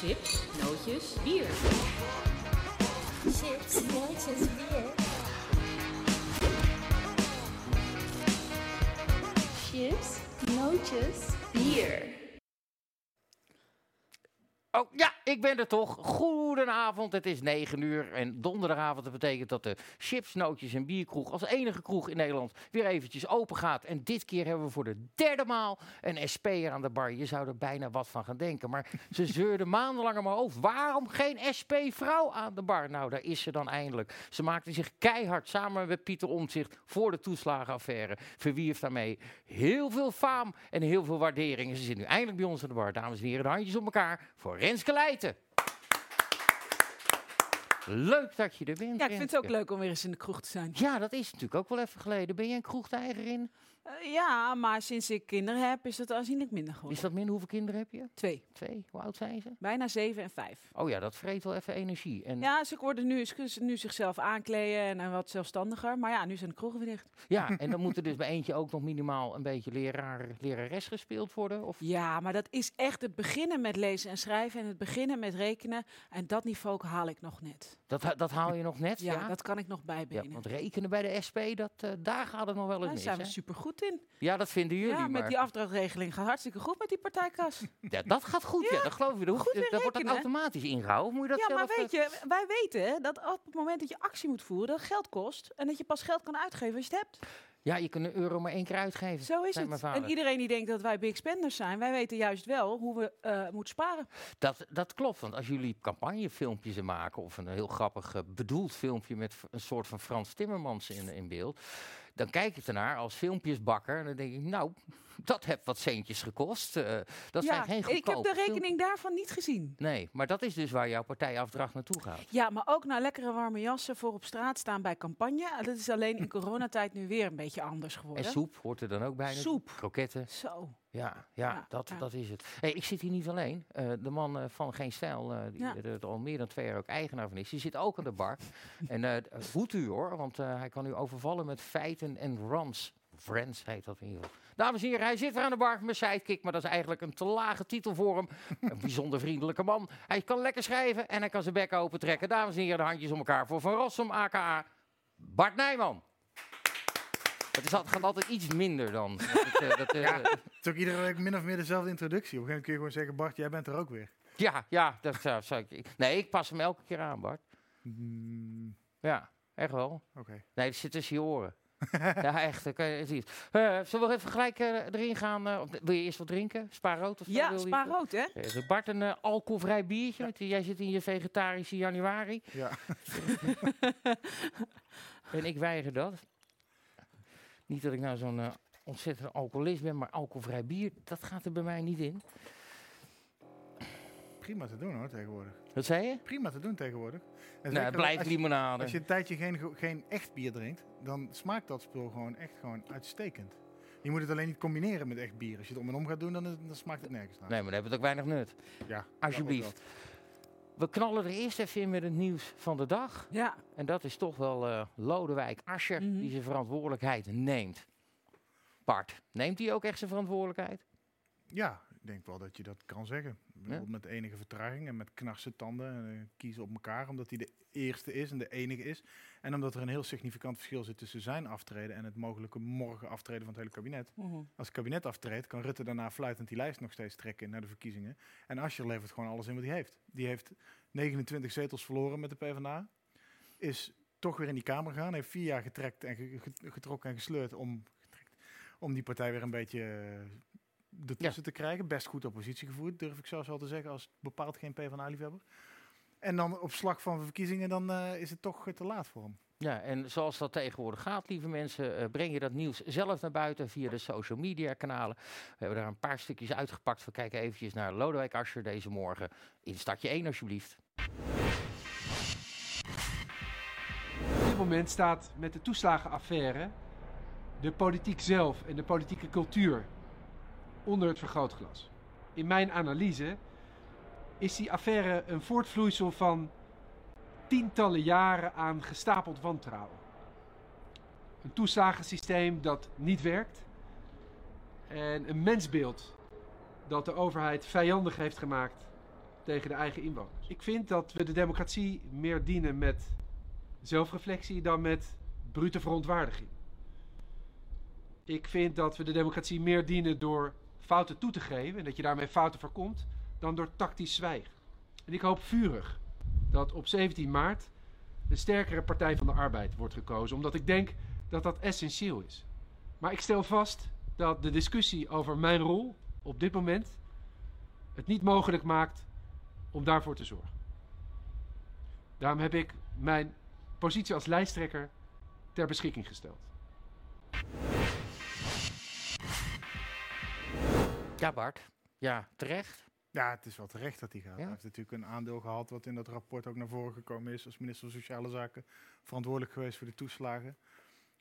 Chips, nootjes, bier. Chips, nootjes, bier. Chips, nootjes, Bier. Oh ja, ik ben er toch. Goedenavond, het is 9 uur en donderdagavond. Dat betekent dat de chips, nootjes en bierkroeg als enige kroeg in Nederland weer eventjes open gaat. En dit keer hebben we voor de derde maal een SP'er aan de bar. Je zou er bijna wat van gaan denken, maar ze zeurde maandenlang mijn hoofd. Waarom geen SP-vrouw aan de bar? Nou, daar is ze dan eindelijk. Ze maakte zich keihard samen met Pieter Omtzigt voor de toeslagenaffaire. Verwierf daarmee heel veel faam en heel veel waardering. En ze zit nu eindelijk bij ons aan de bar. Dames en heren, de handjes op elkaar voor Renske Leijten. Leuk dat je er bent. Ja, ik vind het ook leuk om weer eens in de kroeg te zijn. Ja, dat is natuurlijk ook wel even geleden. Ben jij een kroegtijgerin? Eh, ja, maar sinds ik kinderen heb, is dat aanzienlijk minder geworden. Is dat min? Hoeveel kinderen heb je? Twee. Twee. Hoe oud zijn ze? Bijna zeven en vijf. Oh ja, dat vreet wel even energie. En Ja, ze worden nu, ze kunnen nu zichzelf aankleden en, en wat zelfstandiger. Maar ja, nu zijn de kroegen weer dicht. Ja, en dan moet er dus bij eentje ook nog minimaal een beetje leraar, lerares gespeeld worden. Of... Ja, maar dat is echt het beginnen met lezen en schrijven en het beginnen met rekenen. En dat niveau haal ik nog net. Dat, dat haal je nog net, ja? Ja, dat kan ik nog Ja, bijbenen. want rekenen bij de SP, dat, eh, daar gaat het nog wel eens Daar mis. zijn we hè? super goed in. Ja, dat vinden jullie. ja, met maar die afdrachtregeling gaat hartstikke goed met die partijkas. ja, dat gaat goed, ja. dat geloof je. Dat, hoeft- dat wordt dat rekenen. automatisch ingehouden. Of Moet je dat ja, maar zelf, weet eh, je, wij weten dat op het moment dat je actie moet voeren, dat geld kost. En dat je pas geld kan uitgeven als je het hebt. Ja, je kunt een euro maar één keer uitgeven. Zo is het. En iedereen die denkt dat wij big spenders zijn, wij weten juist wel hoe we eh, moeten sparen. Dat, dat klopt, want als jullie campagnefilmpjes maken of een heel grappig eh, bedoeld filmpje met een soort van Frans Timmermans in, in beeld, dan kijk ik ernaar als filmpjesbakker en dan denk ik, nou, dat heeft wat centjes gekost. eh, dat zijn ja, geen ik heb de rekening daarvan niet gezien. Nee, maar dat is dus waar jouw partijafdracht naartoe gaat. Ja, maar ook naar lekkere warme jassen voor op straat staan bij campagne. Ah, Dat is alleen in coronatijd nu weer een beetje anders En geworden. soep hoort er dan ook bij. Soep. Kroketten. Zo. Ja, ja, Ja, dat, ja. dat is het. Hey, ik zit hier niet alleen. Eh, de man eh, van Geen Stijl, die Ja. er, al meer dan twee jaar ook eigenaar van is, die zit ook aan de bar. en d- voedt u hoor, want hij kan u overvallen met feiten en rams. Friends heet dat in ieder geval. Dames en heren, hij zit er aan de bar, mijn sidekick, maar dat is eigenlijk een te lage titel voor hem. een bijzonder vriendelijke man. Hij kan lekker schrijven en hij kan zijn bek open trekken. Dames en heren, de handjes om elkaar voor Van Rossum, aka Bart Nijman. Het is, gaat altijd iets minder dan. Dat, het, eh, dat, eh, Het is ook iedere week min of meer dezelfde introductie. Op een gegeven moment kun je gewoon zeggen, Bart, jij bent er ook weer. Ja, ja, dat zou, zou ik. ik- Nee, ik pas hem elke keer aan, Bart. Mm, Ja, echt wel. Oké. Nee, het zit tussen je oren. ja, echt. dan kan je het zien. Eh, zullen we even gelijk eh, erin gaan? eh, wil je eerst wat drinken? Spaarrood of zo? Ja, wil je? spaarrood hè? Bart, een alcoholvrij biertje. want Jij zit in je vegetarische januari. Ja. En ik weiger dat. Niet dat ik nou zo'n ontzettende alcoholist ben, maar alcoholvrij bier, dat gaat er bij mij niet in. Prima te doen hoor, tegenwoordig. Wat zei je? Prima te doen tegenwoordig. En Nou, zeker het blijft als, je, limonade. als je een tijdje geen, geen echt bier drinkt, dan smaakt dat spul gewoon echt gewoon uitstekend. Je moet het alleen niet combineren met echt bier. Als je het om en om gaat doen, dan, dan smaakt het nergens naar. Nee, maar dan heeft het ook weinig nut. Ja, Alsjeblieft. We knallen er eerst even in met het nieuws van de dag. Ja. En dat is toch wel eh, Lodewijk Asscher Mhm. die zijn verantwoordelijkheid neemt. Bart, neemt hij ook echt zijn verantwoordelijkheid? Ja, denk wel dat je dat kan zeggen. Ja. Met enige vertraging en met knarse tanden. En, eh, kiezen op elkaar, omdat hij de eerste is en de enige is. En omdat er een heel significant verschil zit tussen zijn aftreden en het mogelijke morgen aftreden van het hele kabinet. Mhm. Als het kabinet aftreedt, kan Rutte daarna fluitend die lijst nog steeds trekken naar de verkiezingen. En Asscher levert gewoon alles in wat hij heeft. Die heeft 29 zetels verloren met de PvdA. Is toch weer in die Kamer gegaan. Heeft vier jaar getrekt en ge- ge- getrokken en gesleurd om, getrekt, om die partij weer een beetje ertussen te krijgen. Best goed oppositie gevoerd, durf ik zelfs wel te zeggen, als bepaald geen PvdA-liefhebber. En dan op slag van verkiezingen, dan eh, is het toch eh, te laat voor hem. Ja, en zoals dat tegenwoordig gaat, lieve mensen, eh, breng je dat nieuws zelf naar buiten via de social media kanalen. We hebben daar een paar stukjes uitgepakt. We kijken eventjes naar Lodewijk Asscher deze morgen in stadje 1 alsjeblieft. Op dit moment staat met de toeslagenaffaire de politiek zelf en de politieke cultuur onder het vergrootglas. In mijn analyse is die affaire een voortvloeisel van tientallen jaren aan gestapeld wantrouwen. Een toeslagensysteem dat niet werkt en een mensbeeld dat de overheid vijandig heeft gemaakt tegen de eigen inwoners. Ik vind dat we de democratie meer dienen met zelfreflectie dan met brute verontwaardiging. Ik vind dat we de democratie meer dienen door fouten toe te geven en dat je daarmee fouten voorkomt, dan door tactisch zwijgen. En ik hoop vurig dat op 17 maart een sterkere Partij van de Arbeid wordt gekozen, omdat ik denk dat dat essentieel is. Maar ik stel vast dat de discussie over mijn rol op dit moment het niet mogelijk maakt om daarvoor te zorgen. Daarom heb ik mijn positie als lijsttrekker ter beschikking gesteld. Ja, Bart. Ja, terecht. Ja, het is wel terecht dat hij gaat. Ja? Hij heeft natuurlijk een aandeel gehad wat in dat rapport ook naar voren gekomen is als minister van Sociale Zaken. Verantwoordelijk geweest voor de toeslagen.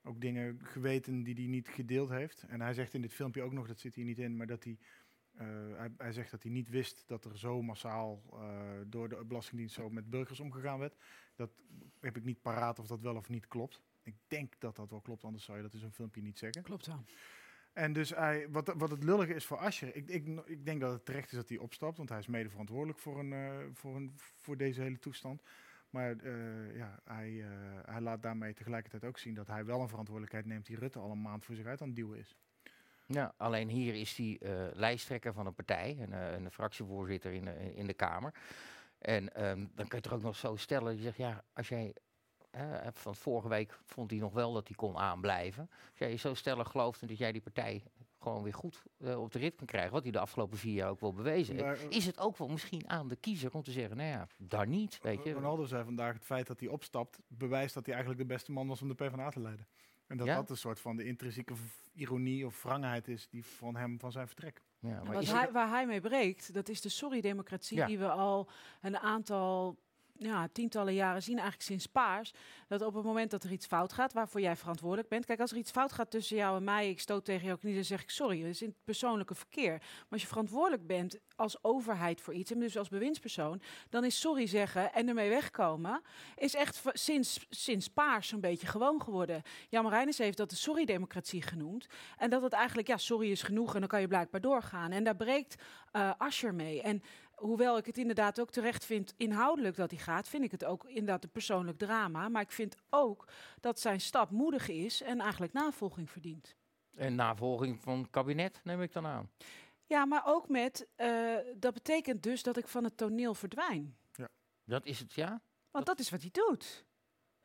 Ook dingen geweten die hij niet gedeeld heeft. En hij zegt in dit filmpje ook nog, dat zit hier niet in, maar dat hij, eh, hij, hij zegt dat hij niet wist dat er zo massaal eh, door de Belastingdienst zo met burgers omgegaan werd. Dat heb ik niet paraat of dat wel of niet klopt. Ik denk dat dat wel klopt, anders zou je dat in zo'n filmpje niet zeggen. Klopt wel. En dus hij, wat, wat het lullige is voor Ascher, ik, ik, ik denk dat het terecht is dat hij opstapt, want hij is mede verantwoordelijk voor, een, eh, voor, voor deze hele toestand. Maar eh, ja, hij, eh, hij laat daarmee tegelijkertijd ook zien dat hij wel een verantwoordelijkheid neemt die Rutte al een maand voor zich uit aan het duwen is. Ja, alleen hier is hij lijsttrekker van een partij en een fractievoorzitter in de, in de Kamer. En ehm, dan kun je het er ook nog zo stellen. Je zegt, ja, als jij. Eh, van vorige week vond hij nog wel dat hij kon aanblijven. Als jij je zo stellig gelooft en dat jij die partij gewoon weer goed eh, op de rit kan krijgen, wat hij de afgelopen vier jaar ook wel bewezen heeft, Maar, eh, is het ook wel misschien aan de kiezer om te zeggen, nou ja, daar niet, weet je. Ronaldo zei vandaag, het feit dat hij opstapt, bewijst dat hij eigenlijk de beste man was om de PvdA te leiden. En dat Ja? dat een soort van de intrinsieke ironie of wrangheid is die van hem van zijn vertrek. Ja, maar Wat is hij, waar hij mee breekt, dat is de sorry-democratie Ja. die we al een aantal ja, tientallen jaren zien, eigenlijk sinds paars. Dat op het moment dat er iets fout gaat, waarvoor jij verantwoordelijk bent. Kijk, als er iets fout gaat tussen jou en mij, ik stoot tegen jouw knie, dan zeg ik sorry. Dat is in het persoonlijke verkeer. Maar als je verantwoordelijk bent als overheid voor iets, en dus als bewindspersoon, dan is sorry zeggen en ermee wegkomen, is echt sinds, sinds paars zo'n beetje gewoon geworden. Jan Marijnis heeft dat de sorry-democratie genoemd. En dat het eigenlijk, ja, sorry is genoeg en dan kan je blijkbaar doorgaan. En daar breekt eh Ascher mee. En hoewel ik het inderdaad ook terecht vind inhoudelijk dat hij gaat, vind ik het ook inderdaad een persoonlijk drama. Maar ik vind ook dat zijn stap moedig is en eigenlijk navolging verdient. En navolging van het kabinet neem ik dan aan. Ja, maar ook met, eh, dat betekent dus dat ik van het toneel verdwijn. Dat is het, ja? Want dat is wat hij doet.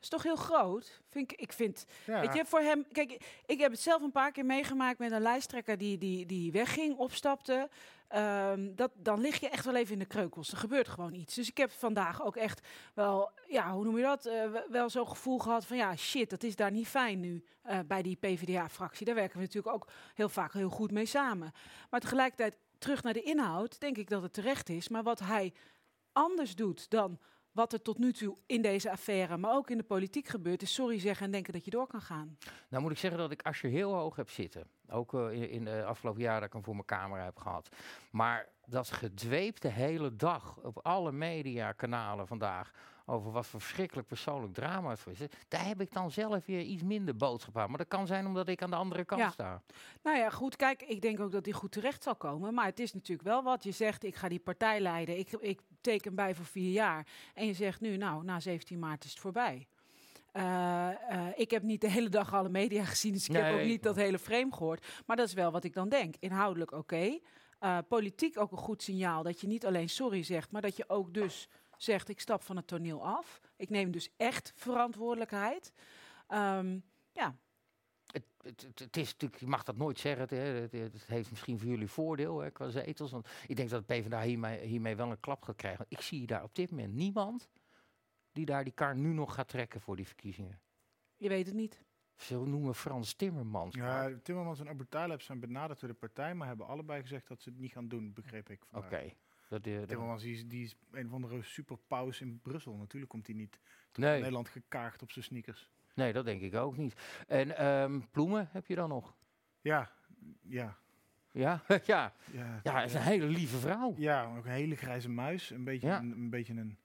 Is toch heel groot? Vind ik, ik vind Ja, Weet je, voor hem, kijk, ik heb het zelf een paar keer meegemaakt met een lijsttrekker die, die, die wegging, opstapte. Ehm, dat, dan lig je echt wel even in de kreukels. Er gebeurt gewoon iets. Dus ik heb vandaag ook echt wel, ja, hoe noem je dat? Eh, we- wel zo'n gevoel gehad van, ja, shit, dat is daar niet fijn nu eh, bij die PvdA-fractie. Daar werken we natuurlijk ook heel vaak heel goed mee samen. Maar tegelijkertijd, terug naar de inhoud, denk ik dat het terecht is. Maar wat hij anders doet dan wat er tot nu toe in deze affaire, maar ook in de politiek gebeurt, is sorry zeggen en denken dat je door kan gaan. Nou moet ik zeggen dat ik Asje heel hoog heb zitten. Ook eh, in, in de afgelopen jaren dat ik hem voor mijn camera heb gehad. Maar dat gedweep de hele dag op alle mediakanalen vandaag over wat voor verschrikkelijk persoonlijk drama het voor is. Daar heb ik dan zelf weer iets minder boodschap aan. Maar dat kan zijn omdat ik aan de andere kant Ja. sta. Nou ja, goed, kijk, ik denk ook dat hij goed terecht zal komen. Maar het is natuurlijk wel wat je zegt, ik ga die partij leiden. Ik, ik teken bij voor vier jaar. En je zegt nu, nou, na 17 maart is het voorbij. Eh, eh, ik heb niet de hele dag alle media gezien, dus ik heb ook niet dat hele frame gehoord. Maar dat is wel wat ik dan denk. Inhoudelijk oké. Eh, politiek ook een goed signaal dat je niet alleen sorry zegt, maar dat je ook dus zegt, ik stap van het toneel af. Ik neem dus echt verantwoordelijkheid. Ehm, ja, Het, het, het, het is natuurlijk, je mag dat nooit zeggen. Het, hè, het, het heeft misschien voor jullie voordeel hè, qua zetels. Want ik denk dat de PvdA hiermee, hiermee wel een klap gaat krijgen. Ik zie daar op dit moment niemand die daar die kar nu nog gaat trekken voor die verkiezingen. je weet het niet. Zo noemen Frans Timmermans. Ja, Timmermans en Abu Talib zijn benaderd door de partij, maar hebben allebei gezegd dat ze het niet gaan doen, begreep ik. Oké. Dat, eh, dat- Timmermans die is, die is een of andere superpaus in Brussel. Natuurlijk komt hij niet nee, Nederland gekaagd op zijn sneakers. Nee, dat denk ik ook niet. En ehm, Ploemen heb je dan nog? Ja, ja. Ja, ja. Ja, is een hele lieve vrouw. Ja, ook een hele grijze muis. Een beetje, Ja. een, een beetje een...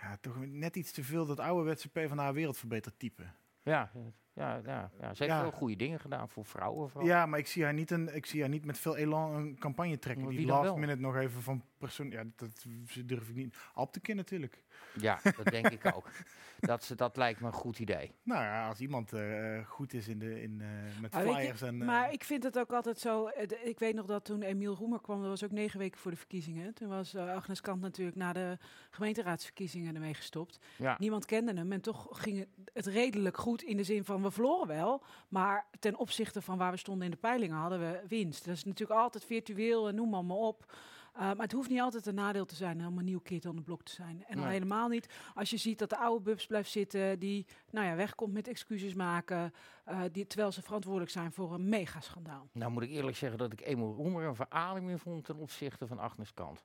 Ja, toch net iets te veel dat ouderwetse PvdA wereldverbeter type. Ja, Ja, ja, ja, ze heeft Ja. wel goede dingen gedaan voor vrouwen. Vooral. Ja, maar ik zie haar niet, een, ik zie haar niet met veel elan een campagne trekken. Die last wel? minute nog even van persoon. Ja, dat durf ik niet. Alptekin natuurlijk. Ja, dat denk ik ook. Dat, ze- dat lijkt me een goed idee. Nou ja, als iemand eh, goed is in de, in, eh, met Maar weet je, flyers en. eh, Maar ik vind het ook altijd zo. Ik weet nog dat toen Emiel Roemer kwam, dat was ook negen weken voor de verkiezingen. Toen was Agnes Kant natuurlijk na de gemeenteraadsverkiezingen ermee gestopt. Ja. Niemand kende hem en toch ging het redelijk goed in de zin van we verloren wel. Maar ten opzichte van waar we stonden in de peilingen hadden we winst. Dat is natuurlijk altijd virtueel en noem maar, maar op. Uh, maar het hoeft niet altijd een nadeel te zijn, helemaal nieuw kid aan de blok te zijn. En al helemaal niet als je ziet dat de oude bubs blijft zitten, die nou ja, wegkomt met excuses maken, uh, die, terwijl ze verantwoordelijk zijn voor een megaschandaal. Nou moet ik eerlijk zeggen dat ik Emil Roemer een verademing vond ten opzichte van Agnes Kant.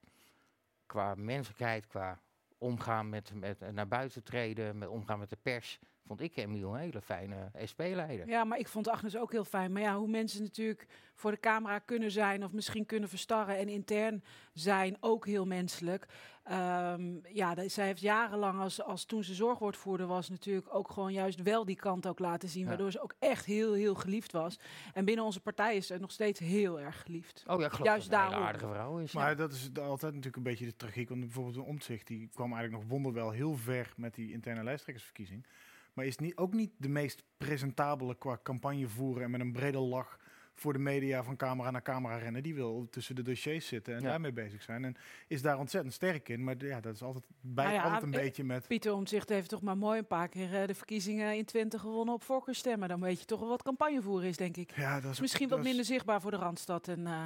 Qua menselijkheid, qua omgaan met, met eh, naar buiten treden, met omgaan met de pers, vond ik Emiel een hele fijne SP-leider. Ja, maar ik vond Agnes ook heel fijn. Maar ja, hoe mensen natuurlijk voor de camera kunnen zijn of misschien kunnen verstarren en intern zijn, ook heel menselijk. Um, ja, zij heeft jarenlang, als, als toen ze zorgwoordvoerder was, natuurlijk ook gewoon juist wel die kant ook laten zien. Ja. Waardoor ze ook echt heel, heel geliefd was. En binnen onze partij is ze nog steeds heel erg geliefd. Oh ja, klopt. Juist dat daarom. Een aardige vrouw is. Maar ja. dat is altijd natuurlijk een beetje de tragiek. Want bijvoorbeeld een omzicht, die kwam eigenlijk nog wonderwel heel ver met die interne lijsttrekkersverkiezing. Maar is niet, ook niet de meest presentabele qua campagne voeren en met een brede lach voor de media van camera naar camera rennen. Die wil tussen de dossiers zitten en ja. daarmee bezig zijn. En is daar ontzettend sterk in. Maar ja, dat is altijd bij nou ja, altijd een eh, beetje met... Pieter Omtzigt heeft toch maar mooi een paar keer uh, de verkiezingen in Twente gewonnen op voorkeurstemmen. Dan weet je toch wel wat campagnevoeren is, denk ik. Ja, dat is Misschien dat wat minder zichtbaar voor de Randstad. En, uh...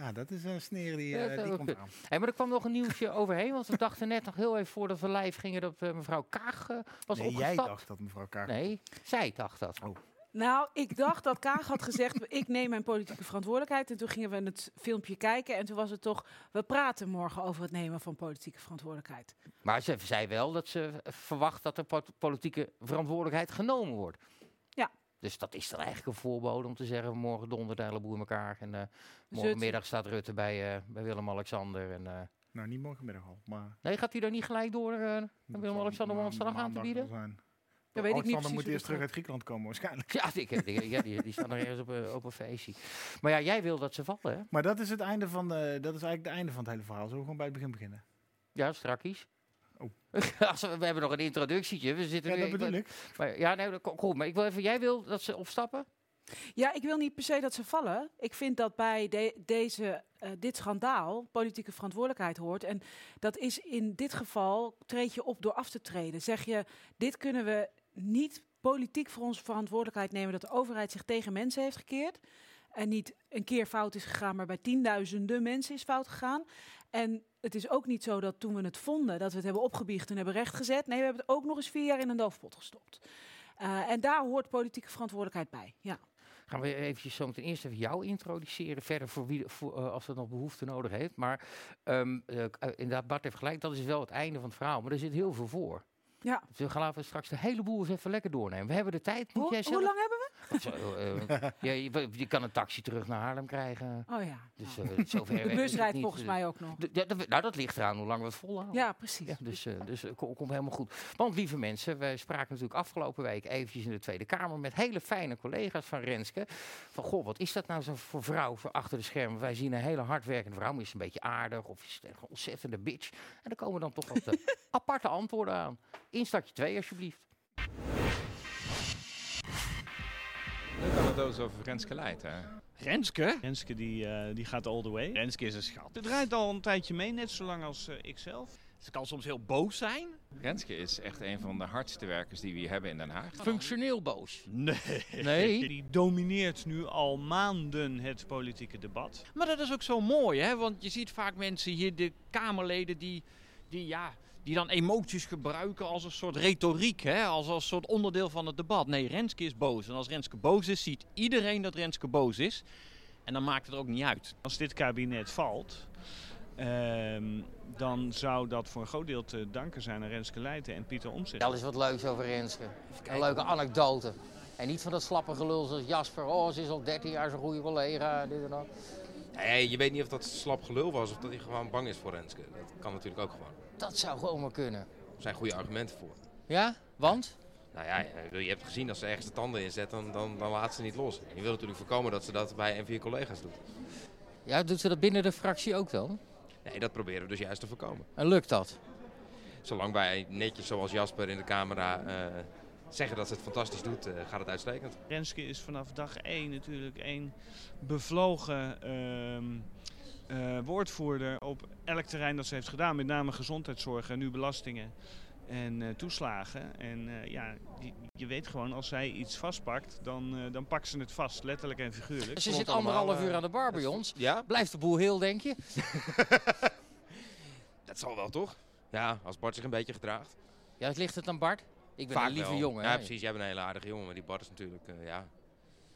ja, dat is een sneer die, uh, die komt aan. Hey, maar er kwam nog een nieuwsje overheen. Want we dachten net nog heel even voordat we live gingen dat uh, mevrouw Kaag was nee, opgestapt. jij dacht dat mevrouw Kaag... Nee, zij dacht dat. Oh. Nou, ik dacht dat Kaag had gezegd, ik neem mijn politieke verantwoordelijkheid. En toen gingen we het filmpje kijken en toen was het toch, we praten morgen over het nemen van politieke verantwoordelijkheid. Maar ze zei wel dat ze verwacht dat er politieke verantwoordelijkheid genomen wordt. Ja. Dus dat is dan eigenlijk een voorbode om te zeggen, morgen dondert de in elkaar. En uh, morgenmiddag staat Rutte bij, uh, bij Willem-Alexander. En, uh, nou, niet morgenmiddag al, maar... Nee, gaat hij dan niet gelijk door naar Willem-Alexander om slag aan te bieden? Dat weet ik niet moet precies eerst terug uit Griekenland komen waarschijnlijk. Ja, die, die, ja, die, die staan er ergens op, uh, op een feestje. Maar ja, jij wil dat ze vallen, hè? Maar dat is het einde van de, dat is eigenlijk het einde van het hele verhaal. Zullen we gewoon bij het begin beginnen? Ja, strakjes. Oh. we hebben nog een introductietje. We zitten ja, nu, dat bedoel ik. Maar, ja, nee, goed. Maar ik wil even, jij wil dat ze opstappen? Ja, ik wil niet per se dat ze vallen. Ik vind dat bij de, deze, uh, dit schandaal politieke verantwoordelijkheid hoort. En dat is in dit geval, treed je op door af te treden. Zeg je, dit kunnen we niet politiek voor onze verantwoordelijkheid nemen... dat de overheid zich tegen mensen heeft gekeerd. En niet een keer fout is gegaan, maar bij tienduizenden mensen is fout gegaan. En het is ook niet zo dat toen we het vonden, dat we het hebben opgebiecht en hebben rechtgezet. Nee, we hebben het ook nog eens vier jaar in een doofpot gestopt. Uh, en daar hoort politieke verantwoordelijkheid bij, ja. Gaan we eventjes zo meteen eerst even jou introduceren. Verder voor wie, voor, uh, als het nog behoefte nodig heeft. Maar um, uh, inderdaad, Bart heeft gelijk, dat is wel het einde van het verhaal. Maar er zit heel veel voor. Ja. Dus we gaan laten we straks de hele boel eens even lekker doornemen. We hebben de tijd. Moet Hoe, jij zelf... hoe lang hebben we? Zo, uh, ja, je, je, kan een taxi terug naar Haarlem krijgen. Oh ja. Dus, uh, zover de bus rijdt volgens mij ook nog. De, de, de, nou, dat ligt eraan hoe lang we het volhouden. Ja, precies. Ja, dus uh, dus komt kom helemaal goed. Want lieve mensen, wij spraken natuurlijk afgelopen week eventjes in de Tweede Kamer met hele fijne collega's van Renske. Van, goh, wat is dat nou zo voor vrouw voor achter de schermen? Wij zien een hele hardwerkende vrouw, maar is een beetje aardig of is het een ontzettende bitch? En dan komen dan toch wat aparte antwoorden aan. Instartje 2 alsjeblieft. Leuke anekdote over Renske Leid, hè? Renske? Renske die, uh, die gaat all the way. Renske is een schat. Ze draait al een tijdje mee, net zo lang als uh, ik zelf. Ze kan soms heel boos zijn. Renske is echt een van de hardste werkers die we hier hebben in Den Haag. Functioneel boos. Nee. Nee. Die domineert nu al maanden het politieke debat. Maar dat is ook zo mooi, hè? Want je ziet vaak mensen hier, de Kamerleden, die, die ja, die dan emoties gebruiken als een soort retoriek, hè? Als, als een soort onderdeel van het debat. Nee, Renske is boos. En als Renske boos is, ziet iedereen dat Renske boos is. En dan maakt het er ook niet uit. Als dit kabinet valt, uh, dan zou dat voor een groot deel te danken zijn aan Renske Leijten en Pieter Omtzigt. Wel eens wat leuks over Renske. Een leuke anekdote. En niet van dat slappe gelul zoals Jasper. Oh, ze is al 13 jaar zo'n goede collega. Dit en dat. Nee, je weet niet of dat slap gelul was of dat hij gewoon bang is voor Renske. Dat kan natuurlijk ook gewoon. Dat zou gewoon maar kunnen. Er zijn goede argumenten voor. Ja? Want? Nou ja, je je hebt gezien als ze ergens de tanden inzet, dan, dan, dan laat ze niet los. Je wil natuurlijk voorkomen dat ze dat bij een van je collega's doet. Ja, doet ze dat binnen de fractie ook dan? Nee, dat proberen we dus juist te voorkomen. En lukt dat? Zolang wij netjes zoals Jasper in de camera eh, zeggen dat ze het fantastisch doet, eh, gaat het uitstekend. Renske is vanaf dag 1 natuurlijk één bevlogen ehm, eh, woordvoerder op elk terrein dat ze heeft gedaan. Met name gezondheidszorg en nu belastingen en eh, toeslagen. En eh, ja, je, je weet gewoon als zij iets vastpakt, dan, dan pakt ze het vast, letterlijk en figuurlijk. Ze zit anderhalf uur aan de bar bij ons. Ja, Blijft de boel heel, denk je? dat zal wel toch? Ja, als Bart zich een beetje gedraagt. Ja, het ligt het aan Bart. Ik ben Vaak een lieve wel. jongen. Ja, hè. precies. Jij bent een hele aardige jongen, maar die Bart is natuurlijk, eh, ja.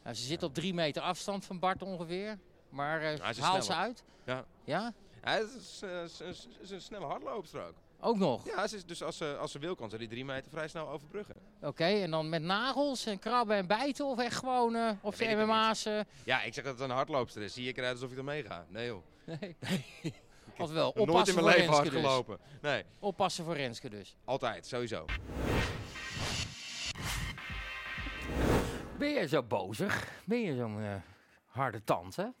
Nou, ze zit op drie meter afstand van Bart ongeveer. Maar eh, haalt ze uit? Ja. Ja? Hij is, eh, is- is- is een snelle hardloopster ook. Ook nog? Ja, ze is, dus als ze, als ze wil kan ze die drie meter vrij snel overbruggen. Oké, en dan met nagels en krabben en bijten? Of echt gewoon eh zijn ik nog MMA's? eh, Ja, ik zeg dat het een hardloopster is. Zie ik eruit alsof ik ermee ga? Nee joh. nee. Of wel, Nooit in oppassen mijn voor leven hard dus. gelopen. Nee, Oppassen voor Renske dus. altijd, sowieso. Ben je zo bozig? Ben je zo'n eh, harde tante?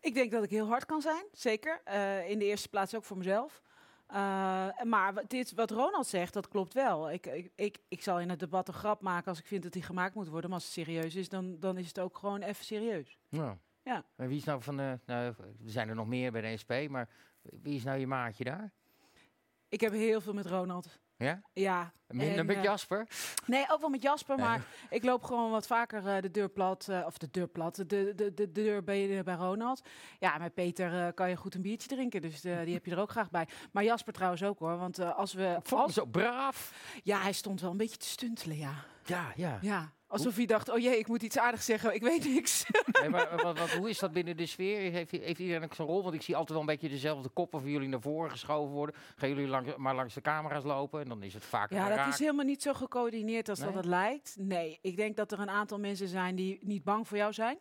Ik denk dat ik heel hard kan zijn, zeker. Eh, in de eerste plaats ook voor mezelf. Eh, maar wat, dit, wat Ronald zegt, dat klopt wel. Ik, ik, ik, ik zal in het debat een grap maken als ik vind dat die gemaakt moet worden. Maar als het serieus is, dan, dan is het ook gewoon even serieus. Ja. Ja. En wie is nou van de... Nou, er zijn er nog meer bij de SP, maar wie is nou je maatje daar? Ik heb heel veel met Ronald. Ja? Ja. Minder en, met eh, Jasper? Nee, ook wel met Jasper, Nee. maar ik loop gewoon wat vaker eh, de deur plat. eh, of de deur plat, de, de, de, de deur bij, bij Ronald. Ja, met Peter kan je goed een biertje drinken, dus die heb je er ook graag bij. Maar Jasper trouwens ook hoor, want als we... Vond Als, zo braaf. ja, hij stond wel een beetje te stuntelen, ja. Ja, ja. Ja, alsof hij dacht, oh jee, ik moet iets aardigs zeggen, ik weet niks. Nee, maar wat, wat, hoe is dat binnen de sfeer? Heeft, heeft iedereen ook zo'n rol? Want ik zie altijd wel een beetje dezelfde koppen van jullie naar voren geschoven worden. Gaan jullie lang, maar langs de camera's lopen en dan is het vaak Ja, dat raak. is helemaal niet zo gecoördineerd als dat het lijkt. Nee, ik denk dat er een aantal mensen zijn die niet bang voor jou zijn.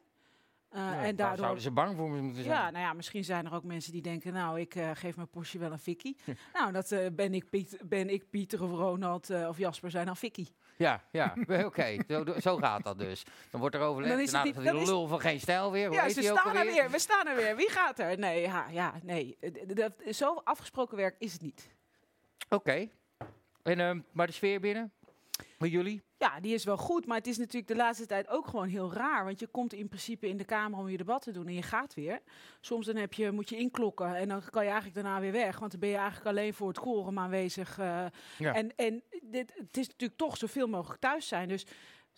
Nou, en daardoor zouden ze bang voor me moeten zijn? Ja, nou ja, misschien zijn er ook mensen die denken, nou, ik eh, geef mijn Porsche wel een fikkie. nou, dat eh, ben, ik Piet, ben ik Pieter of Ronald of Jasper zijn dan fikkie. Ja, ja. oké. Zo, zo gaat dat dus. Dan wordt er overlegd. Dan is het nou, niet- dan is- lul van geen stijl weer. Hoe ja, ze staan er weer, we staan er weer. Wie gaat er? Nee, ja, ja nee. Eh, Dat, zo afgesproken werk is het niet. Oké. En, ehm, maar de sfeer binnen? Bij jullie? Ja, die is wel goed, maar het is natuurlijk de laatste tijd ook gewoon heel raar. Want je komt in principe in de Kamer om je debat te doen en je gaat weer. Soms dan heb je, moet je inklokken en dan kan je eigenlijk daarna weer weg. Want dan ben je eigenlijk alleen voor het quorum aanwezig. eh, Ja. En, en dit, het is natuurlijk toch zoveel mogelijk thuis zijn. Dus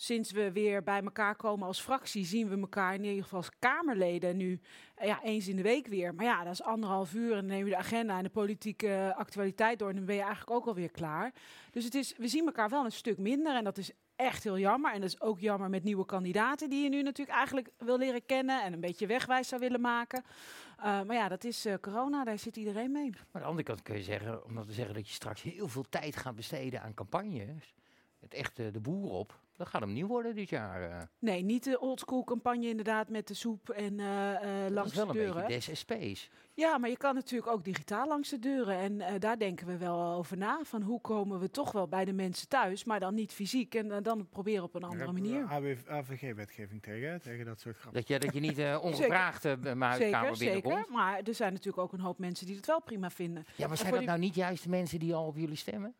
sinds we weer bij elkaar komen als fractie, zien we elkaar in ieder geval als Kamerleden nu eh, ja, eens in de week weer. Maar ja, dat is anderhalf uur en dan neem je de agenda en de politieke actualiteit door en dan ben je eigenlijk ook alweer klaar. Dus het is, we zien elkaar wel een stuk minder en dat is echt heel jammer. En dat is ook jammer met nieuwe kandidaten die je nu natuurlijk eigenlijk wil leren kennen en een beetje wegwijs zou willen maken. Eh, maar ja, dat is eh, corona, daar zit iedereen mee. Maar aan de andere kant kun je zeggen, om dan te zeggen dat je straks heel veel tijd gaat besteden aan campagnes. Het echt eh, de boer op. Dat gaat hem nieuw worden dit jaar. eh. Nee, niet de oldschool campagne inderdaad met de soep en eh eh dat langs is wel de een deuren. beetje des SP's. Ja, maar je kan natuurlijk ook digitaal langs de deuren. En eh, daar denken we wel over na. Van hoe komen we toch wel bij de mensen thuis, maar dan niet fysiek. En eh, dan proberen op een andere manier. AVG-wetgeving tegen, tegen dat soort grappen. Dat je, dat je niet ongevraagd bij mijn huiskamer Zeker, binnenkomt. zeker. Maar er zijn natuurlijk ook een hoop mensen die het wel prima vinden. Ja, maar zijn dat die- nou niet juist de mensen die al op jullie stemmen?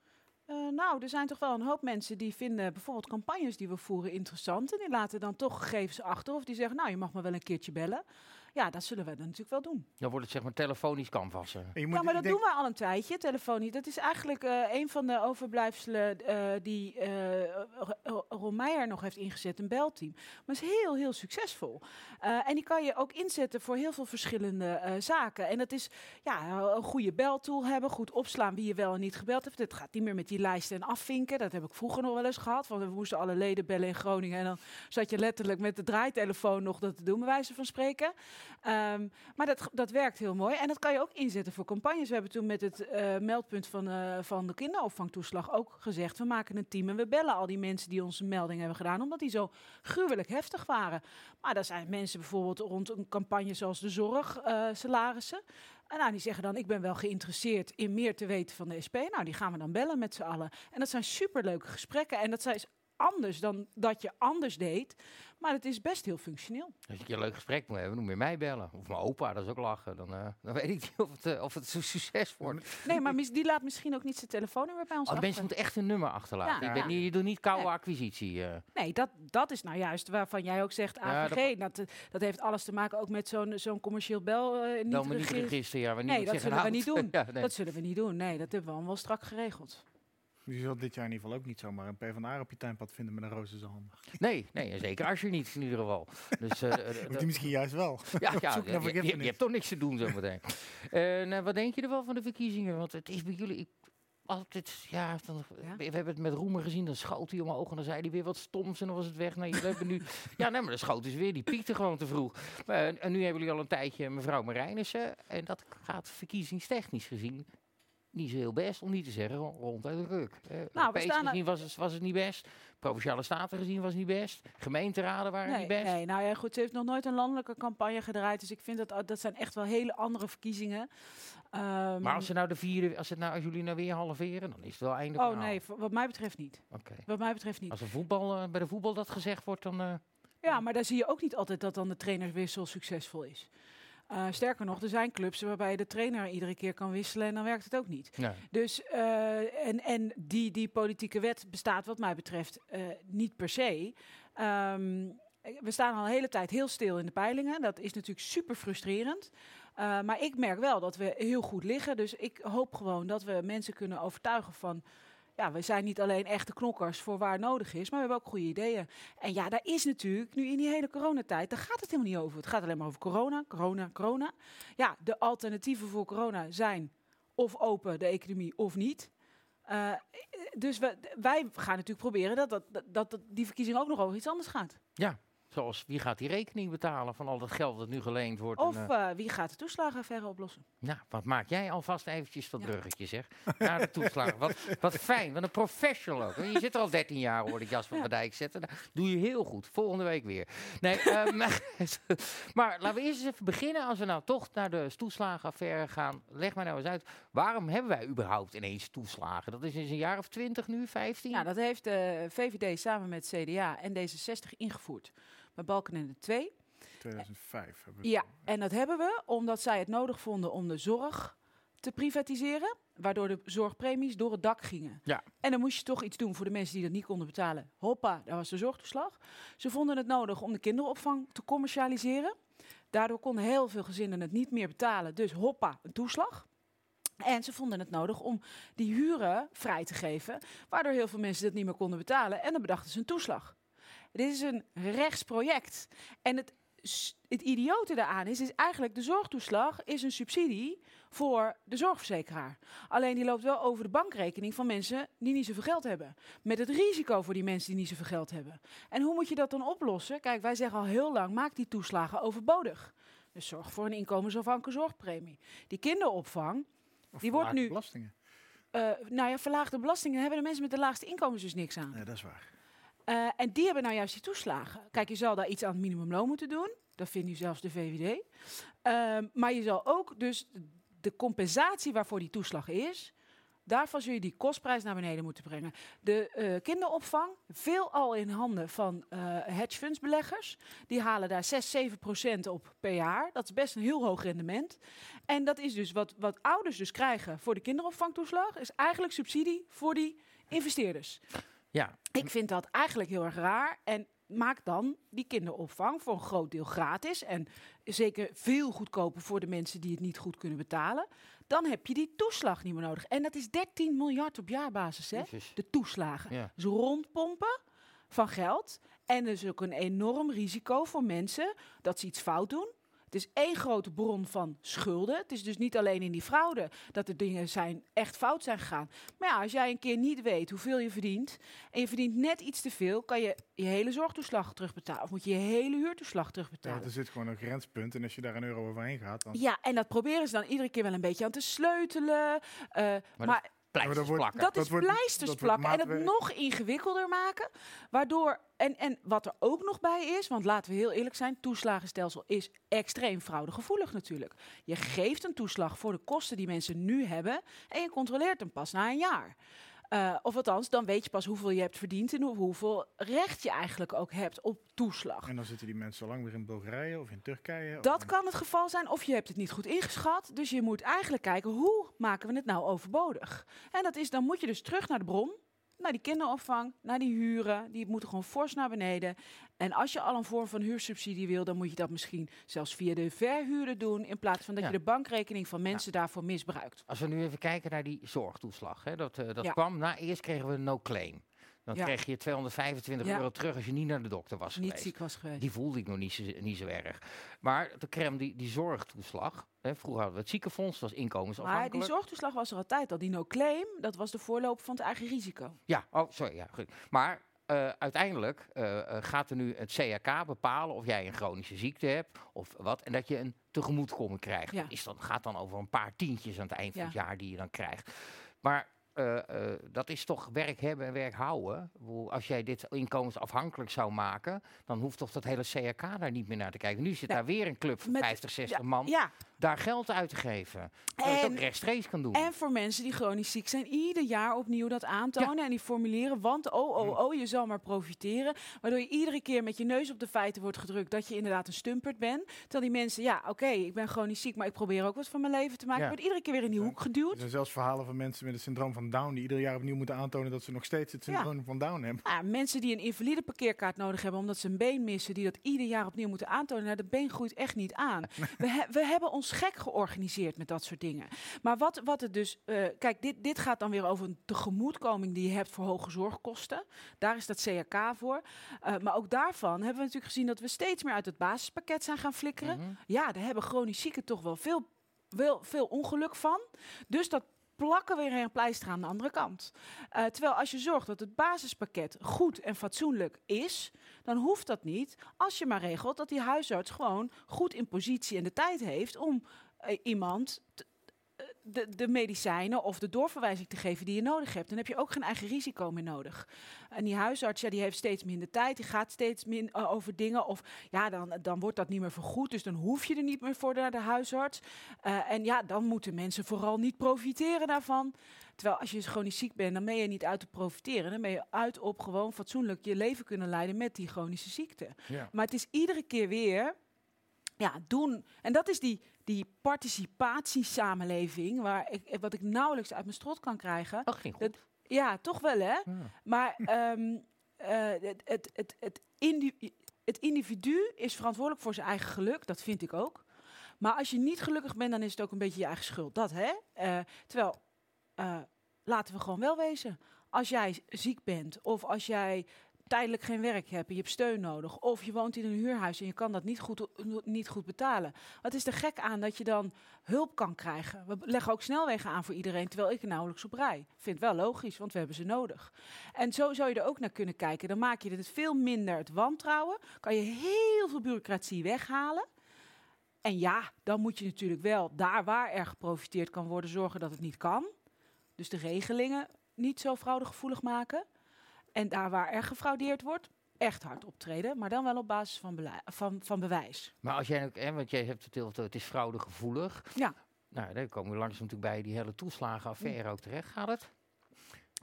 Eh, nou, er zijn toch wel een hoop mensen die vinden bijvoorbeeld campagnes die we voeren interessant. En die laten dan toch gegevens achter. Of die zeggen, nou, je mag me wel een keertje bellen. Ja, dat zullen we dan natuurlijk wel doen. Dan wordt het zeg maar telefonisch canvassen. Ja, maar dat denk- doen we al een tijdje, telefonie. Dat is eigenlijk eh, een van de overblijfselen eh, die eh Ron Meijer nog heeft ingezet, een belteam. Maar het is heel, heel succesvol. Eh, en die kan je ook inzetten voor heel veel verschillende eh, zaken. En dat is ja, een goede beltool hebben, goed opslaan wie je wel en niet gebeld heeft. Het gaat niet meer met die lijsten en afvinken. Dat heb ik vroeger nog wel eens gehad. Want we moesten alle leden bellen in Groningen. En dan zat je letterlijk met de draaitelefoon nog dat te doen, bij wijze van spreken. Ehm, maar dat, dat werkt heel mooi. En dat kan je ook inzetten voor campagnes. We hebben toen met het eh, meldpunt van, eh, van de kinderopvangtoeslag ook gezegd... we maken een team en we bellen al die mensen die onze melding hebben gedaan... omdat die zo gruwelijk heftig waren. Maar er zijn mensen bijvoorbeeld rond een campagne zoals de zorg, eh, salarissen... En nou, die zeggen dan, ik ben wel geïnteresseerd in meer te weten van de SP. Nou, die gaan we dan bellen met z'n allen. En dat zijn superleuke gesprekken. En dat is anders dan dat je anders deed. Maar het is best heel functioneel. Als je een leuk gesprek moet hebben, noem je mij bellen. Of mijn opa, dat is ook lachen. Dan, eh, dan weet ik niet of het, eh, of het zo'n succes wordt. Nee, maar die laat misschien ook niet zijn telefoonnummer bij ons Oh, achter. mensen moeten echt een nummer achterlaten. Ja. Je, bent Ja. niet, je doet niet koude Nee. acquisitie. eh. Nee, dat, dat is nou juist waarvan jij ook zegt Ja, AVG. dat, dat, heeft alles te maken ook met zo'n zo'n commercieel bel niet niet register. ja, Nee, dat zullen we niet houdt. doen. Nee. Dat zullen we niet doen. Nee, dat hebben we allemaal strak geregeld. Je zult dit jaar in ieder geval ook niet zomaar een PvdA op je tuinpad vinden met een zijn handen. Nee, nee, zeker als je niet in ieder geval. Dus, eh, eh, die misschien juist wel. Ja, ja zoek je, naar je- je- je vergiffenis. hebt toch niks te doen zometeen. Eh nou, wat denk je er wel van de verkiezingen? Want het is bij jullie... Ik, altijd, ja, dan, we hebben het met Roemer gezien, dan schoot hij omhoog en dan zei hij weer wat stoms en dan was het weg. Nou, jullie hebben nu, ja, nee, maar dan schoot is weer, die piekte gewoon te vroeg. En nu hebben jullie al een tijdje mevrouw Marijnissen en dat gaat verkiezingstechnisch gezien niet zo heel best, om niet te zeggen ro- rond uit de ruk. Eh Nou, we Europees staan gezien was het, was het niet best, provinciale staten gezien was het niet best, gemeenteraden waren Nee, niet best. nee, nou ja, goed, ze heeft nog nooit een landelijke campagne gedraaid. Dus ik vind dat dat zijn echt wel hele andere verkiezingen. Ehm, Maar als, ze nou de vierde, als, het nou, als jullie nou weer halveren, dan is het wel einde oh verhaal. nee, wat mij betreft niet. Oké. Wat mij betreft niet. Als er voetbal, eh, bij de voetbal dat gezegd wordt, dan... eh, Ja, maar daar zie je ook niet altijd dat dan de trainerswissel succesvol is. Eh, sterker nog, er zijn clubs waarbij de trainer iedere keer kan wisselen en dan werkt het ook niet. Nee. Dus, eh, en, en die, die politieke wet bestaat wat mij betreft eh, niet per se. Ehm, we staan al een hele tijd heel stil in de peilingen. Dat is natuurlijk super frustrerend. Maar ik merk wel dat we heel goed liggen. Dus ik hoop gewoon dat we mensen kunnen overtuigen van... Ja, we zijn niet alleen echte knokkers voor waar nodig is, maar we hebben ook goede ideeën. En ja, daar is natuurlijk, nu in die hele coronatijd, daar gaat het helemaal niet over. Het gaat alleen maar over corona, corona, corona. Ja, de alternatieven voor corona zijn of open de economie of niet. Eh, dus we, wij gaan natuurlijk proberen dat, dat, dat, dat die verkiezing ook nog over iets anders gaat. ja, zoals wie gaat die rekening betalen van al dat geld dat nu geleend wordt? Of en, eh, eh, wie gaat de toeslagenaffaire oplossen? nou, wat maak jij alvast eventjes dat bruggetje, zeg. Naar de toeslagen. Wat, wat fijn, wat een professional ook. Je zit er al 13 jaar, hoor ik Jasper van Dijk zetten. Nou, doe je heel goed. Volgende week weer. Nee, ehm, maar laten we eerst eens even beginnen. Als we nou toch naar de toeslagenaffaire gaan, leg mij nou eens uit. Waarom hebben wij überhaupt ineens toeslagen? Dat is in een jaar of 20 nu, 15? Ja, dat heeft de VVD samen met CDA en D66 ingevoerd. Bij Balkenende 2. 2005 hebben we Ja, en dat hebben we omdat zij het nodig vonden om de zorg te privatiseren. Waardoor de zorgpremies door het dak gingen. Ja. En dan moest je toch iets doen voor de mensen die dat niet konden betalen. Hoppa, daar was de zorgtoeslag. Ze vonden het nodig om de kinderopvang te commercialiseren. Daardoor konden heel veel gezinnen het niet meer betalen. Dus hoppa, een toeslag. En ze vonden het nodig om die huren vrij te geven. Waardoor heel veel mensen dat niet meer konden betalen. En dan bedachten ze een toeslag. Dit is een rechtsproject. En het, het idiote daaraan is, is eigenlijk de zorgtoeslag is een subsidie voor de zorgverzekeraar. Alleen die loopt wel over de bankrekening van mensen die niet zoveel geld hebben. Met het risico voor die mensen die niet zoveel geld hebben. En hoe moet je dat dan oplossen? Kijk, wij zeggen al heel lang, maak die toeslagen overbodig. Dus zorg voor een inkomensafhankelijke zorgpremie. Die kinderopvang, Of die wordt verlaagde nu... belastingen. eh, nou ja, verlaagde belastingen hebben de mensen met de laagste inkomens dus niks aan. Ja, dat is waar. Eh, en die hebben nou juist die toeslagen. Kijk, je zal daar iets aan het minimumloon moeten doen. Dat vindt nu zelfs de VVD. Ehm, maar je zal ook dus de compensatie waarvoor die toeslag is... daarvan zul je die kostprijs naar beneden moeten brengen. De eh, kinderopvang, veelal in handen van eh hedgefondsbeleggers... die halen daar 6, 7 procent op per jaar. Dat is best een heel hoog rendement. En dat is dus wat, wat ouders dus krijgen voor de kinderopvangtoeslag... is eigenlijk subsidie voor die investeerders. Ja, Ik vind dat eigenlijk heel erg raar. En maak dan die kinderopvang voor een groot deel gratis. En zeker veel goedkoper voor de mensen die het niet goed kunnen betalen. Dan heb je die toeslag niet meer nodig. En dat is 13 miljard op jaarbasis, hè? Jezus. De toeslagen. Ja. Dus rondpompen van geld. En er is ook een enorm risico voor mensen dat ze iets fout doen. Het is één grote bron van schulden. Het is dus niet alleen in die fraude dat er dingen zijn, echt fout zijn gegaan. Maar ja, als jij een keer niet weet hoeveel je verdient en je verdient net iets te veel, kan je je hele zorgtoeslag terugbetalen. Of moet je je hele huurtoeslag Ja, terugbetalen. er zit gewoon een grenspunt. En als je daar een euro overheen gaat, dan... Ja, en dat proberen ze dan iedere keer wel een beetje aan te sleutelen. Eh, maar dat- pleisters wordt- plakken. Dat, Dat is wordt- pleisters dat plakken en het nog ingewikkelder maken. Waardoor, en, en wat er ook nog bij is, want laten we heel eerlijk zijn, toeslagenstelsel is extreem fraudegevoelig natuurlijk. Je geeft een toeslag voor de kosten die mensen nu hebben en je controleert hem pas na een jaar. Eh, of althans, dan weet je pas hoeveel je hebt verdiend en hoe- hoeveel recht je eigenlijk ook hebt op toeslag. En dan zitten die mensen lang weer in Bulgarije of in Turkije. Dat kan het geval zijn, of je hebt het niet goed ingeschat. Dus je moet eigenlijk kijken, hoe maken we het nou overbodig? En dat is, dan moet je dus terug naar de bron, naar die kinderopvang, naar die huren. Die moeten gewoon fors naar beneden. En als je al een vorm van huursubsidie wil, dan moet je dat misschien zelfs via de verhuurder doen, in plaats van dat Ja. je de bankrekening van mensen daarvoor misbruikt. Als we nu even kijken naar die zorgtoeslag. Hè, dat eh, dat Ja. kwam, na eerst kregen we een no-claim. Dan Ja. kreeg je 225 Ja. euro terug als je niet naar de dokter was Niet geweest. ziek was geweest. Die voelde ik nog niet zo, niet zo erg. Maar de crème, die, die zorgtoeslag. Hè, vroeger hadden we het ziekenfonds, dat was Maar inkomensafhankelijk. die zorgtoeslag was er altijd al. Die no-claim, dat was de voorloper van het eigen risico. Ja, oh, sorry. Ja, goed. Maar eh, uiteindelijk eh, eh, gaat er nu het CAK bepalen of jij een chronische ziekte hebt of wat. En dat je een tegemoetkoming krijgt. Ja. Dat is dan, gaat dan over een paar tientjes aan het eind van het jaar die je dan krijgt. Maar eh, eh, dat is toch werk hebben en werk houden. Als jij dit inkomensafhankelijk zou maken, dan hoeft toch dat hele CAK daar niet meer naar te kijken. Nu zit daar weer een club van Met- 50, 60 Ja, man Ja, daar geld uit te geven. Dat je het ook rechtstreeks kan doen. En voor mensen die chronisch ziek zijn, ieder jaar opnieuw dat aantonen en die formuleren. Want oh, oh, oh, je zal maar profiteren. Waardoor je iedere keer met je neus op de feiten wordt gedrukt dat je inderdaad een stumpert bent. Terwijl die mensen, ja, oké, ik ben chronisch ziek, maar ik probeer ook wat van mijn leven te maken. Ja. Ik word iedere keer weer in die hoek Er geduwd. zijn zelfs verhalen van mensen met het syndroom van Down die ieder jaar opnieuw moeten aantonen dat ze nog steeds het Ja. syndroom van Down hebben. Ja, mensen die een invalide parkeerkaart nodig hebben omdat ze een been missen, die dat ieder jaar opnieuw moeten aantonen. Nou, dat been groeit echt niet aan. we, he- we hebben ons gek georganiseerd met dat soort dingen. Maar wat, wat het dus. eh, kijk, dit, dit gaat dan weer over een tegemoetkoming die je hebt voor hoge zorgkosten. Daar is dat CAK voor. Eh, maar ook daarvan hebben we natuurlijk gezien dat we steeds meer uit het basispakket zijn gaan flikkeren. Mhm. Ja, daar hebben chronisch zieken toch wel veel, wel veel ongeluk van. Dus dat plakken we weer een pleister aan de andere kant. Eh, terwijl als je zorgt dat het basispakket goed en fatsoenlijk is, dan hoeft dat niet. Als je maar regelt dat die huisarts gewoon goed in positie en de tijd heeft om eh, iemand de, de medicijnen of de doorverwijzing te geven die je nodig hebt. Dan heb je ook geen eigen risico meer nodig. En die huisarts, ja, die heeft steeds minder tijd. Die gaat steeds min eh, over dingen. Of ja, dan, dan wordt dat niet meer vergoed. Dus dan hoef je er niet meer voor naar de huisarts. Eh, en ja, dan moeten mensen vooral niet profiteren daarvan. Terwijl als je chronisch ziek bent, dan ben je niet uit te profiteren. Dan ben je uit op gewoon fatsoenlijk je leven kunnen leiden met die chronische ziekte. Ja. Maar het is iedere keer weer ja, doen. En dat is die, die participatiesamenleving, waar ik, wat ik nauwelijks uit mijn strot kan krijgen. Dat ging goed. Dat- Ja, toch wel hè. Ja. Maar ehm, eh, het, het, het, het, indi- het individu is verantwoordelijk voor zijn eigen geluk, dat vind ik ook. Maar als je niet gelukkig bent, dan is het ook een beetje je eigen schuld. Dat hè. Eh, terwijl, eh, laten we gewoon wel wezen. Als jij ziek bent of als jij tijdelijk geen werk hebt en je hebt steun nodig, of je woont in een huurhuis en je kan dat niet goed, niet goed betalen. Wat is er gek aan dat je dan hulp kan krijgen? We leggen ook snelwegen aan voor iedereen, terwijl ik er nauwelijks op rij. Vind wel logisch, want we hebben ze nodig. En zo zou je er ook naar kunnen kijken. Dan maak je het veel minder het wantrouwen. Kan je heel veel bureaucratie weghalen. En ja, dan moet je natuurlijk wel daar waar er geprofiteerd kan worden, zorgen dat het niet kan. Dus de regelingen niet zo fraudegevoelig maken. En daar waar er gefraudeerd wordt, echt hard optreden. Maar dan wel op basis van, van, van bewijs. Maar als jij ook, hè, want jij hebt het heel het is fraudegevoelig. Ja. Nou, dan komen we langzaam natuurlijk bij die hele toeslagenaffaire ook terecht. Gaat het?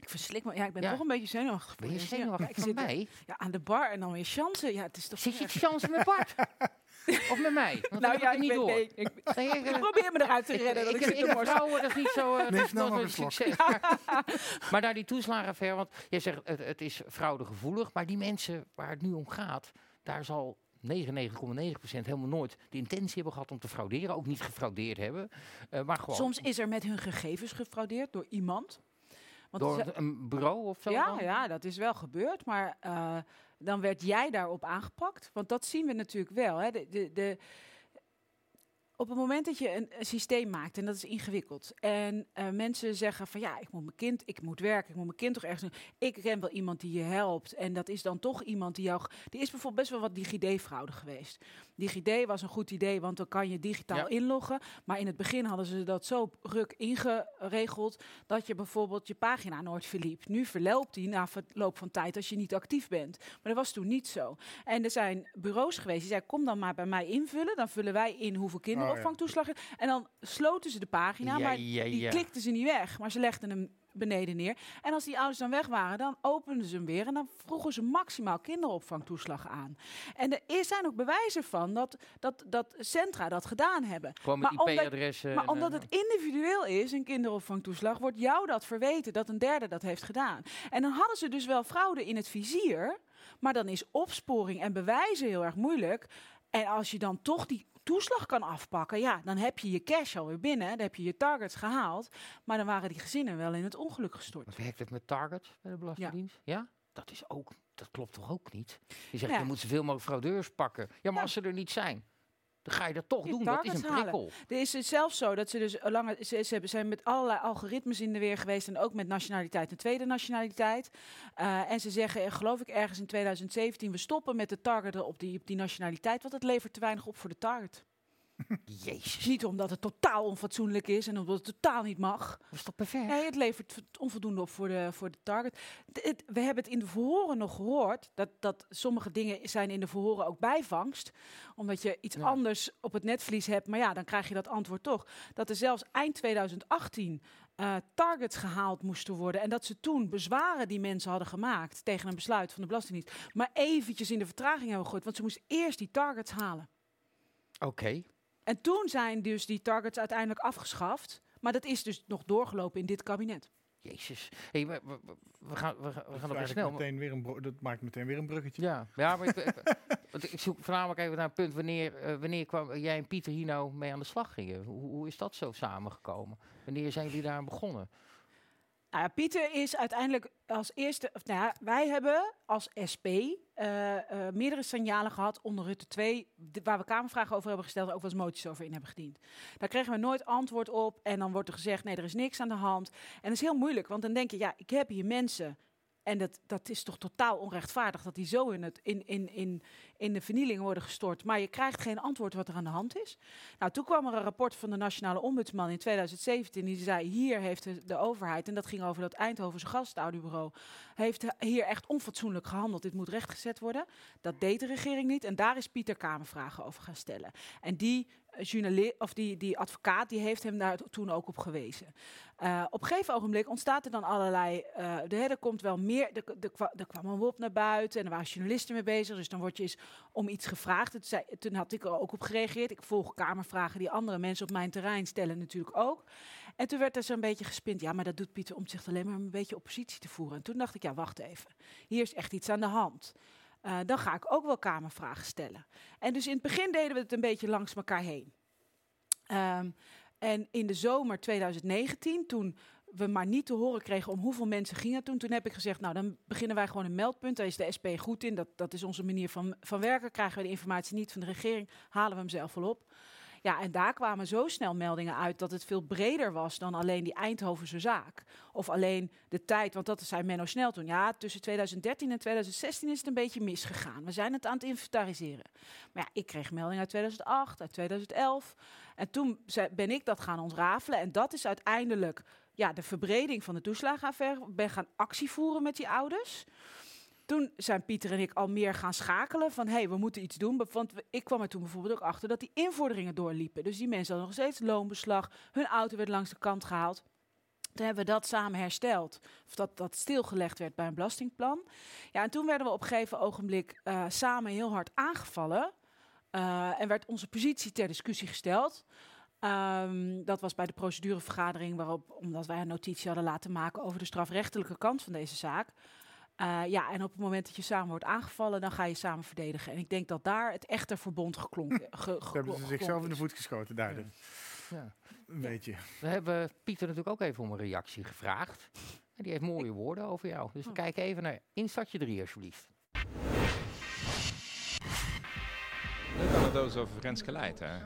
Ik verslik me. Ja, ik ben Ja. toch een beetje zenuwachtig. Ben je zenuwachtig Ja, ik zit mij? Ja, aan de bar en dan weer chansen. Ja, het is toch Zit je chansen met Bart? of met mij? Want Nou ja, ik niet ben, door. nee, ik, Nee, ik, ik probeer me eruit te redden. dat ik, ik, morsen. vrouwen, dat is niet zo... eh, Neem een slok. succes. maar naar die toeslagenaffaire, want jij zegt het, het is fraudegevoelig, maar die mensen waar het nu om gaat, daar zal 99,9% helemaal nooit de intentie hebben gehad om te frauderen, ook niet gefraudeerd hebben, eh, maar gewoon Soms is er met hun gegevens gefraudeerd door iemand. Want door een bureau of zo. ja, dan? ja, dat is wel gebeurd. Maar eh, dan werd jij daarop aangepakt. Want dat zien we natuurlijk wel. Hè. De, de, de, op het moment dat je een, een systeem maakt en dat is ingewikkeld. En eh, mensen zeggen van ja, ik moet mijn kind, ik moet werken, ik moet mijn kind toch ergens doen. Ik ken wel iemand die je helpt. En dat is dan toch iemand die jou. Die is bijvoorbeeld best wel wat DigiD-fraude geweest. DigiD was een goed idee, want dan kan je digitaal Ja. inloggen. Maar in het begin hadden ze dat zo ruk ingeregeld dat je bijvoorbeeld je pagina nooit verliep. Nu verloopt die na verloop van tijd als je niet actief bent. Maar dat was toen niet zo. En er zijn bureaus geweest die zeiden: kom dan maar bij mij invullen. Dan vullen wij in hoeveel kinderopvangtoeslag. er- En dan sloten ze de pagina, Ja, maar ja, die klikten ze niet weg. Maar ze legden hem beneden neer. En als die ouders dan weg waren, dan openden ze hem weer en dan vroegen ze maximaal kinderopvangtoeslag aan. En er zijn ook bewijzen van dat, dat, dat centra dat gedaan hebben. Gewoon met Maar omdat- IP-adressen. Maar omdat eh, het individueel is, een kinderopvangtoeslag, wordt jou dat verweten dat een derde dat heeft gedaan. En dan hadden ze dus wel fraude in het vizier, maar dan is opsporing en bewijzen heel erg moeilijk. En als je dan toch die toeslag kan afpakken, ja, dan heb je je cash alweer binnen, dan heb je je targets gehaald. Maar dan waren die gezinnen wel in het ongeluk gestort. Wat werkt het met target bij de Belastingdienst? Ja. Dat is ook, dat klopt toch ook niet? Je zegt, Ja. je moet zoveel mogelijk fraudeurs pakken. Ja, maar Ja. als ze er niet zijn, dan ga je dat toch Je doen. Dat is een prikkel. Er is het zelfs zo dat ze dus langer, ze, zijn met allerlei algoritmes in de weer geweest en ook met nationaliteit en tweede nationaliteit. Eh, en ze zeggen, eh, geloof ik, ergens in 2017, we stoppen met de targeten op die, op die nationaliteit, want het levert te weinig op voor de target. Jezus, Niet omdat het totaal onfatsoenlijk is en omdat het totaal niet mag. dat is toch pervers? Nee, het levert onvoldoende op voor de, voor de target. Het- we hebben het in de verhoren nog gehoord, dat, dat sommige dingen zijn in de verhoren ook bijvangst. Omdat je iets Ja. anders op het netvlies hebt, maar ja, dan krijg je dat antwoord toch. Dat er zelfs eind 2018 eh, targets gehaald moesten worden. En dat ze toen bezwaren die mensen hadden gemaakt tegen een besluit van de Belastingdienst. Maar eventjes in de vertraging hebben gegooid, want ze moesten eerst die targets halen. Oké. En toen zijn dus die targets uiteindelijk afgeschaft. Maar dat is dus nog doorgelopen in dit kabinet. Jezus. Hey, we, we, gaan, we, gaan- we Dat gaan snel. meteen weer een dat maakt meteen weer een bruggetje. Ja, ja maar ik, ik- want ik zoek voornamelijk even naar een punt. Wanneer, eh, wanneer kwam jij en Pieter hier nou mee aan de slag gingen? Hoe, hoe is dat zo samengekomen? Wanneer zijn jullie daar aan begonnen? Nou ja, Pieter is uiteindelijk als eerste. Of, nou ja, wij hebben als SP eh, eh, meerdere signalen gehad onder Rutte 2, d- waar we Kamervragen over hebben gesteld en ook wel moties over in hebben gediend. Daar kregen we nooit antwoord op en dan wordt er gezegd: nee, er is niks aan de hand. En dat is heel moeilijk, want dan denk je: ja, ik heb hier mensen. En dat, dat is toch totaal onrechtvaardig dat die zo in, het, in, in, in, in de vernieling worden gestort. Maar je krijgt geen antwoord wat er aan de hand is. Nou, toen kwam er een rapport van de Nationale Ombudsman in 2017. Die zei, hier heeft de, overheid, en dat ging over dat Eindhovense gastaudiobureau, heeft hier echt onfatsoenlijk gehandeld. Dit moet rechtgezet worden. Dat deed de regering niet. En daar is Pieter Kamervragen over gaan stellen. En die, eh, journali- of die, die advocaat die heeft hem daar toen ook op gewezen. Eh, op een gegeven ogenblik ontstaat er dan allerlei. eh de, er komt wel meer. Er, kwa- er kwam een WOP naar buiten en er waren journalisten mee bezig. Dus dan word je eens om iets gevraagd. Het zei, toen had ik er ook op gereageerd. Ik volg kamervragen die andere mensen op mijn terrein stellen, natuurlijk ook. En toen werd er zo'n beetje gespind. Ja, maar dat doet Pieter om zich alleen maar een beetje oppositie te voeren. En toen dacht ik, ja, wacht even. Hier is echt iets aan de hand. Eh, dan ga ik ook wel kamervragen stellen. En dus in het begin deden we het een beetje langs elkaar heen. Ehm, en in de zomer 2019, toen we maar niet te horen kregen om hoeveel mensen gingen toen, toen heb ik gezegd, nou dan beginnen wij gewoon een meldpunt. Daar is de SP goed in, dat, dat is onze manier van, van werken. Krijgen we de informatie niet van de regering, halen we hem zelf wel op. Ja, en daar kwamen zo snel meldingen uit dat het veel breder was dan alleen die Eindhovense zaak. Of alleen de tijd, want dat zei Menno Snel toen. Ja, tussen 2013 en 2016 is het een beetje misgegaan. We zijn het aan het inventariseren. Maar ja, ik kreeg meldingen uit 2008, uit 2011. En toen ben ik dat gaan ontrafelen. En dat is uiteindelijk ja, de verbreding van de toeslagenaffaire. Ik ben gaan actie voeren met die ouders. Toen zijn Pieter en ik al meer gaan schakelen van... hé, hey, we moeten iets doen. Want ik kwam er toen bijvoorbeeld ook achter dat die invorderingen doorliepen. Dus die mensen hadden nog steeds loonbeslag. Hun auto werd langs de kant gehaald. Toen hebben we dat samen hersteld. Of dat dat stilgelegd werd bij een belastingplan. Ja, en toen werden we op een gegeven ogenblik eh, samen heel hard aangevallen. Eh, en werd onze positie ter discussie gesteld. Ehm, dat was bij de procedurevergadering waarop, omdat wij een notitie hadden laten maken over de strafrechtelijke kant van deze zaak. Eh, ja, en op het moment dat je samen wordt aangevallen, dan ga je samen verdedigen. En ik denk dat daar het echte verbond geklonken ge, Daar hebben ze zichzelf in de voet geschoten daar. dus. Ja. Een beetje. We hebben Pieter natuurlijk ook even om een reactie gevraagd. En die heeft mooie woorden over jou. Dus we Oh. kijken even naar instartje 3 alsjeblieft. Leuke anekdote over Renske Leijt, hè?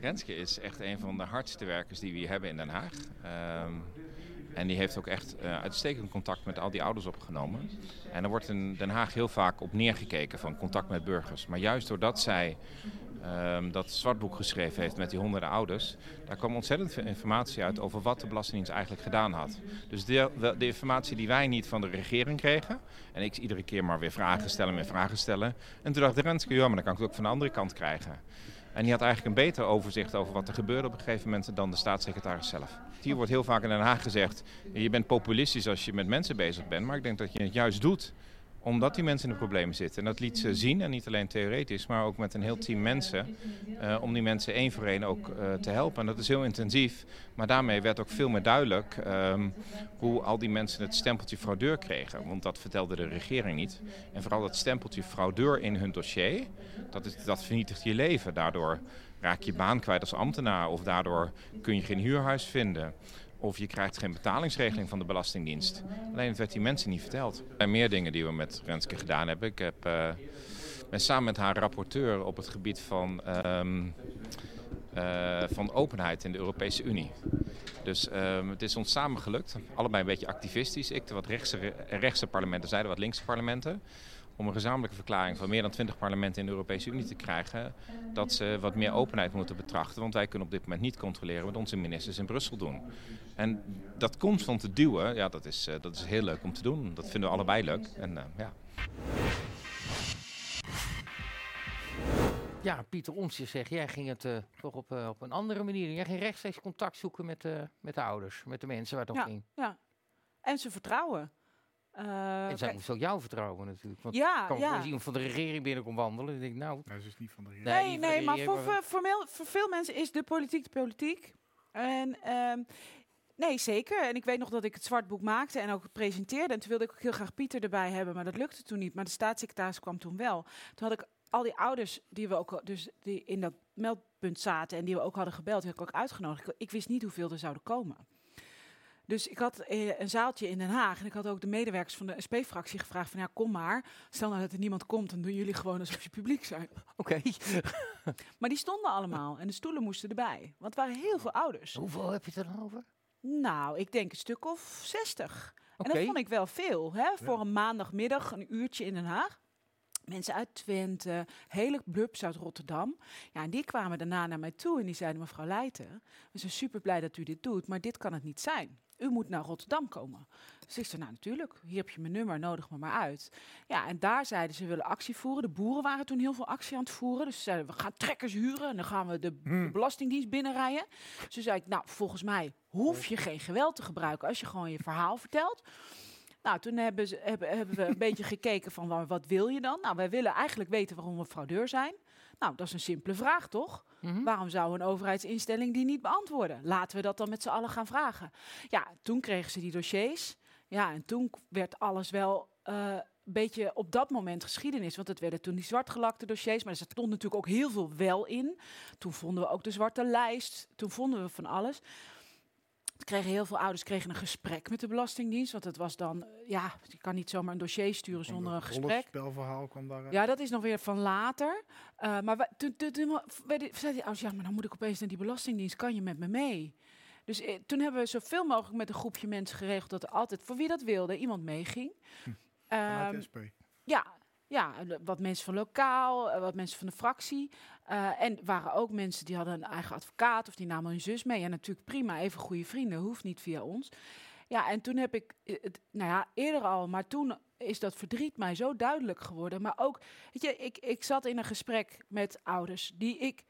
Renske is echt een van de hardste werkers die we hier hebben in Den Haag. Ehm, en die heeft ook echt eh, uitstekend contact met al die ouders opgenomen. En er wordt in Den Haag heel vaak op neergekeken van contact met burgers. Maar juist doordat zij ehm, dat zwartboek geschreven heeft met die honderden ouders, daar kwam ontzettend veel informatie uit over wat de Belastingdienst eigenlijk gedaan had. Dus de, de, informatie die wij niet van de regering kregen, en ik iedere keer maar weer vragen stellen, meer vragen stellen. En toen dacht de Renske, ja, maar dan kan ik het ook van de andere kant krijgen. En die had eigenlijk een beter overzicht over wat er gebeurde op een gegeven moment dan de staatssecretaris zelf. Hier wordt heel vaak in Den Haag gezegd, je bent populistisch als je met mensen bezig bent, maar ik denk dat je het juist doet omdat die mensen in de problemen zitten. En dat liet ze zien, en niet alleen theoretisch, maar ook met een heel team mensen. eh, om die mensen één voor één ook eh, te helpen. En dat is heel intensief. Maar daarmee werd ook veel meer duidelijk ehm, hoe al die mensen het stempeltje fraudeur kregen. Want dat vertelde de regering niet. En vooral dat stempeltje fraudeur in hun dossier, dat, is, dat vernietigt je leven. Daardoor raak je baan kwijt als ambtenaar. Of daardoor kun je geen huurhuis vinden. Of je krijgt geen betalingsregeling van de Belastingdienst. Alleen werd die mensen niet verteld. Er zijn meer dingen die we met Renske gedaan hebben. Ik heb, eh, ben samen met haar rapporteur op het gebied van, ehm, eh, van openheid in de Europese Unie. Dus ehm, het is ons samen gelukt. Allebei een beetje activistisch. Ik de wat rechtse, rechtse parlementen, zij de wat linkse parlementen om een gezamenlijke verklaring van meer dan 20 parlementen in de Europese Unie te krijgen. Dat ze wat meer openheid moeten betrachten. Want wij kunnen op dit moment niet controleren wat onze ministers in Brussel doen. En dat constant te duwen, ja, dat is, eh, dat is heel leuk om te doen. Dat vinden we allebei leuk. En, eh, ja. Ja, Pieter Omtzigt zegt, jij ging het eh, toch op, op een andere manier doen. Jij ging rechtstreeks contact zoeken met, eh, met de ouders, met de mensen waar het om Ja, ging. ja. En ze vertrouwen. Eh, En zij moest ook jou vertrouwen natuurlijk. Want Ja, ik kan ja. Als iemand van de regering binnenkomt wandelen, dan denk ik, nou... Dat is niet van de Nee, Nee, nee, de maar regering, voor, voor, formeel, voor veel mensen is de politiek de politiek. En ehm, nee, zeker. En ik weet nog dat ik het zwartboek maakte en ook presenteerde. En toen wilde ik ook heel graag Pieter erbij hebben, maar dat lukte toen niet. Maar de staatssecretaris kwam toen wel. Toen had ik al die ouders die we ook dus die in dat meldpunt zaten en die we ook hadden gebeld, heb ik ook uitgenodigd. Ik, ik wist niet hoeveel er zouden komen. Dus ik had eh, een zaaltje in Den Haag en ik had ook de medewerkers van de SP-fractie gevraagd van ja, kom maar. Stel nou dat er niemand komt, dan doen jullie gewoon alsof je publiek zijn. Oké. Maar die stonden allemaal en de stoelen moesten erbij. Want het waren heel veel ouders. Hoeveel heb je het dan over? Nou, ik denk een stuk of 60. En Oké. dat vond ik wel veel, hè? Voor een maandagmiddag, een uurtje in Den Haag. Mensen uit Twente, hele blubs uit Rotterdam. Ja, en die kwamen daarna naar mij toe en die zeiden: Mevrouw Leijten, we zijn super blij dat u dit doet, maar dit kan het niet zijn. U moet naar Rotterdam komen. Dus ik zei, nou natuurlijk, hier heb je mijn nummer, nodig me maar uit. Ja, en daar zeiden ze, willen actie voeren. De boeren waren toen heel veel actie aan het voeren. Dus ze zeiden, we gaan trekkers huren en dan gaan we de, de belastingdienst binnenrijden. Dus toen zei ik, nou, volgens mij hoef je geen geweld te gebruiken als je gewoon je verhaal vertelt. Nou, toen hebben, ze, hebben, hebben we een beetje gekeken van wa- wat wil je dan? Nou, wij willen eigenlijk weten waarom we fraudeur zijn. Nou, dat is een simpele vraag, toch? Mhm. Waarom zou een overheidsinstelling die niet beantwoorden? Laten we dat dan met z'n allen gaan vragen. Ja, toen kregen ze die dossiers. Ja, en toen werd alles wel eh, een beetje op dat moment geschiedenis. Want het werden toen die zwartgelakte dossiers. Maar er stond natuurlijk ook heel veel wel in. Toen vonden we ook de zwarte lijst. Toen vonden we van alles. Kregen heel veel ouders kregen een gesprek met de Belastingdienst. Want het was dan, eh, ja, je kan niet zomaar een dossier sturen zonder een gesprek. spelverhaal kwam daaruit. Ja, dat is nog weer van later. Uh, maar toen, zeiden die ouders, ja, maar dan moet ik opeens naar die belastingdienst. Kan je met me mee? Dus eh, toen hebben we zoveel mogelijk met een groepje mensen geregeld dat er altijd, voor wie dat wilde, iemand meeging. De SP. ja, ja, eh, wat mensen van lokaal, eh, wat mensen van de fractie. Eh, en waren ook mensen die hadden een eigen advocaat of die namen hun zus mee. En natuurlijk prima, even goede vrienden, hoeft niet via ons. Ja, en toen heb ik, eh, het, nou ja, eerder al, maar toen is dat verdriet mij zo duidelijk geworden. Maar ook, weet je, ik, ik zat in een gesprek met ouders die ik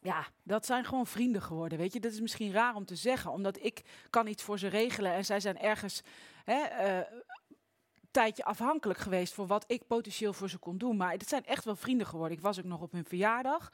ja, dat zijn gewoon vrienden geworden. Weet je, dat is misschien raar om te zeggen, omdat ik kan iets voor ze regelen en zij zijn ergens hè, eh, tijdje afhankelijk geweest voor wat ik potentieel voor ze kon doen. Maar het zijn echt wel vrienden geworden. Ik was ook nog op hun verjaardag.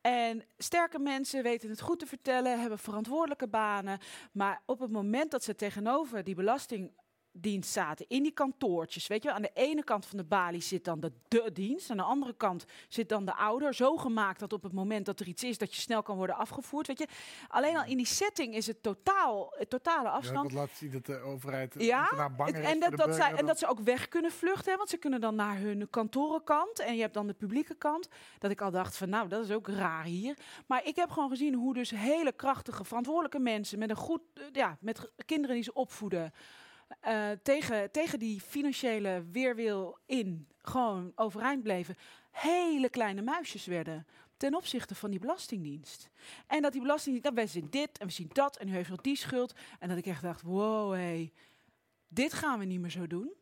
En sterke mensen weten het goed te vertellen, hebben verantwoordelijke banen. Maar op het moment dat ze tegenover die belasting dienst zaten, in die kantoortjes. Weet je, aan de ene kant van de balie zit dan de, de dienst, aan de andere kant zit dan de ouder. Zo gemaakt dat op het moment dat er iets is, dat je snel kan worden afgevoerd. Weet je, alleen al in die setting is het totaal, het totale Ja, afstand. wat laat zien dat de overheid Ja, banger en, dat, dat zij, en dat ze ook weg kunnen vluchten, hè, want ze kunnen dan naar hun kantorenkant en je hebt dan de publieke kant. Dat ik al dacht van, nou, dat is ook raar hier. Maar ik heb gewoon gezien hoe dus hele krachtige, verantwoordelijke mensen met een goed, eh, ja, met kinderen die ze opvoeden, eh, tegen, tegen die financiële weerwil in gewoon overeind bleven, hele kleine muisjes werden ten opzichte van die belastingdienst. En dat die belastingdienst, dan we zien dit en we zien dat en u heeft nog die schuld. En dat ik echt dacht, wow, hé, dit gaan we niet meer zo doen.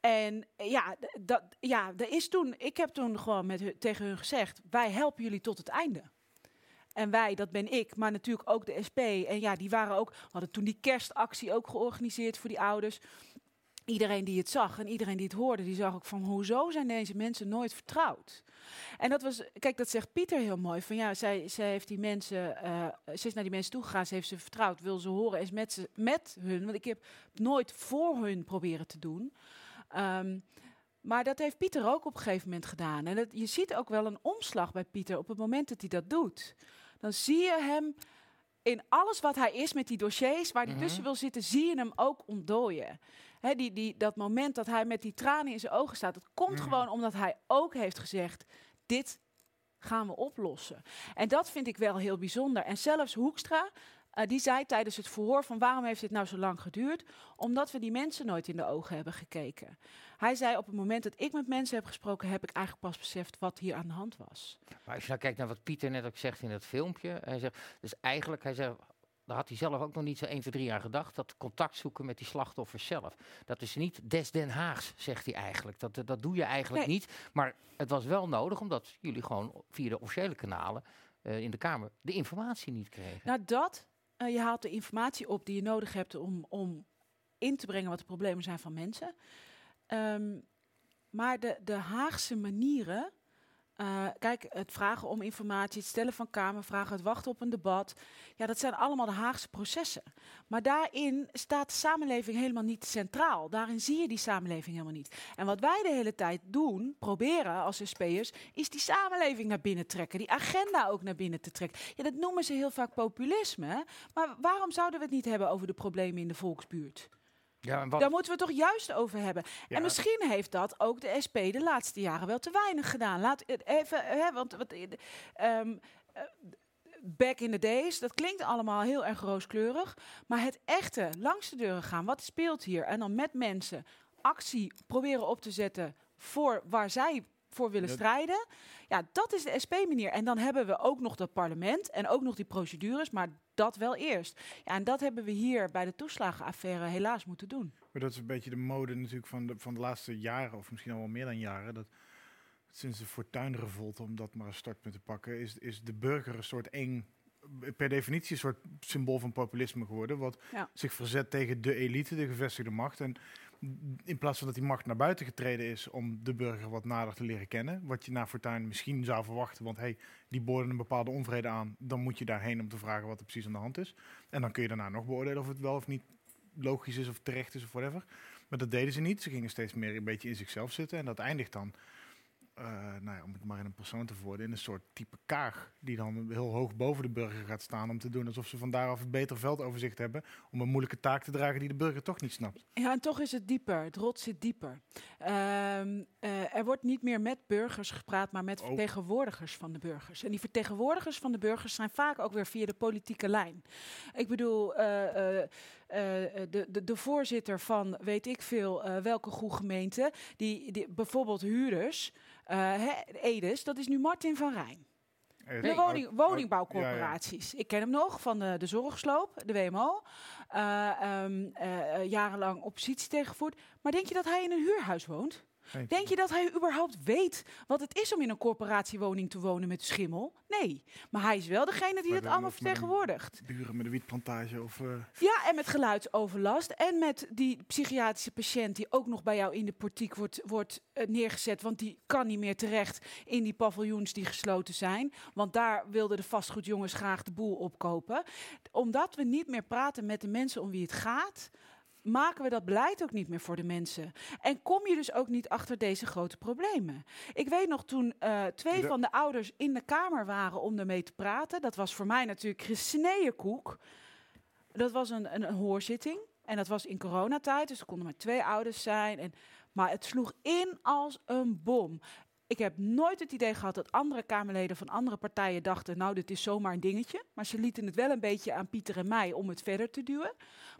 En eh, ja, dat, ja, er is toen, ik heb toen gewoon met tegen hun gezegd, wij helpen jullie tot het einde. En wij, dat ben ik, maar natuurlijk ook de SP. En ja, die waren ook, hadden toen die kerstactie ook georganiseerd voor die ouders. Iedereen die het zag en iedereen die het hoorde, die zag ook van hoezo zijn deze mensen nooit vertrouwd? En dat was, kijk, dat zegt Pieter heel mooi. Van ja, zij, zij heeft die mensen, eh, ze is naar die mensen toegegaan, ze heeft ze vertrouwd, wil ze horen, is met, ze, met hun. Want ik heb nooit voor hun proberen te doen. Ehm, maar dat heeft Pieter ook op een gegeven moment gedaan. En je ziet ook wel een omslag bij Pieter op het moment dat hij dat doet. Dan zie je hem in alles wat hij is met die dossiers waar hij Mhm. tussen wil zitten, zie je hem ook ontdooien. Die, die, dat moment dat hij met die tranen in zijn ogen staat, dat komt Mhm. gewoon omdat hij ook heeft gezegd: dit gaan we oplossen. En dat vind ik wel heel bijzonder. En zelfs Hoekstra, eh, die zei tijdens het verhoor van waarom heeft dit nou zo lang geduurd? Omdat we die mensen nooit in de ogen hebben gekeken. Hij zei op het moment dat ik met mensen heb gesproken, heb ik eigenlijk pas beseft wat hier aan de hand was. Maar als je nou kijkt naar wat Pieter net ook zegt in dat filmpje. Hij zegt, dus eigenlijk, hij zegt, daar had hij zelf ook nog niet zo 1, 2, 3 aan gedacht. Dat contact zoeken met die slachtoffers zelf. Dat is niet des Den Haags, zegt hij eigenlijk. Dat, dat doe je eigenlijk Nee. niet. Maar het was wel nodig, omdat jullie gewoon via de officiële kanalen eh, in de Kamer de informatie niet kregen. Nou, dat, eh, je haalt de informatie op die je nodig hebt om, om in te brengen wat de problemen zijn van mensen. Ehm, maar de, de Haagse manieren, eh, kijk, het vragen om informatie, het stellen van kamervragen, het wachten op een debat, ja, dat zijn allemaal de Haagse processen. Maar daarin staat de samenleving helemaal niet centraal. Daarin zie je die samenleving helemaal niet. En wat wij de hele tijd doen, proberen als SP'ers, is die samenleving naar binnen trekken. Die agenda ook naar binnen te trekken. Ja, dat noemen ze heel vaak populisme. Maar waarom zouden we het niet hebben over de problemen in de volksbuurt? Ja, en wat, Daar moeten we het toch juist over hebben. Ja. En misschien heeft dat ook de SP de laatste jaren wel te weinig gedaan. Laat even, hè, want wat, eh, ehm, eh, back in the days, dat klinkt allemaal heel erg rooskleurig. Maar het echte, langs de deuren gaan, wat speelt hier? En dan met mensen actie proberen op te zetten voor waar zij voor willen strijden. Ja, dat is de SP-manier. En dan hebben we ook nog dat parlement en ook nog die procedures, maar dat wel eerst. Ja, en dat hebben we hier bij de toeslagenaffaire helaas moeten doen. Maar dat is een beetje de mode natuurlijk van de, van de laatste jaren, of misschien al wel meer dan jaren. Dat sinds de fortuinrevolte, om dat maar een startpunt te pakken, is, is de burger een soort eng, per definitie een soort symbool van populisme geworden. Wat Ja. zich verzet tegen de elite, de gevestigde macht. En in plaats van dat die macht naar buiten getreden is om de burger wat nader te leren kennen. Wat je na Fortuyn misschien zou verwachten. Want hey, die boorden een bepaalde onvrede aan. Dan moet je daarheen om te vragen wat er precies aan de hand is. En dan kun je daarna nog beoordelen of het wel of niet logisch is of terecht is of whatever. Maar dat deden ze niet. Ze gingen steeds meer een beetje in zichzelf zitten. En dat eindigt dan, eh, nou ja, om het maar in een persoon te verwoorden, in een soort type kaag. Die dan heel hoog boven de burger gaat staan om te doen alsof ze van daaraf het beter veldoverzicht hebben. Om een moeilijke taak te dragen die de burger toch niet snapt. Ja, en toch is het dieper. Het rot zit dieper. Ehm, eh, er wordt niet meer met burgers gepraat, maar met Oh. vertegenwoordigers van de burgers. En die vertegenwoordigers van de burgers zijn vaak ook weer via de politieke lijn. Ik bedoel, eh, de, de, de voorzitter van weet ik veel welke goede gemeente, die, die bijvoorbeeld huurders, hè, Edes, dat is nu Martin van Rijn. Eh, De woning, ja, ja. woningbouwcorporaties. Ik ken hem nog van de, de zorgsloop, de WMO. Eh, ehm, eh, eh, jarenlang oppositie tegengevoerd. Maar denk je dat hij in een huurhuis woont? Denk je dat hij überhaupt weet wat het is om in een corporatiewoning te wonen met schimmel? Nee. Maar hij is wel degene die het allemaal vertegenwoordigt. Buren met een wietplantage of... eh, Ja, en met geluidsoverlast. En met die psychiatrische patiënt die ook nog bij jou in de portiek wordt, wordt eh, neergezet. Want die kan niet meer terecht in die paviljoens die gesloten zijn. Want daar wilden de vastgoedjongens graag de boel opkopen. Omdat we niet meer praten met de mensen om wie het gaat. Maken we dat beleid ook niet meer voor de mensen. En kom je dus ook niet achter deze grote problemen. Ik weet nog toen eh, twee De- van de ouders in de kamer waren om ermee te praten. Dat was voor mij natuurlijk gesneden koek. Dat was een, een, een hoorzitting. En dat was in coronatijd, dus er konden maar twee ouders zijn. En, maar het sloeg in als een bom. Ik heb nooit het idee gehad dat andere Kamerleden van andere partijen dachten... nou, dit is zomaar een dingetje. Maar ze lieten het wel een beetje aan Pieter en mij om het verder te duwen.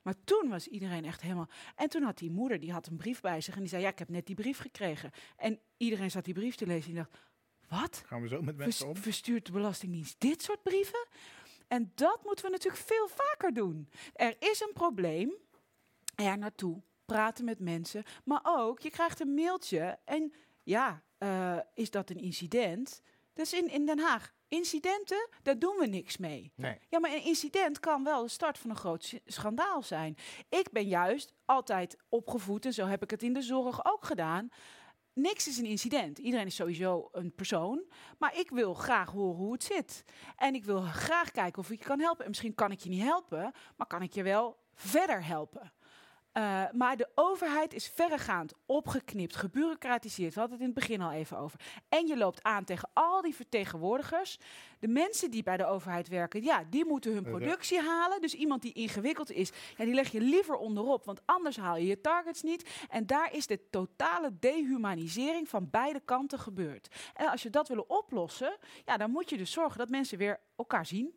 Maar toen was iedereen echt helemaal... En toen had die moeder, die had een brief bij zich en die zei... ja, ik heb net die brief gekregen. En iedereen zat die brief te lezen en die dacht... wat? Gaan we zo met mensen om? verstuurt de Belastingdienst dit soort brieven? En dat moeten we natuurlijk veel vaker doen. Er is een probleem, er naartoe, praten met mensen. Maar ook, je krijgt een mailtje en ja, eh, is dat een incident? Dat is in, in Den Haag. Incidenten, daar doen we niks mee. Nee. Ja, maar een incident kan wel de start van een groot schandaal zijn. Ik ben juist altijd opgevoed, en zo heb ik het in de zorg ook gedaan. Niks is een incident. Iedereen is sowieso een persoon. Maar ik wil graag horen hoe het zit. En ik wil graag kijken of ik je kan helpen. En misschien kan ik je niet helpen, maar kan ik je wel verder helpen. Eh, maar de overheid is verregaand opgeknipt, gebureaucratiseerd. We hadden het in het begin al even over. En je loopt aan tegen al die vertegenwoordigers. De mensen die bij de overheid werken, ja, die moeten hun productie halen. Dus iemand die ingewikkeld is, ja, die leg je liever onderop. Want anders haal je je targets niet. En daar is de totale dehumanisering van beide kanten gebeurd. En als je dat willen oplossen, ja, dan moet je dus zorgen dat mensen weer elkaar zien.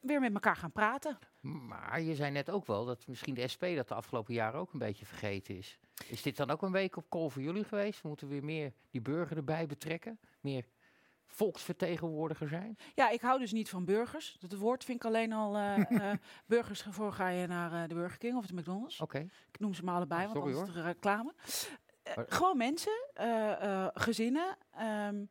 Weer met elkaar gaan praten. Maar je zei net ook wel dat misschien de SP dat de afgelopen jaren ook een beetje vergeten is. Is dit dan ook een week op kool voor jullie geweest? We moeten weer meer die burger erbij betrekken? Meer volksvertegenwoordiger zijn? Ja, ik hou dus niet van burgers. Dat woord vind ik alleen al eh, burgers. Voor ga je naar eh, de Burger King of de McDonald's. Oké. Ik noem ze maar allebei, want Sorry, anders is er reclame. Gewoon mensen, gezinnen. ehm,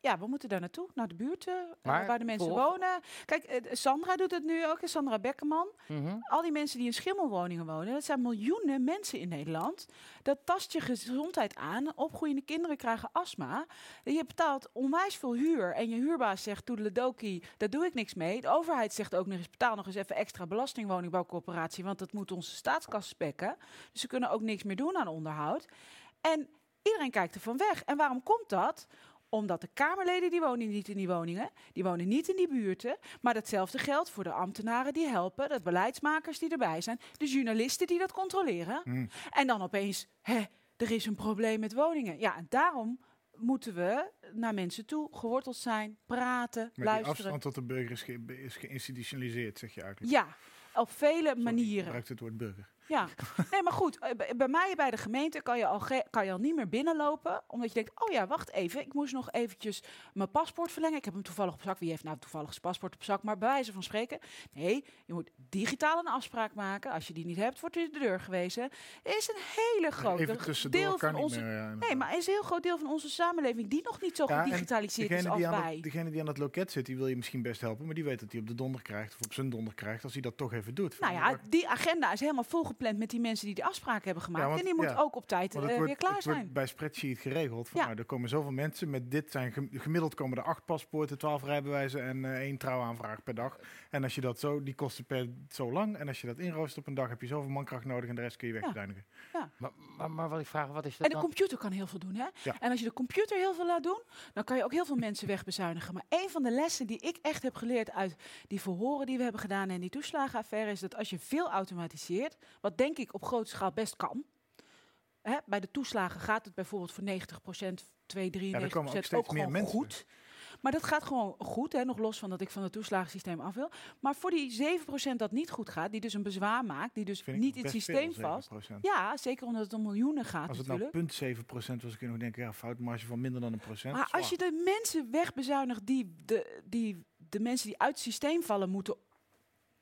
ja, we moeten daar naartoe, naar de buurt eh, Maar waar de mensen wonen. Kijk, eh, Sandra doet het nu ook, Sandra Bekkerman. Mhm. Al die mensen die in schimmelwoningen wonen, dat zijn miljoenen mensen in Nederland. Dat tast je gezondheid aan. Opgroeiende kinderen krijgen astma. Je betaalt onwijs veel huur. En je huurbaas zegt, toedeledokie, daar doe ik niks mee. De overheid zegt ook nog eens, betaal nog eens even extra belasting woningbouwcorporatie. Want dat moet onze staatskas spekken. Dus ze kunnen ook niks meer doen aan onderhoud. En iedereen kijkt er van weg. En waarom komt dat? Omdat de Kamerleden die wonen niet in die woningen, die wonen niet in die buurten. Maar datzelfde geldt voor de ambtenaren die helpen, de beleidsmakers die erbij zijn, de journalisten die dat controleren. Hmm. En dan opeens, hè, er is een probleem met woningen. Ja, en daarom moeten we naar mensen toe geworteld zijn, praten, die luisteren. afstand tot de burger is, ge- is geïnstitutionaliseerd, zeg je eigenlijk. Ja, op vele Sorry, manieren. gebruik het woord burger. Ja, nee, maar goed. eh, Bij mij bij de gemeente kan je, al kan je al niet meer binnenlopen. Omdat je denkt, oh ja, wacht even. Ik moest nog eventjes mijn paspoort verlengen. Ik heb hem toevallig op zak. Wie heeft nou toevallig zijn paspoort op zak? Maar bij wijze van spreken. Nee, je moet digitaal een afspraak maken. Als je die niet hebt, wordt er de deur gewezen. Er is een hele grote deel kan van niet onze... meer. ja, Nee, maar er is een heel groot deel van onze samenleving die nog niet zo Ja, gedigitaliseerd is als die, aan wij. het, degene die aan het loket zit, die wil je misschien best helpen, maar die weet dat hij op de donder krijgt of op zijn donder krijgt als hij dat toch even doet. Nou ja, die agenda is helemaal met die mensen die die afspraken hebben gemaakt. want- en die moet ja, ook op tijd eh, wordt, weer klaar het zijn. wordt bij spreadsheet geregeld. Van, Ja. nou, er komen zoveel mensen met dit zijn gem- gemiddeld komen er acht paspoorten, twaalf rijbewijzen en eh, één trouwaanvraag per dag. En als je dat zo, die kosten per zo lang. En als je dat inroostert op een dag, heb je zoveel mankracht nodig en de rest kun je wegbezuinigen. Maar, maar, maar wat ik vraag, wat is dat En de dan? computer kan heel veel doen, hè? Ja. En als je de computer heel veel laat doen, dan kan je ook heel veel mensen wegbezuinigen. Maar een van de lessen die ik echt heb geleerd uit die verhoren die we hebben gedaan en die toeslagenaffaire, is dat als je veel automatiseert, wat denk ik op grote schaal best kan. Hè, bij de toeslagen gaat het bijvoorbeeld voor 90%, 2, 93% Ja, er komen ook ook, steeds meer gewoon mensen. goed. Maar dat gaat gewoon goed, hè, nog los van dat ik van het toeslagensysteem af wil. Maar voor die 7% dat niet goed gaat, die dus een bezwaar maakt, die dus niet in het systeem veel, vast. 7%. Ja, zeker omdat het om miljoenen gaat Als het natuurlijk. nou 0,7% was, kun je nog denken, ja, foutmarge van minder dan een procent. Maar als je de mensen wegbezuinigt die de, die de mensen die uit het systeem vallen moeten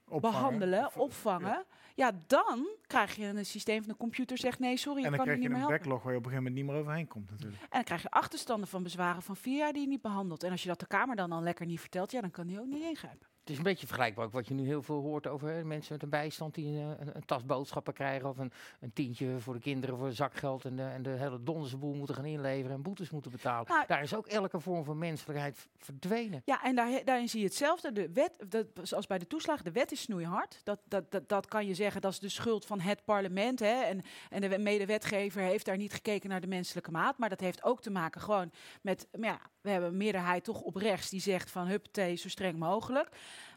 Opvangen. behandelen, Of- opvangen, ja. dan krijg je een systeem van de computer zegt nee, sorry, En ik dan kan je krijg niet je meer een helpen. backlog waar je op een gegeven moment niet meer overheen komt natuurlijk. En dan krijg je achterstanden van bezwaren van vier jaar die je niet behandelt. En als je dat de Kamer dan al lekker niet vertelt, ja, dan kan die ook niet ingrijpen. Het is een beetje vergelijkbaar ook wat je nu heel veel hoort over hè, mensen met een bijstand die een, een, een tas boodschappen krijgen of een, een tientje voor de kinderen voor zakgeld en de, en de hele donderse boel moeten gaan inleveren en boetes moeten betalen. Nou, Daar is ook elke vorm van menselijkheid verdwenen. Ja, en daar, daarin zie je hetzelfde. De wet, dat, zoals bij de toeslagen, de wet is snoeihard. Dat, dat, dat, dat kan je zeggen, dat is de schuld van het parlement. Hè? En, en de medewetgever heeft daar niet gekeken naar de menselijke maat. Maar dat heeft ook te maken gewoon met, maar ja, we hebben een meerderheid toch op rechts die zegt van huppatee, zo streng mogelijk.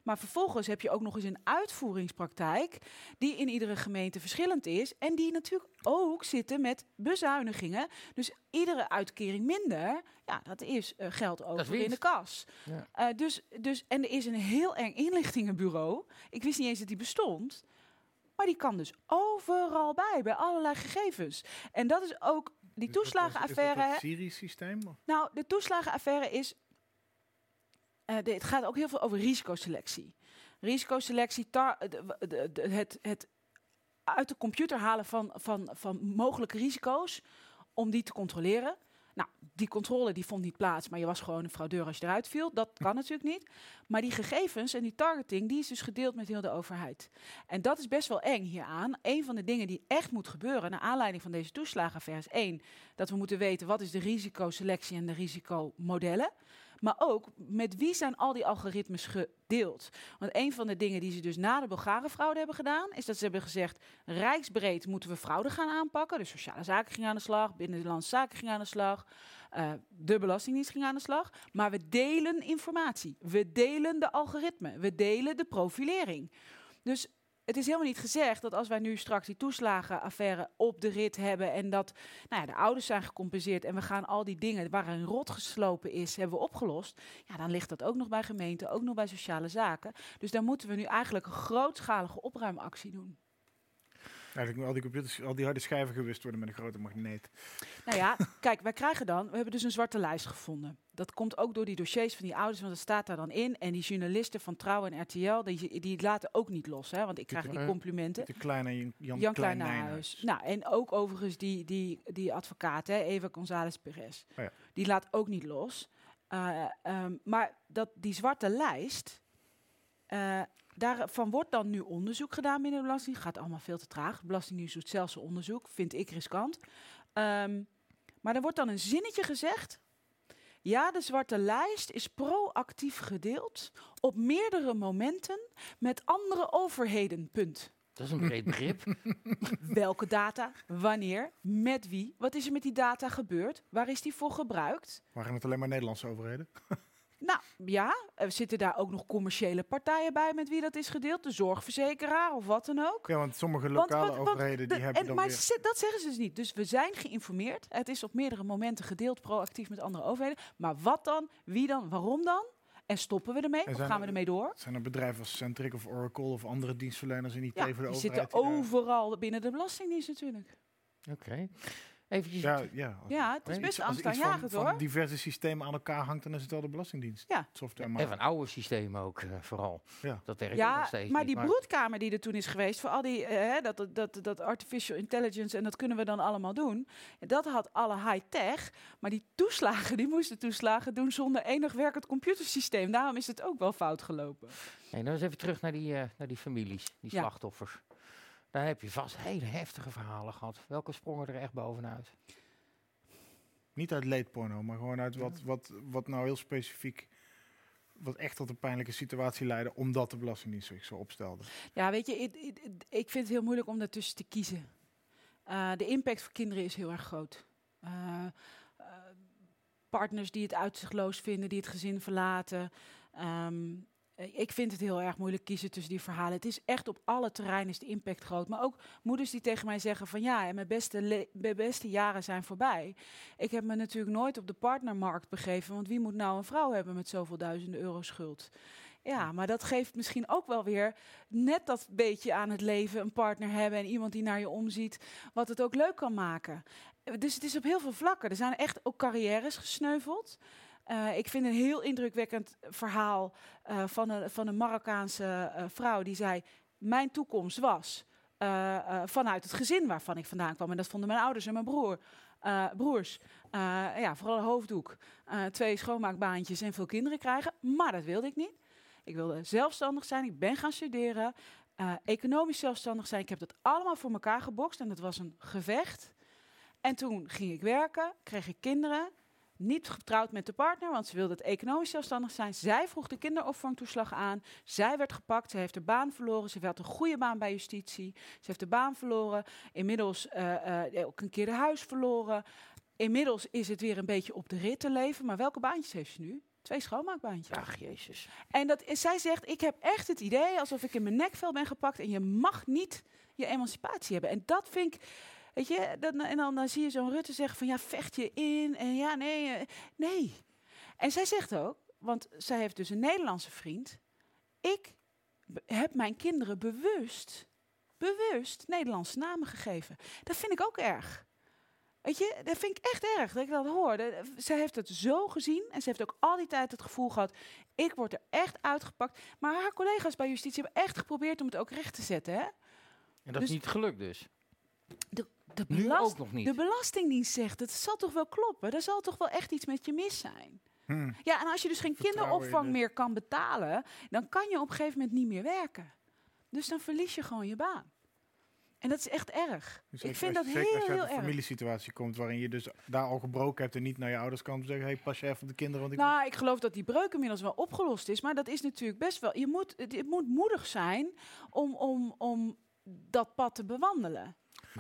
Maar vervolgens heb je ook nog eens een uitvoeringspraktijk die in iedere gemeente verschillend is. En die natuurlijk ook zitten met bezuinigingen. Dus iedere uitkering minder, ja, dat is eh, geld over in de kas. Ja. Eh, dus, dus, en er is een heel eng inlichtingenbureau. Ik wist niet eens dat die bestond. Maar die kan dus overal bij, bij allerlei gegevens. En dat is ook die Is dat- toeslagenaffaire. Is dat hè? het Syrisch-systeem? Nou, de toeslagenaffaire is. eh, de- het gaat ook heel veel over risicoselectie. Risicoselectie, tar- de- de- de- het, het uit de computer halen van, van, van mogelijke risico's om die te controleren. Nou, die controle die vond niet plaats, maar je was gewoon een fraudeur als je eruit viel. Dat kan natuurlijk niet. Maar die gegevens en die targeting, die is dus gedeeld met heel de overheid. En dat is best wel eng hieraan. Een van de dingen die echt moet gebeuren, naar aanleiding van deze toeslagenaffaire, is één, dat we moeten weten wat is de risicoselectie en de risicomodellen. Maar ook met wie zijn al die algoritmes gedeeld? Want een van de dingen die ze dus na de Bulgarenfraude hebben gedaan, is dat ze hebben gezegd: rijksbreed moeten we fraude gaan aanpakken. De sociale zaken gingen aan de slag, binnenlandse zaken gingen aan de slag, eh, de belastingdienst ging aan de slag. Maar we delen informatie, we delen de algoritme, we delen de profilering. Dus het is helemaal niet gezegd dat als wij nu straks die toeslagenaffaire op de rit hebben en dat nou ja, de ouders zijn gecompenseerd en we gaan al die dingen waar een rot geslopen is, hebben we opgelost. Ja, dan ligt dat ook nog bij gemeenten, ook nog bij sociale zaken. Dus daar moeten we nu eigenlijk een grootschalige opruimactie doen. Eigenlijk al die computers, al die harde schijven gewist worden met een grote magneet. Nou ja, kijk, wij krijgen dan, we hebben dus een zwarte lijst gevonden. Dat komt ook door die dossiers van die ouders, want dat staat daar dan in. En die journalisten van Trouw en RTL, die, die laten ook niet los, hè, want ik krijg die complimenten. De kleine Jan, Jan, Jan Klein Klein Nijhuis. Nou, en ook overigens die, die, die advocaat, hè, Eva González Perez. Oh ja. Die laat ook niet los. Eh, ehm, maar dat, die zwarte lijst, eh, daarvan wordt dan nu onderzoek gedaan binnen de Belasting. Gaat allemaal veel te traag. De Belastingdienst doet zelfs een onderzoek, vind ik riskant. Ehm, maar er wordt dan een zinnetje gezegd. Ja, de zwarte lijst is proactief gedeeld op meerdere momenten met andere overheden. Punt. Dat is een breed begrip. Welke data, wanneer, met wie, wat is er met die data gebeurd, waar is die voor gebruikt? Waren het alleen maar Nederlandse overheden? Nou ja, er zitten daar ook nog commerciële partijen bij met wie dat is gedeeld, de zorgverzekeraar of wat dan ook. Ja, want sommige lokale want- want overheden de- die hebben en, dan maar weer... dat zeggen ze dus niet. Dus we zijn geïnformeerd. Het is op meerdere momenten gedeeld, proactief met andere overheden. Maar wat dan? Wie dan? Waarom dan? En stoppen we ermee? En Of gaan we er- ermee door? Zijn er bedrijven als Centric of Oracle of andere dienstverleners in IT Ja, voor de die overheid? zitten die daar- overal binnen de Belastingdienst natuurlijk. Oké. Eventjes. Ja, ja. als- Ja, het is als best als angstaanjagend van, hoor. van diverse systemen aan elkaar hangt, dan is het wel de Belastingdienst. Ja. Software En maar. van oude systemen ook eh, vooral. Ja. Dat werkt ook nog Ja, steeds maar niet, die broedkamer die er toen is geweest, voor al die, eh, hè, dat, dat, dat, dat artificial intelligence, en dat kunnen we dan allemaal doen. Dat had alle high-tech, maar die toeslagen, die moesten toeslagen doen zonder enig werkend computersysteem. Daarom is het ook wel fout gelopen. Nee, dan eens even terug naar die, eh, naar die families, die Ja. slachtoffers. Daar heb je vast hele heftige verhalen gehad. Welke sprongen er echt bovenuit? Niet uit leedporno, maar gewoon uit wat, wat, wat nou heel specifiek... Wat echt tot een pijnlijke situatie leidde, omdat de Belastingdienst zich zo opstelde. Ja, weet je, ik, ik, ik vind het heel moeilijk om daartussen te kiezen. Eh, de impact voor kinderen is heel erg groot. Eh, eh, partners die het uitzichtloos vinden, die het gezin verlaten. Ehm, eh, ik vind het heel erg moeilijk kiezen tussen die verhalen. Het is echt op alle terreinen is de impact groot. Maar ook moeders die tegen mij zeggen van ja, mijn beste, mijn beste jaren zijn voorbij. Ik heb me natuurlijk nooit op de partnermarkt begeven. Want wie moet nou een vrouw hebben met zoveel duizenden euro schuld? Ja, maar dat geeft misschien ook wel weer net dat beetje aan het leven. Een partner hebben en iemand die naar je omziet. Wat het ook leuk kan maken. Eh, Dus het is op heel veel vlakken. Er zijn echt ook carrières gesneuveld. Eh, ik vind een heel indrukwekkend verhaal eh, van, een, van een Marokkaanse eh, vrouw die zei: Mijn toekomst was vanuit het gezin waarvan ik vandaan kwam. En dat vonden mijn ouders en mijn broer. broers. Ja, vooral een hoofddoek. twee schoonmaakbaantjes en veel kinderen krijgen. Maar dat wilde ik niet. Ik wilde zelfstandig zijn. Ik ben gaan studeren. economisch zelfstandig zijn. Ik heb dat allemaal voor elkaar gebokst. En dat was een gevecht. En toen ging ik werken. Kreeg ik kinderen. Niet getrouwd met de partner, want ze wilde het economisch zelfstandig zijn. Zij vroeg de kinderopvangtoeslag aan. Zij werd gepakt. Ze heeft de baan verloren. Ze had een goede baan bij justitie. Ze heeft de baan verloren. Inmiddels eh, eh, ook een keer de huis verloren. Inmiddels is het weer een beetje op de rit te leven. Maar welke baantjes heeft ze nu? Twee schoonmaakbaantjes. Ach, jezus. En dat is, zij zegt, ik heb echt het idee alsof ik in mijn nekvel ben gepakt en je mag niet je emancipatie hebben. En dat vind ik, weet je, dan, en dan, dan zie je zo'n Rutte zeggen van ja, vecht je in en ja, nee, eh, nee. En zij zegt ook, want zij heeft dus een Nederlandse vriend, ik heb mijn kinderen bewust, bewust Nederlandse namen gegeven. Dat vind ik ook erg. Weet je, dat vind ik echt erg dat ik dat hoor. Zij heeft het zo gezien en ze heeft ook al die tijd het gevoel gehad, ik word er echt uitgepakt. Maar haar collega's bij justitie hebben echt geprobeerd om het ook recht te zetten. Hè? En dat Dus- is niet gelukt dus. De Nu belast- ook nog niet. De Belastingdienst zegt, het zal toch wel kloppen? Er zal toch wel echt iets met je mis zijn? Hmm. Ja, en als je dus geen Vertrouwen kinderopvang de- meer kan betalen, dan kan je op een gegeven moment niet meer werken. Dus dan verlies je gewoon je baan. En dat is echt erg. Dus ik vind als- dat zeker heel, als je heel uit een erg. familiesituatie komt waarin je dus daar al gebroken hebt en niet naar je ouders kan zeggen, hey, pas je even op de kinderen, want ik Nou, ik geloof dat die breuk inmiddels wel opgelost is. Maar dat is natuurlijk best wel. Je moet, het, het moet moedig zijn om, om, om dat pad te bewandelen.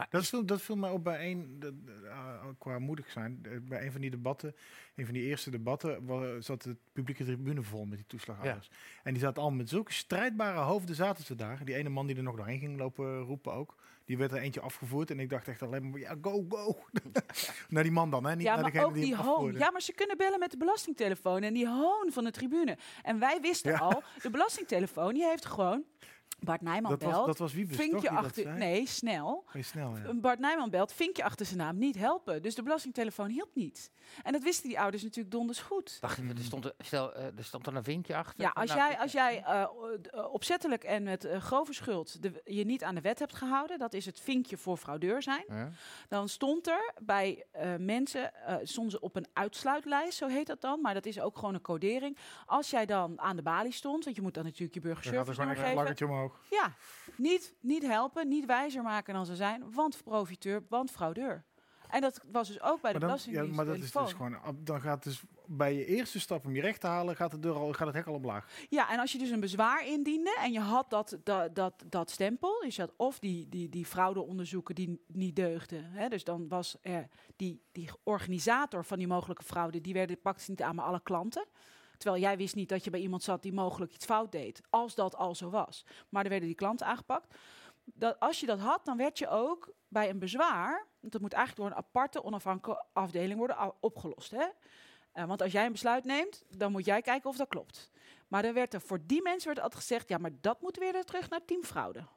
Dat viel, dat viel mij op bij een, de- de- eh, qua moedig zijn, eh, bij een van die debatten, een van die eerste debatten, zat de publieke tribune vol met die toeslagouders. En die zaten al met zulke strijdbare hoofden zaten ze daar. Die ene man die er nog doorheen ging lopen roepen ook, die werd er eentje afgevoerd. En ik dacht echt alleen maar, ja, go, go. naar die man dan, hè? Niet ja, naar maar degene ook die die hoon. Ja, maar ze kunnen bellen met de belastingtelefoon en die hoon van de tribune. En wij wisten Ja. al, de belastingtelefoon die heeft gewoon. Bart Nijman Dat was, belt. dat was Wiebes, vinkje dat achter. zei? Nee, snel. Heel snel, ja. Bart Nijman belt, vinkje achter zijn naam, niet helpen. Dus de belastingtelefoon hielp niet. En dat wisten die ouders natuurlijk donders goed. Dacht ik, er stond, er, stel, eh, er stond er een vinkje achter. Ja, van, als nou, jij, als jij eh, eh, opzettelijk en met eh, grove schuld de, je niet aan de wet hebt gehouden, dat is het vinkje voor fraudeur zijn, Ja. dan stond er bij eh, mensen, eh ze op een uitsluitlijst, zo heet dat dan, maar dat is ook gewoon een codering. Als jij dan aan de balie stond, want je moet dan natuurlijk je er burgerservice geven. Omhoog. Ja, niet, niet helpen, niet wijzer maken dan ze zijn, want profiteur, want fraudeur. En dat was dus ook bij de dan, ja, Belastingdienst. maar dat is dus gewoon, dan gaat dus bij je eerste stap om je recht te halen, gaat, de deur al, gaat het hek al omlaag. Ja, en als je dus een bezwaar indiende en je had dat, dat, dat, dat stempel, dus had of die, die, die fraudeonderzoeken die niet deugden, hè, dus dan was die, die organisator van die mogelijke fraude, die werden, pakte ze niet aan, maar alle klanten. Terwijl jij wist niet dat je bij iemand zat die mogelijk iets fout deed, als dat al zo was. Maar er werden die klanten aangepakt. Dat, als je dat had, dan werd je ook bij een bezwaar, want dat moet eigenlijk door een aparte onafhankelijke afdeling worden opgelost. Hè? Eh, want als jij een besluit neemt, dan moet jij kijken of dat klopt. Maar dan werd er voor die mensen werd altijd gezegd, ja, maar dat moet weer terug naar teamfraude.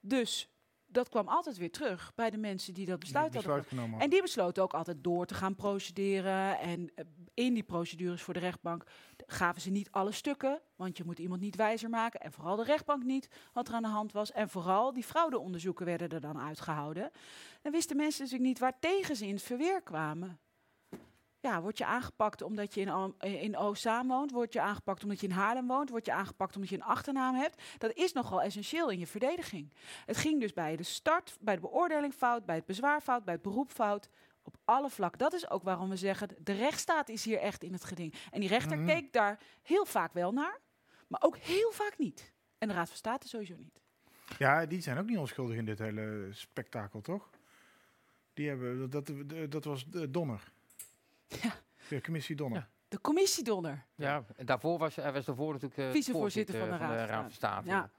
Dus dat kwam altijd weer terug bij de mensen die dat besluit Die hadden. genomen En die besloten ook altijd door te gaan procederen. En eh, in die procedures voor de rechtbank gaven ze niet alle stukken. Want je moet iemand niet wijzer maken. En vooral de rechtbank niet wat er aan de hand was. En vooral die fraudeonderzoeken werden er dan uitgehouden. Dan wisten mensen natuurlijk niet waar tegen ze in het verweer kwamen. Ja, word je aangepakt omdat je in, in Oostzaan woont? Word je aangepakt omdat je in Haarlem woont? Word je aangepakt omdat je een achternaam hebt? Dat is nogal essentieel in je verdediging. Het ging dus bij de start, bij de beoordeling fout, bij het bezwaar fout, bij het beroep fout. Op alle vlakken. Dat is ook waarom we zeggen, de rechtsstaat is hier echt in het geding. En die rechter Mhm. keek daar heel vaak wel naar, maar ook heel vaak niet. En de Raad van State sowieso niet. Ja, die zijn ook niet onschuldig in dit hele spektakel, toch? Die hebben, dat, dat, was Donner. Ja. De commissie Donner. Ja. De commissiedonner. Ja, en daarvoor was hij was daarvoor natuurlijk eh, Vicevoorzitter van de Raad van van State. Ja.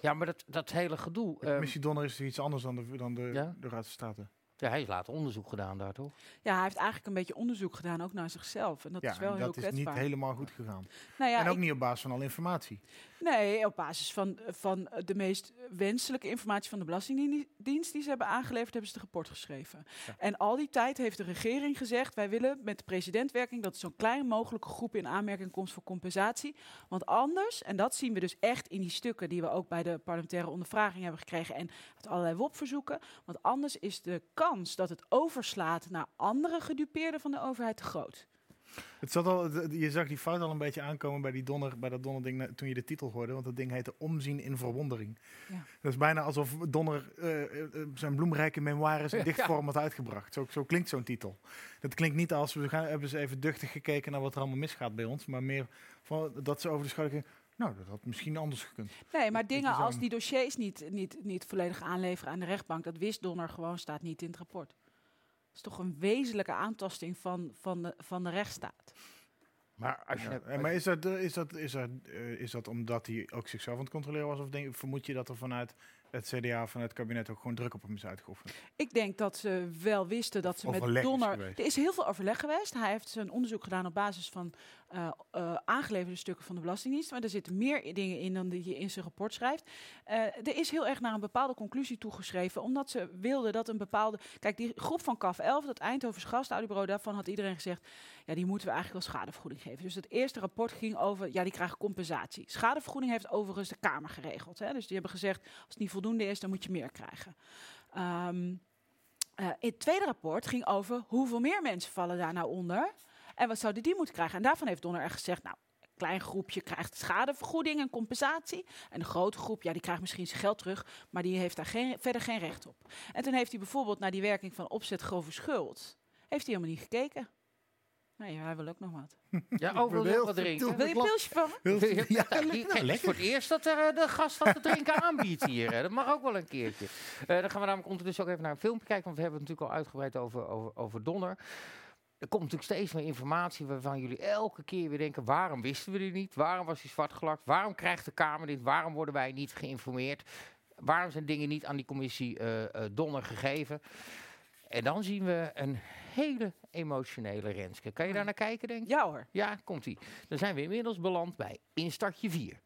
Ja, maar dat, dat hele gedoe. De ehm, commissie Donner is iets anders dan de, dan de, Ja? de Raad van State. Ja, hij heeft later onderzoek gedaan daar, toch? Ja, hij heeft eigenlijk een beetje onderzoek gedaan, ook naar zichzelf. En dat ja, is wel en heel dat is niet helemaal goed gegaan. Nou ja, en ook ik- niet op basis van alle informatie. Nee, op basis van, van de meest wenselijke informatie van de Belastingdienst die ze hebben aangeleverd, hebben ze het rapport geschreven. En al die tijd heeft de regering gezegd, wij willen met de presidentwerking dat zo'n klein mogelijke groep in aanmerking komt voor compensatie. Want anders, en dat zien we dus echt in die stukken die we ook bij de parlementaire ondervraging hebben gekregen en uit allerlei WOP-verzoeken, want anders is de kans dat het overslaat naar andere gedupeerden van de overheid te groot. Het zat al, je zag die fout al een beetje aankomen bij, die donder, bij dat donderding toen je de titel hoorde. Want dat ding heette Omzien in Verwondering. Ja. Dat is bijna alsof Donner eh, eh, eh, zijn bloemrijke memoires in Ja. dichtvorm had uitgebracht. Zo, zo klinkt zo'n titel. Dat klinkt niet als we gaan, hebben ze even duchtig gekeken naar wat er allemaal misgaat bij ons. Maar meer van, dat ze over de schouder gingen. Nou, dat had misschien anders gekund. Nee, maar Dat dingen als die dossiers niet, niet, niet volledig aanleveren aan de rechtbank, dat wist Donner gewoon, staat niet in het rapport. Dat is toch een wezenlijke aantasting van, van, de, van de rechtsstaat. Maar als je... Ja, maar is dat, is, dat, is, dat, eh, is dat omdat hij ook zichzelf aan het controleren was? Of denk, vermoed je dat er vanuit het CDA, vanuit het kabinet ook gewoon druk op hem is uitgeoefend? Ik denk dat ze wel wisten dat ze met Overleg Donner. Er is heel veel overleg geweest. Hij heeft zijn onderzoek gedaan op basis van eh, eh, aangeleverde stukken van de Belastingdienst. Maar er zitten meer dingen in dan die je in zijn rapport schrijft. Eh, er is heel erg naar een bepaalde conclusie toegeschreven, omdat ze wilden dat een bepaalde. Kijk, die groep van CAF 11, dat Eindhovens Gasaudiobureau, daarvan had iedereen gezegd: ja, die moeten we eigenlijk wel schadevergoeding geven. Dus het eerste rapport ging over, ja, die krijgen compensatie. Schadevergoeding heeft overigens de Kamer geregeld. Hè? Dus die hebben gezegd: als het niet voldoende is, dan moet je meer krijgen. In het tweede rapport ging over hoeveel meer mensen vallen daar nou onder. En wat zouden die moeten krijgen? En daarvan heeft Donner echt gezegd, nou, een klein groepje krijgt schadevergoeding en compensatie. En een grote groep, ja, die krijgt misschien zijn geld terug, maar die heeft daar geen, verder geen recht op. En toen heeft hij bijvoorbeeld naar die werking van opzet grove schuld, heeft hij helemaal niet gekeken. Nee, hij wil ook nog wat. Ja, oh, wil je wat drinken? Wil je een pilsje van me? Ja, nou, nou, het is lekker. voor het eerst dat er, eh, de gast wat te drinken aanbiedt hier. hè. Dat mag ook wel een keertje. Eh, dan gaan we namelijk ondertussen ook even naar een filmpje kijken. Want we hebben het natuurlijk al uitgebreid over, over, over Donner. Er komt natuurlijk steeds meer informatie waarvan jullie elke keer weer denken... waarom wisten we dit niet? Waarom was hij zwartgelakt? Waarom krijgt de Kamer dit? Waarom worden wij niet geïnformeerd? Waarom zijn dingen niet aan die commissie eh, eh, Donner gegeven? En dan zien we een hele emotionele Renske. Kan je daar naar kijken, denk ik? Ja hoor. Ja, komt ie. Dan zijn we inmiddels beland bij instartje 4.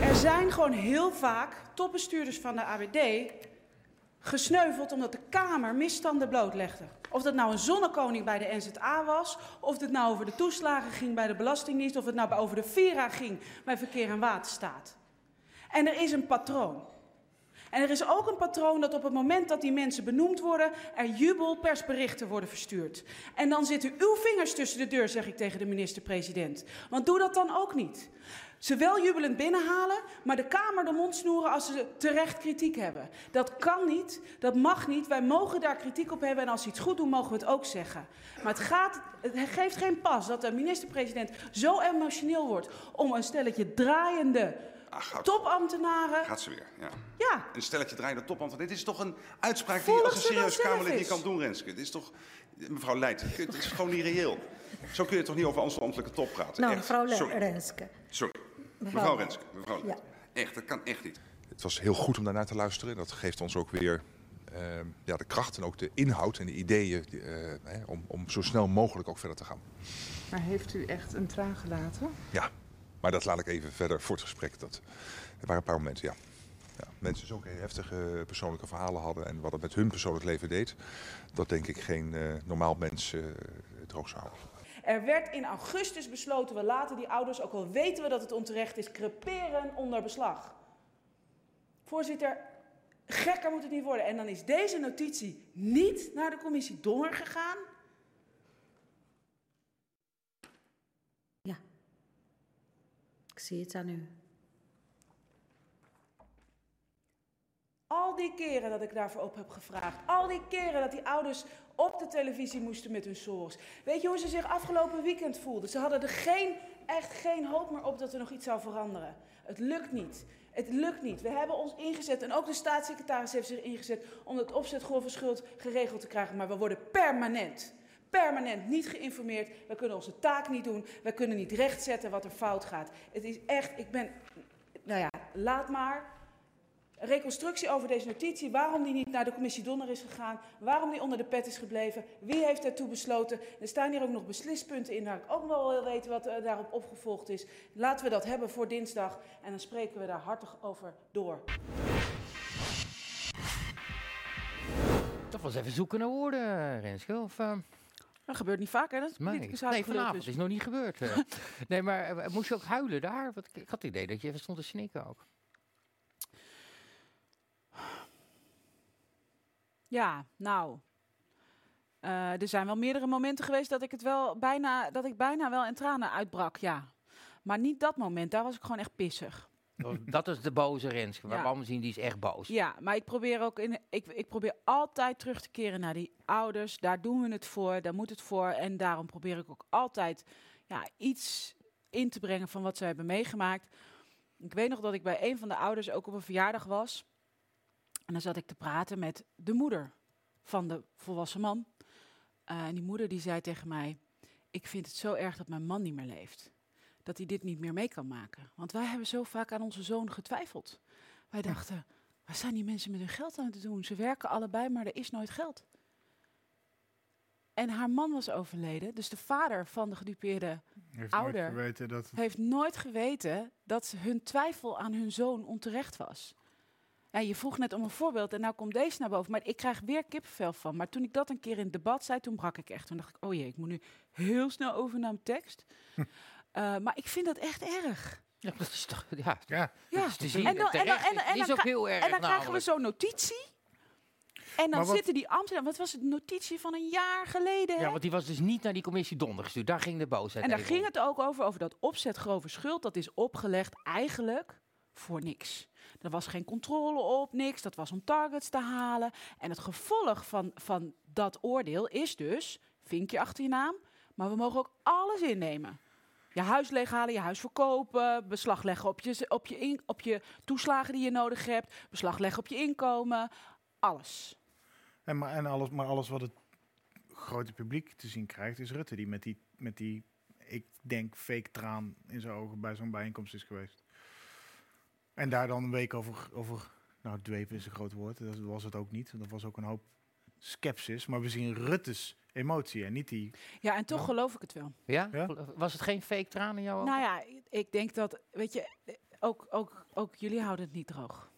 Er zijn gewoon heel vaak topbestuurders van de ABD gesneuveld omdat de Kamer misstanden blootlegde. Of dat nou een zonnekoning bij de NZA was, of het nou over de toeslagen ging bij de Belastingdienst, of het nou over de Vira ging bij Verkeer en Waterstaat. En er is een patroon. En er is ook een patroon dat op het moment dat die mensen benoemd worden, er jubelpersberichten worden verstuurd. En dan zitten uw vingers tussen de deur, zeg ik tegen de minister-president. Want doe dat dan ook niet. Ze wel jubelend binnenhalen, maar de Kamer de mond snoeren als ze terecht kritiek hebben. Dat kan niet, dat mag niet. Wij mogen daar kritiek op hebben en als ze iets goed doen, mogen we het ook zeggen. Maar het, gaat, het geeft geen pas dat de minister-president zo emotioneel wordt om een stelletje draaiende Topambtenaren. Gaat ze weer, ja. Ja, Een stelletje draaiende topambtenaar. Dit is toch een uitspraak die je als een serieus Kamerlid niet kan doen, Renske. Dit is toch... Mevrouw Leijt, het is gewoon niet reëel. Zo kun je toch niet over onze ambtelijke top praten? Nou, Echt. mevrouw Le- Sorry. Renske. Sorry. Mevrouw- Mevrouw Renske. Mevrouw Ja. Echt, dat kan echt niet. Het was heel goed om daarnaar te luisteren. Dat geeft ons ook weer ehm, ja, de kracht en ook de inhoud en de ideeën eh, hè, om, om zo snel mogelijk ook verder te gaan. Maar heeft u echt een traan gelaten? Ja, maar dat laat ik even verder voor het gesprek. Dat, er waren een paar momenten, ja. ja. Mensen zo ook heel heftige persoonlijke verhalen hadden en wat het met hun persoonlijk leven deed. Dat denk ik geen eh, normaal mens eh, droog zou er werd in augustus besloten, we laten die ouders, ook al weten we dat het onterecht is, creperen onder beslag. Voorzitter, gekker moet het niet worden. En dan is deze notitie niet naar de commissie Donner gegaan. Zie het aan u. Al die keren dat ik daarvoor op heb gevraagd. Al die keren dat die ouders op de televisie moesten met hun zorgs. Weet je hoe ze zich afgelopen weekend voelden? Ze hadden er geen, echt geen hoop meer op dat er nog iets zou veranderen. Het lukt niet. Het lukt niet. We hebben ons ingezet en ook de staatssecretaris heeft zich ingezet om het opzetgrove schuld geregeld te krijgen. Maar we worden permanent, permanent niet geïnformeerd. We kunnen onze taak niet doen. We kunnen niet rechtzetten wat er fout gaat. Het is echt, ik ben, nou ja, laat maar reconstructie over deze notitie, waarom die niet naar de commissie Donner is gegaan, waarom die onder de pet is gebleven, wie heeft daartoe besloten. Er staan hier ook nog beslispunten in waar ik ook wel wil weten wat eh, daarop opgevolgd is. Laten we dat hebben voor dinsdag en dan spreken we daar hartig over door. Toch was even zoeken naar woorden, Renske. Of, Dat gebeurt niet vaak, hè? Dat is nee, politicus nee uitgeluld vanavond is. is nog niet gebeurd. eh. nee, maar eh, moest je ook huilen daar? Want ik, ik had het idee dat je even stond te snikken ook. Ja, nou. Eh, er zijn wel meerdere momenten geweest dat ik het wel bijna, dat ik bijna wel in tranen uitbrak, ja. Maar niet dat moment, daar was ik gewoon echt pissig. Dat is de boze Renske. Ja. Waarom zien die is echt boos. Ja, maar ik probeer ook in, ik, ik probeer altijd terug te keren naar die ouders. Daar doen we het voor, daar moet het voor. En daarom probeer ik ook altijd ja, iets in te brengen van wat ze hebben meegemaakt. Ik weet nog dat ik bij een van de ouders ook op een verjaardag was. En dan zat ik te praten met de moeder van de volwassen man. Eh, en die moeder die zei tegen mij: Ik vind het zo erg dat mijn man niet meer leeft. Dat hij dit niet meer mee kan maken. Want wij hebben zo vaak aan onze zoon getwijfeld. Wij dachten: Waar zijn die mensen met hun geld aan het doen? Ze werken allebei, maar er is nooit geld. En haar man was overleden, dus de vader van de gedupeerde Heeft ouder nooit dat... heeft nooit geweten dat hun twijfel aan hun zoon onterecht was. Ja, je vroeg net om een voorbeeld en nou komt deze naar boven. Maar ik krijg weer kippenvel van. Maar toen ik dat een keer in het debat zei, toen brak ik echt. Toen dacht ik, oh jee, ik moet nu heel snel over naar mijn tekst. Eh, maar ik vind dat echt erg. Ja, dat is toch... Ja, ja. Ja, Dat is te zien. en dan, en dan, en dan, en is ook heel erg en dan krijgen we zo'n notitie. En dan wat- zitten die ambtenaren... Wat was het? Notitie van een jaar geleden, hè? Ja, want die was dus niet naar die commissie donder gestuurd. Daar ging de boosheid En daar even ging om. het ook over, over dat opzet grove schuld. Dat is opgelegd eigenlijk voor niks. Er was geen controle op, niks. Dat was om targets te halen. En het gevolg van, van dat oordeel is dus, vinkje achter je naam, maar we mogen ook alles innemen. Je huis leeghalen, je huis verkopen, beslag leggen op je, op, je op je toeslagen die je nodig hebt, beslag leggen op je inkomen, alles. En, maar, en alles, maar alles wat het grote publiek te zien krijgt, is Rutte. Die met die, met die ik denk, fake traan in zijn ogen bij zo'n bijeenkomst is geweest. En daar dan een week over, over nou, dwepen is een groot woord. Dat was het ook niet. Dat was ook een hoop sceptisch. Maar we zien Rutte's emotie en niet die... Ja, en toch geloof ik het wel. Ja? Was het geen fake traan in jouw ogen? Nou ja, ik- denk dat, weet je, ook, ook, ook jullie houden het niet droog.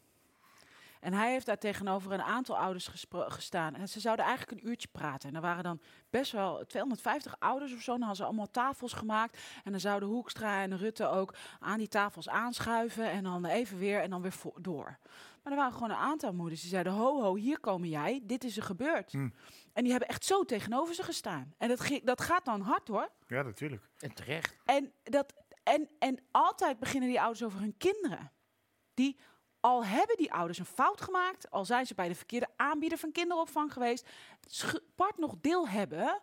En hij heeft daar tegenover een aantal ouders gestaan. En ze zouden eigenlijk een uurtje praten. En er waren dan best wel 250 ouders of zo. Dan hadden ze allemaal tafels gemaakt. En dan zouden Hoekstra en Rutte ook aan die tafels aanschuiven. En dan even weer en dan weer door. Maar er waren gewoon een aantal moeders die zeiden... Ho, ho, hier komen jij. Dit is er gebeurd. Hm. En die hebben echt zo tegenover ze gestaan. En dat, ging- dat gaat dan hard hoor. Ja, natuurlijk. En terecht. En, dat, en, en altijd beginnen die ouders over hun kinderen. Die, al hebben die ouders een fout gemaakt, al zijn ze bij de verkeerde aanbieder van kinderopvang geweest, part nog deel hebben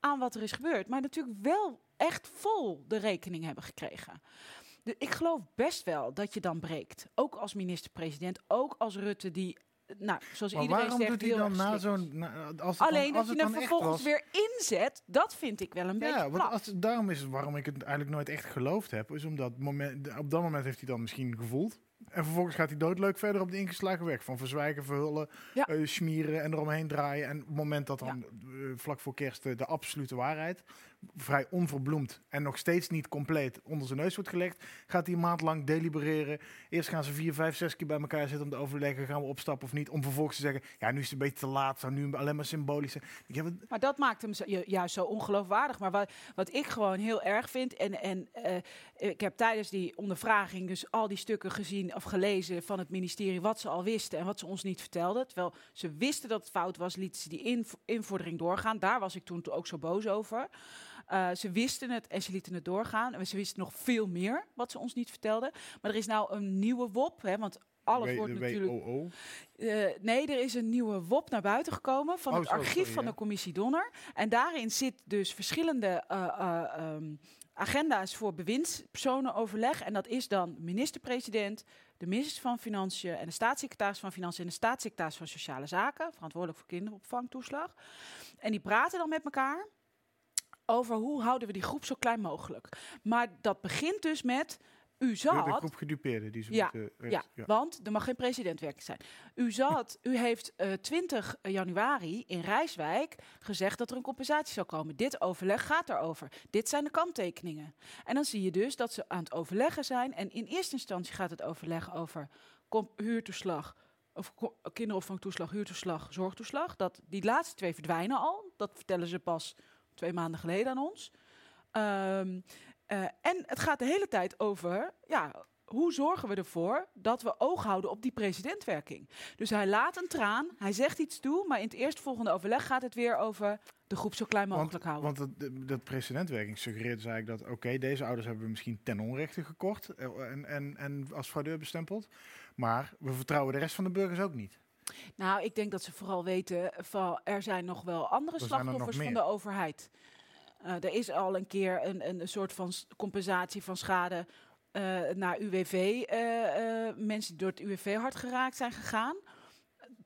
aan wat er is gebeurd. Maar natuurlijk wel echt vol de rekening hebben gekregen. De, ik geloof best wel dat je dan breekt. Ook als minister-president, ook als Rutte die, nou, zoals Maar iedereen waarom zegt, doet hij dan na zo'n... Als het Alleen dan, als dat het je hem vervolgens weer inzet, dat vind ik wel een beetje Ja, want als, daarom is het waarom ik het eigenlijk nooit echt geloofd heb. Is omdat moment, op dat moment heeft hij dan misschien gevoeld. En vervolgens gaat hij doodleuk verder op de ingeslagen weg. Van verzwijgen, verhullen, eh, smieren en eromheen draaien. En op het moment dat dan eh, vlak voor kerst eh, de absolute waarheid, vrij onverbloemd en nog steeds niet compleet onder zijn neus wordt gelegd, gaat hij een maand lang delibereren. Eerst gaan ze vier, vijf, zes keer bij elkaar zitten om te overleggen, gaan we opstappen of niet. Om vervolgens te zeggen, ja nu is het een beetje te laat, zou nu alleen maar symbolisch zijn. Maar dat maakt hem juist zo ongeloofwaardig. Maar wat, wat ik gewoon heel erg vind. En, en eh, ik heb tijdens die ondervraging dus al die stukken gezien of gelezen van het ministerie. wat ze al wisten en wat ze ons niet vertelden. Terwijl ze wisten dat het fout was, lieten ze die inv- invordering doorgaan. Daar was ik toen ook zo boos over. Eh, ze wisten het en ze lieten het doorgaan. En ze wisten nog veel meer wat ze ons niet vertelden. Maar er is nou een nieuwe WOP. Hè, want alles W- wordt natuurlijk. Eh, nee, er is een nieuwe WOP naar buiten gekomen van Oh, het archief sorry, van ja. de commissie Donner. En daarin zit dus verschillende eh, ehm, agenda's voor bewindspersonenoverleg. En dat is dan minister-president, de minister van Financiën en de staatssecretaris van Financiën en de staatssecretaris van Sociale Zaken, verantwoordelijk voor kinderopvangtoeslag. En die praten dan met elkaar over hoe houden we die groep zo klein mogelijk. Maar dat begint dus met, u zat... de groep gedupeerden die ze Ja, moeten... ja, want er mag geen president werken zijn. U, zat, u heeft eh 20 januari in Rijswijk gezegd dat er een compensatie zou komen. Dit overleg gaat erover. Dit zijn de kanttekeningen. En dan zie je dus dat ze aan het overleggen zijn. En in eerste instantie gaat het overleg over huurtoeslag. Of kinderopvangtoeslag, huurtoeslag, zorgtoeslag. Dat, die laatste twee verdwijnen al. Dat vertellen ze pas twee maanden geleden aan ons. Ehm, eh, en het gaat de hele tijd over ja, hoe zorgen we ervoor dat we oog houden op die presidentwerking? Dus hij laat een traan, hij zegt iets toe, maar in het eerstvolgende overleg gaat het weer over de groep zo klein mogelijk Want, houden. want dat, precedentwerking suggereert dus eigenlijk dat, oké, deze ouders hebben we misschien ten onrechte gekort eh, en, en, en als fraudeur bestempeld. Maar we vertrouwen de rest van de burgers ook niet. Nou, ik denk dat ze vooral weten van er zijn nog wel andere Er er nog slachtoffers van de overheid. Eh, er is al een keer een, een, soort van compensatie van schade eh, naar UWV. eh, mensen die door het UWV hard geraakt zijn gegaan.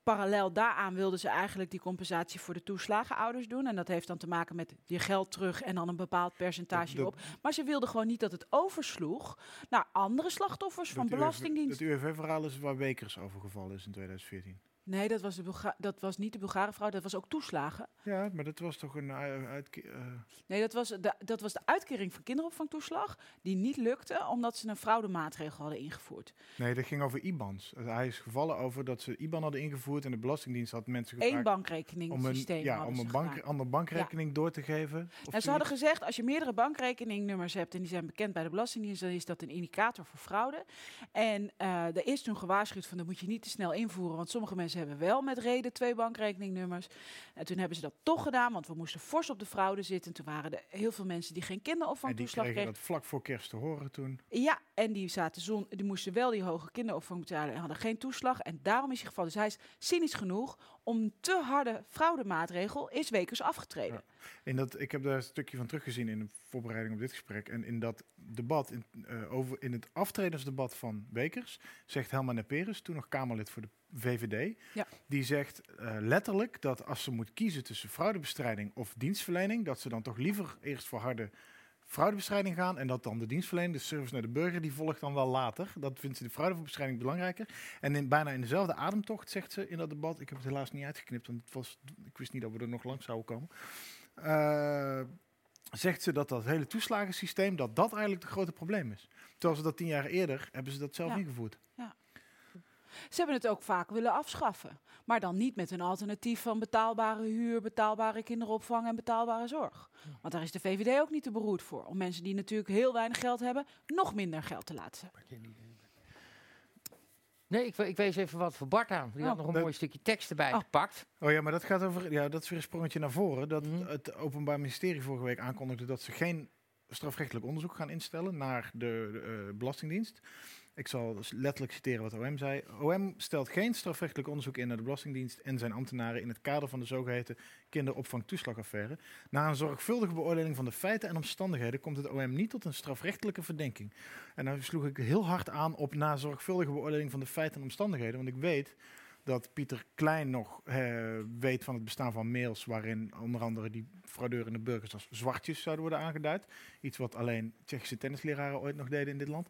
Parallel daaraan wilden ze eigenlijk die compensatie voor de toeslagenouders doen. En dat heeft dan te maken met je geld terug en dan een bepaald percentage Dat- op. Maar ze wilden gewoon niet dat het oversloeg naar andere slachtoffers van Het UWV belastingdienst. Het UWV-verhaal is waar Wekers overgevallen is in 2014. Nee, dat was, de Bulga- dat was niet de Bulgare vrouw, dat was ook toeslagen. Ja, maar dat was toch een uh, uitke- eh, Nee, dat was, de, dat was de uitkering van kinderopvangtoeslag die niet lukte omdat ze een fraudemaatregel hadden ingevoerd. Nee, dat ging over IBANs. Hij is gevallen over dat ze IBAN hadden ingevoerd en de Belastingdienst had mensen gevraagd Eén bankrekening om een, systeem ja, om een bank, gedaan. ander bankrekening door te geven. En ze hadden gezegd, als je meerdere bankrekeningnummers hebt en die zijn bekend bij de Belastingdienst, dan is dat een indicator voor fraude. En eh er is toen gewaarschuwd van dat moet je niet te snel invoeren, want sommige mensen hebben wel met reden twee bankrekeningnummers. En toen hebben ze dat toch gedaan, want we moesten fors op de fraude zitten. Toen waren er heel veel mensen die geen en die kinderopvangtoeslag kregen kregen. dat vlak voor kerst te horen toen. Ja, en die, zaten zon, die moesten wel die hoge kinderopvang betalen en hadden geen toeslag. En daarom is hij gevallen. Dus hij is cynisch genoeg om te harde fraudemaatregel is Wekers afgetreden. In dat, ik heb daar een stukje van teruggezien in de voorbereiding op dit gesprek. En in dat debat, in, eh, over, in het aftredensdebat van Wekers, zegt Helma Neperes, toen nog Kamerlid voor de VVD, Ja. die zegt eh, letterlijk dat als ze moet kiezen tussen fraudebestrijding of dienstverlening, dat ze dan toch liever eerst voor harde fraudebestrijding gaan en dat dan de dienstverlening, de service naar de burger, die volgt dan wel later. Dat vindt ze de fraudebestrijding belangrijker. En in, bijna in dezelfde ademtocht zegt ze in dat debat, ik heb het helaas niet uitgeknipt, want het was, ik wist niet dat we er nog langs zouden komen. Eh, zegt ze dat dat hele toeslagensysteem, dat dat eigenlijk het grote probleem is. Terwijl ze dat tien jaar eerder, hebben ze dat zelf Ja. ingevoerd. Ze hebben het ook vaak willen afschaffen. Maar dan niet met een alternatief van betaalbare huur, betaalbare kinderopvang en betaalbare zorg. Want daar is de VVD ook niet te beroerd voor. Om mensen die natuurlijk heel weinig geld hebben, nog minder geld te laten hebben. Nee, ik, ik wees even wat voor Bart aan. Die had Oh. nog een Dat- mooi stukje tekst erbij Oh. gepakt. Oh ja, maar dat gaat over, ja, dat is weer een sprongetje naar voren. Dat Mhm. het Openbaar Ministerie vorige week aankondigde dat ze geen strafrechtelijk onderzoek gaan instellen naar de, de, eh, Belastingdienst. Ik zal dus letterlijk citeren wat OM zei. OM stelt geen strafrechtelijk onderzoek in naar de Belastingdienst en zijn ambtenaren in het kader van de zogeheten kinderopvangtoeslagaffaire. Na een zorgvuldige beoordeling van de feiten en omstandigheden komt het OM niet tot een strafrechtelijke verdenking. En dan sloeg ik heel hard aan op na zorgvuldige beoordeling van de feiten en omstandigheden, want ik weet dat Pieter Klein nog eh, weet van het bestaan van mails waarin onder andere die fraudeurende burgers als zwartjes zouden worden aangeduid. Iets wat alleen Tsjechische tennisleraren ooit nog deden in dit land.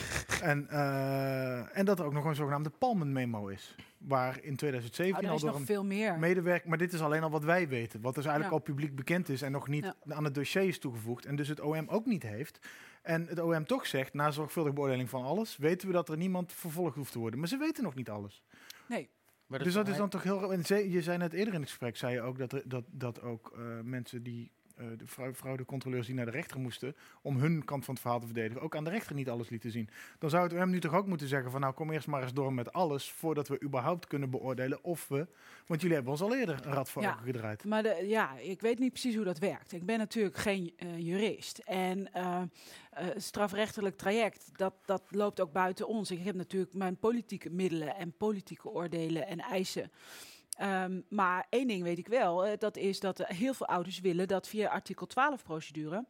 en, eh, en dat er ook nog een zogenaamde Palmen-memo is. Waar in 2017 Oh, er al door nog een veel meer. medewerker... Maar dit is alleen al wat wij weten. Wat dus eigenlijk Ja. al publiek bekend is en nog niet Ja. aan het dossier is toegevoegd. En dus het OM ook niet heeft. En het OM toch zegt, na zorgvuldige beoordeling van alles... weten we dat er niemand vervolgd hoeft te worden. Maar ze weten nog niet alles. Nee. Maar dus dat is dan toch heel... En je zei net eerder in het gesprek, zei je ook dat, er, dat, dat ook eh, mensen die... eh, de frau- fraudecontroleurs die naar de rechter moesten om hun kant van het verhaal te verdedigen, ook aan de rechter niet alles lieten zien. Dan zou het OM nu toch ook moeten zeggen van nou kom eerst maar eens door met alles voordat we überhaupt kunnen beoordelen of we, want jullie hebben ons al eerder een rad voor Ja. ogen gedraaid. Maar de, ja, ik weet niet precies hoe dat werkt. Ik ben natuurlijk geen eh, jurist. En eh, strafrechtelijk traject, dat, dat loopt ook buiten ons. Ik heb natuurlijk mijn politieke middelen en politieke oordelen en eisen. Ehm, maar één ding weet ik wel, eh, dat is dat heel veel ouders willen dat via artikel 12 procedure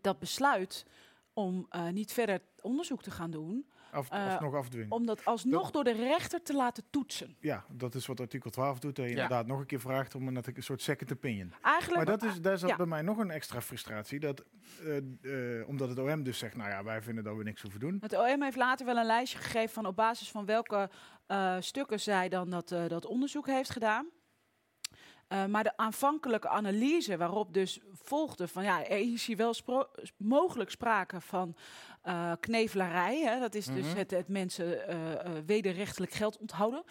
dat besluit om eh, niet verder onderzoek te gaan doen, Af, eh, alsnog afdwingen. om dat alsnog Dat- door de rechter te laten toetsen. Ja, dat is wat artikel 12 doet. Dat je inderdaad nog een keer vraagt om een, een soort second opinion. Eigenlijk, Maar dat is, daar zat ja. bij mij nog een extra frustratie. Dat, eh, eh, omdat het OM dus zegt, nou ja, wij vinden dat we niks hoeven doen. Het OM heeft later wel een lijstje gegeven van op basis van welke eh, stukken zij dan dat, eh, dat onderzoek heeft gedaan. Eh, maar de aanvankelijke analyse waarop dus volgde van ja, er is hier wel spro- mogelijk sprake van eh, knevelarij. Hè? Dat is dus Mhm. het, het mensen eh, wederrechtelijk geld onthouden.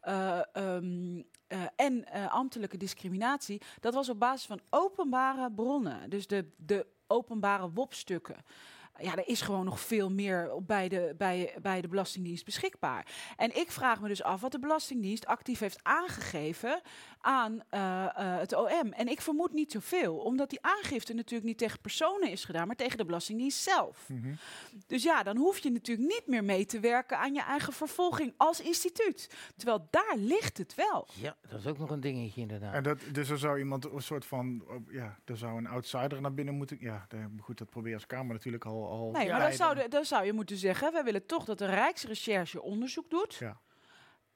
Eh, ehm, eh, en ambtelijke discriminatie. Dat was op basis van openbare bronnen. Dus de, de openbare WOP-stukken. ja, er is gewoon nog veel meer bij, de, bij, bij de Belastingdienst beschikbaar. En ik vraag me dus af wat de Belastingdienst actief heeft aangegeven aan eh, eh, het OM. En ik vermoed niet zoveel, omdat die aangifte natuurlijk niet tegen personen is gedaan, maar tegen de Belastingdienst zelf. Mhm. Dus ja, dan hoef je natuurlijk niet meer mee te werken aan je eigen vervolging als instituut. Terwijl daar ligt het wel. Ja, dat is ook nog een dingetje inderdaad. En dat, dus er zou iemand een soort van, oh, ja, er zou een outsider naar binnen moeten. Ja, goed, dat probeer je als Kamer natuurlijk al. al Nee, maar dan zou, de- dan zou je moeten zeggen, wij willen toch dat de Rijksrecherche onderzoek doet. Ja.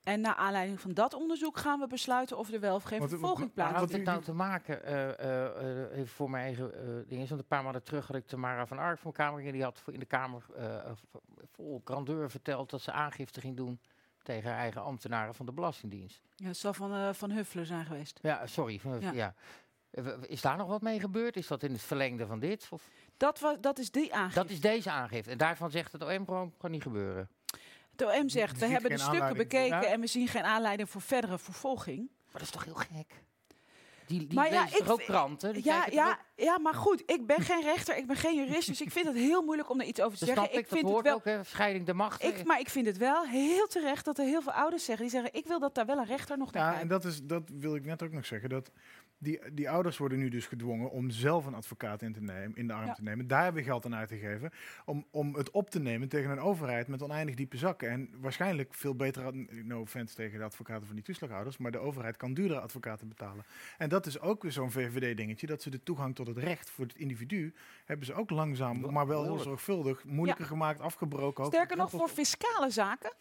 En naar aanleiding van dat onderzoek gaan we besluiten of er wel of geen vervolging plaatsvindt. dit nou te maken, eh, eh, eh, even voor mijn eigen eh ding is, want een paar maanden terug had ik Tamara van Ark van Kamer, en die had voor- in de Kamer vol grandeur verteld dat ze aangifte ging doen tegen haar eigen ambtenaren van de Belastingdienst. Ja, het zal van, eh, van Huffelen zijn geweest. Ja, sorry. van- Ja. Is daar nog wat mee gebeurd? Is dat in het verlengde van dit? Of? Dat, wa- dat is die aangifte. Dat is deze aangifte. En daarvan zegt het OM gewoon, kan niet gebeuren. Het OM zegt, we hebben de stukken voor. bekeken Ja. en we zien geen aanleiding voor verdere vervolging. Maar dat is toch heel gek? Die, die Maar ja, ik ook kranten? Die Ja, ja, ook- ja, maar goed, ik ben geen rechter, ik ben geen jurist, dus ik vind het heel moeilijk om er iets over te Dat zeggen. snap ik, vind het hoort wel, ook, hè, scheiding de macht. ik, maar ik vind het wel heel terecht dat er heel veel ouders zeggen, die zeggen, ik wil dat daar wel een rechter nog naar Ja, kijkt. en dat, is, dat wil ik net ook nog zeggen. Dat die, die ouders worden nu dus gedwongen om zelf een advocaat in, te nemen, in de arm Ja. te nemen. Daar hebben we geld aan uit te geven. Om, om het op te nemen tegen een overheid met oneindig diepe zakken. En waarschijnlijk veel beter, no offense tegen de advocaten van die toeslagouders, maar de overheid kan duurdere advocaten betalen. En dat is ook weer zo'n VVD-dingetje, dat ze de toegang tot het recht voor het individu, hebben ze ook langzaam, maar wel heel zorgvuldig, moeilijker Ja. gemaakt, afgebroken. ook Sterker nog, voor fiscale zaken,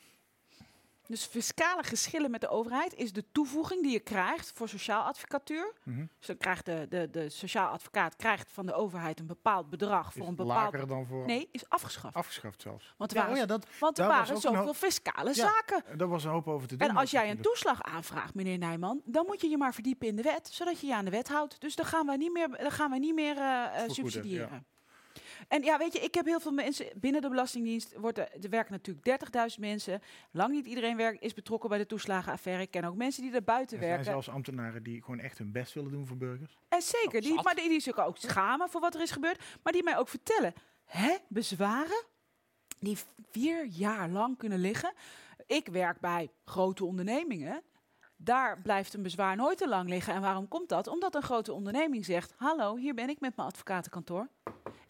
dus fiscale geschillen met de overheid, is de toevoeging die je krijgt voor sociaal advocatuur. Mhm. Dus dan krijgt de, de, de sociaal advocaat krijgt van de overheid een bepaald bedrag voor Is een bepaald... lager dan voor- Nee, is afgeschaft. Afgeschaft zelfs. Want er Ja, waren, oh ja, dat- want er waren zoveel hoop- fiscale Ja, zaken. Daar was een hoop over te doen. En als jij een toeslag aanvraagt, meneer Nijman, dan moet je je maar verdiepen in de wet, zodat je je aan de wet houdt. Dus dan gaan wij niet meer, dan gaan wij niet meer eh, eh, subsidiëren. En ja, weet je, ik heb heel veel mensen binnen de Belastingdienst. Wordt er, er werken natuurlijk 30.000 mensen. Lang niet iedereen werkt, is betrokken bij de toeslagenaffaire. Ik ken ook mensen die er buiten Er zijn werken. zelfs ambtenaren die gewoon echt hun best willen doen voor burgers. En zeker, die, maar die, die zich ook schamen voor wat er is gebeurd. Maar die mij ook vertellen, hè, bezwaren die vier jaar lang kunnen liggen. Ik werk bij grote ondernemingen. Daar blijft een bezwaar nooit te lang liggen. En waarom komt dat? Omdat een grote onderneming zegt: Hallo, hier ben ik met mijn advocatenkantoor.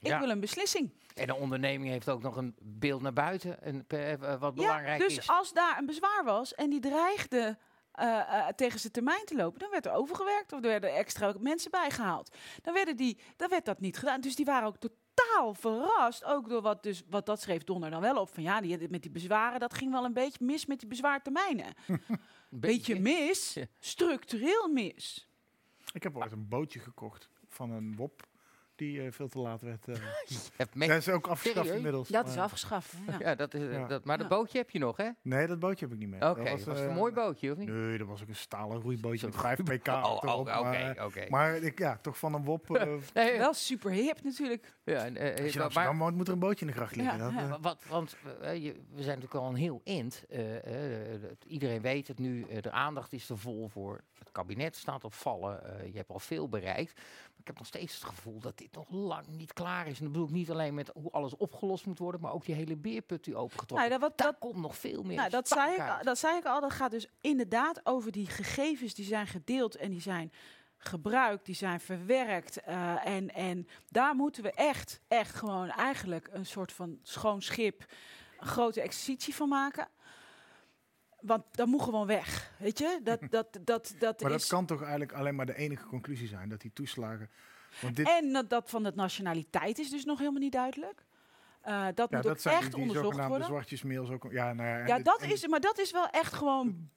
Ik Ja. wil een beslissing. En de onderneming heeft ook nog een beeld naar buiten, en, eh, eh, wat belangrijk ja, dus is. als daar een bezwaar was en die dreigde eh, eh, tegen zijn termijn te lopen, dan werd er overgewerkt of er werden extra mensen bijgehaald. Dan, werden die, dan werd dat niet gedaan. Dus die waren ook totaal verrast, ook door wat, dus, wat dat schreef Donner dan wel op. Van ja, die, met die bezwaren, dat ging wel een beetje mis met die bezwaartermijnen. beetje mis, structureel mis. Ik heb ooit een bootje gekocht van een WOP die eh, veel te laat werd. eh. hebt mee- dat is ook afgeschaft Serieus? inmiddels. Dat is afgeschaft. Ja. Ja, dat is, eh, Ja. Dat, maar dat Ja. bootje heb je nog, hè? Nee, dat bootje heb ik niet meer. Oké, dat was eh, een mooi bootje, of niet? Nee, dat was ook een stalen roeibootje met Zo'n 5 pk. Oh, oh, oké, maar, oké. Maar ik, ja, toch van een WOP. eh, Nee, Wel super hip natuurlijk. ja, en, eh, als je Amsterdam woont, moet er een bootje in de gracht liggen. Ja, dat, ja. eh, Wa- Wat, want eh, je, we zijn natuurlijk al een heel eind. eh, eh, iedereen weet het nu. eh, de aandacht is er vol voor. Het kabinet staat op vallen. eh, je hebt al veel bereikt. Ik heb nog steeds het gevoel dat dit nog lang niet klaar is. En dat bedoel ik niet alleen met hoe alles opgelost moet worden. Maar ook die hele beerput die opengetrokken Nou, dat, wat, Daar dat, komt nog veel meer nou, dat, zei ik, dat zei ik al. Dat gaat dus inderdaad over die gegevens die zijn gedeeld en die zijn gebruikt, die zijn verwerkt. eh, en, en daar moeten we echt, echt gewoon eigenlijk een soort van schoon schip, een grote exercitie van maken. Want dat moet gewoon weg, weet je? Dat, dat, dat, dat maar is... dat kan toch eigenlijk alleen maar de enige conclusie zijn, dat die toeslagen... Want dit, En dat, dat van de nationaliteit is dus nog helemaal niet duidelijk. Eh, dat ja, moet dat ook zijn echt die, die onderzocht zogenaamde worden. zwartjesmails ook. Ja, nou ja, Ja, dit- dat is, maar dat is wel echt gewoon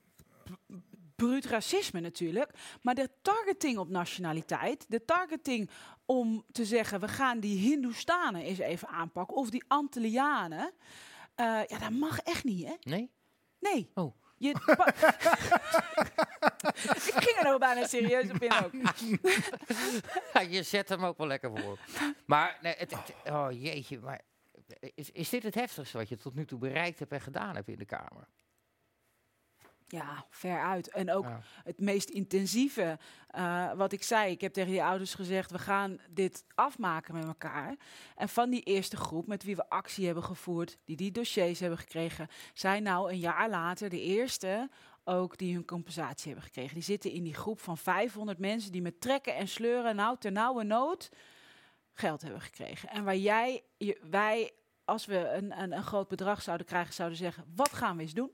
bruut racisme natuurlijk. Maar de targeting op nationaliteit, de targeting om te zeggen... we gaan die Hindoestanen eens even aanpakken, of die Antillianen... eh, ja, dat mag echt niet, hè? Nee? Nee. Oh. Je, ik ging er nog bijna serieus op in ook. Ja, je zet hem ook wel lekker voor. Maar, nee, het, het- oh jeetje, maar is, is dit het heftigste wat je tot nu toe bereikt hebt en gedaan hebt in de Kamer? Ja, ver uit. En ook Ja. het meest intensieve, eh, wat ik zei. Ik heb tegen die ouders gezegd, we gaan dit afmaken met elkaar. En van die eerste groep met wie we actie hebben gevoerd, die die dossiers hebben gekregen, zijn nou een jaar later de eerste ook die hun compensatie hebben gekregen. Die zitten in die groep van 500 mensen die met trekken en sleuren, nou ter nauwe nood, geld hebben gekregen. En waar jij, je, wij, als we een, een, een groot bedrag zouden krijgen, zouden zeggen, wat gaan we eens doen?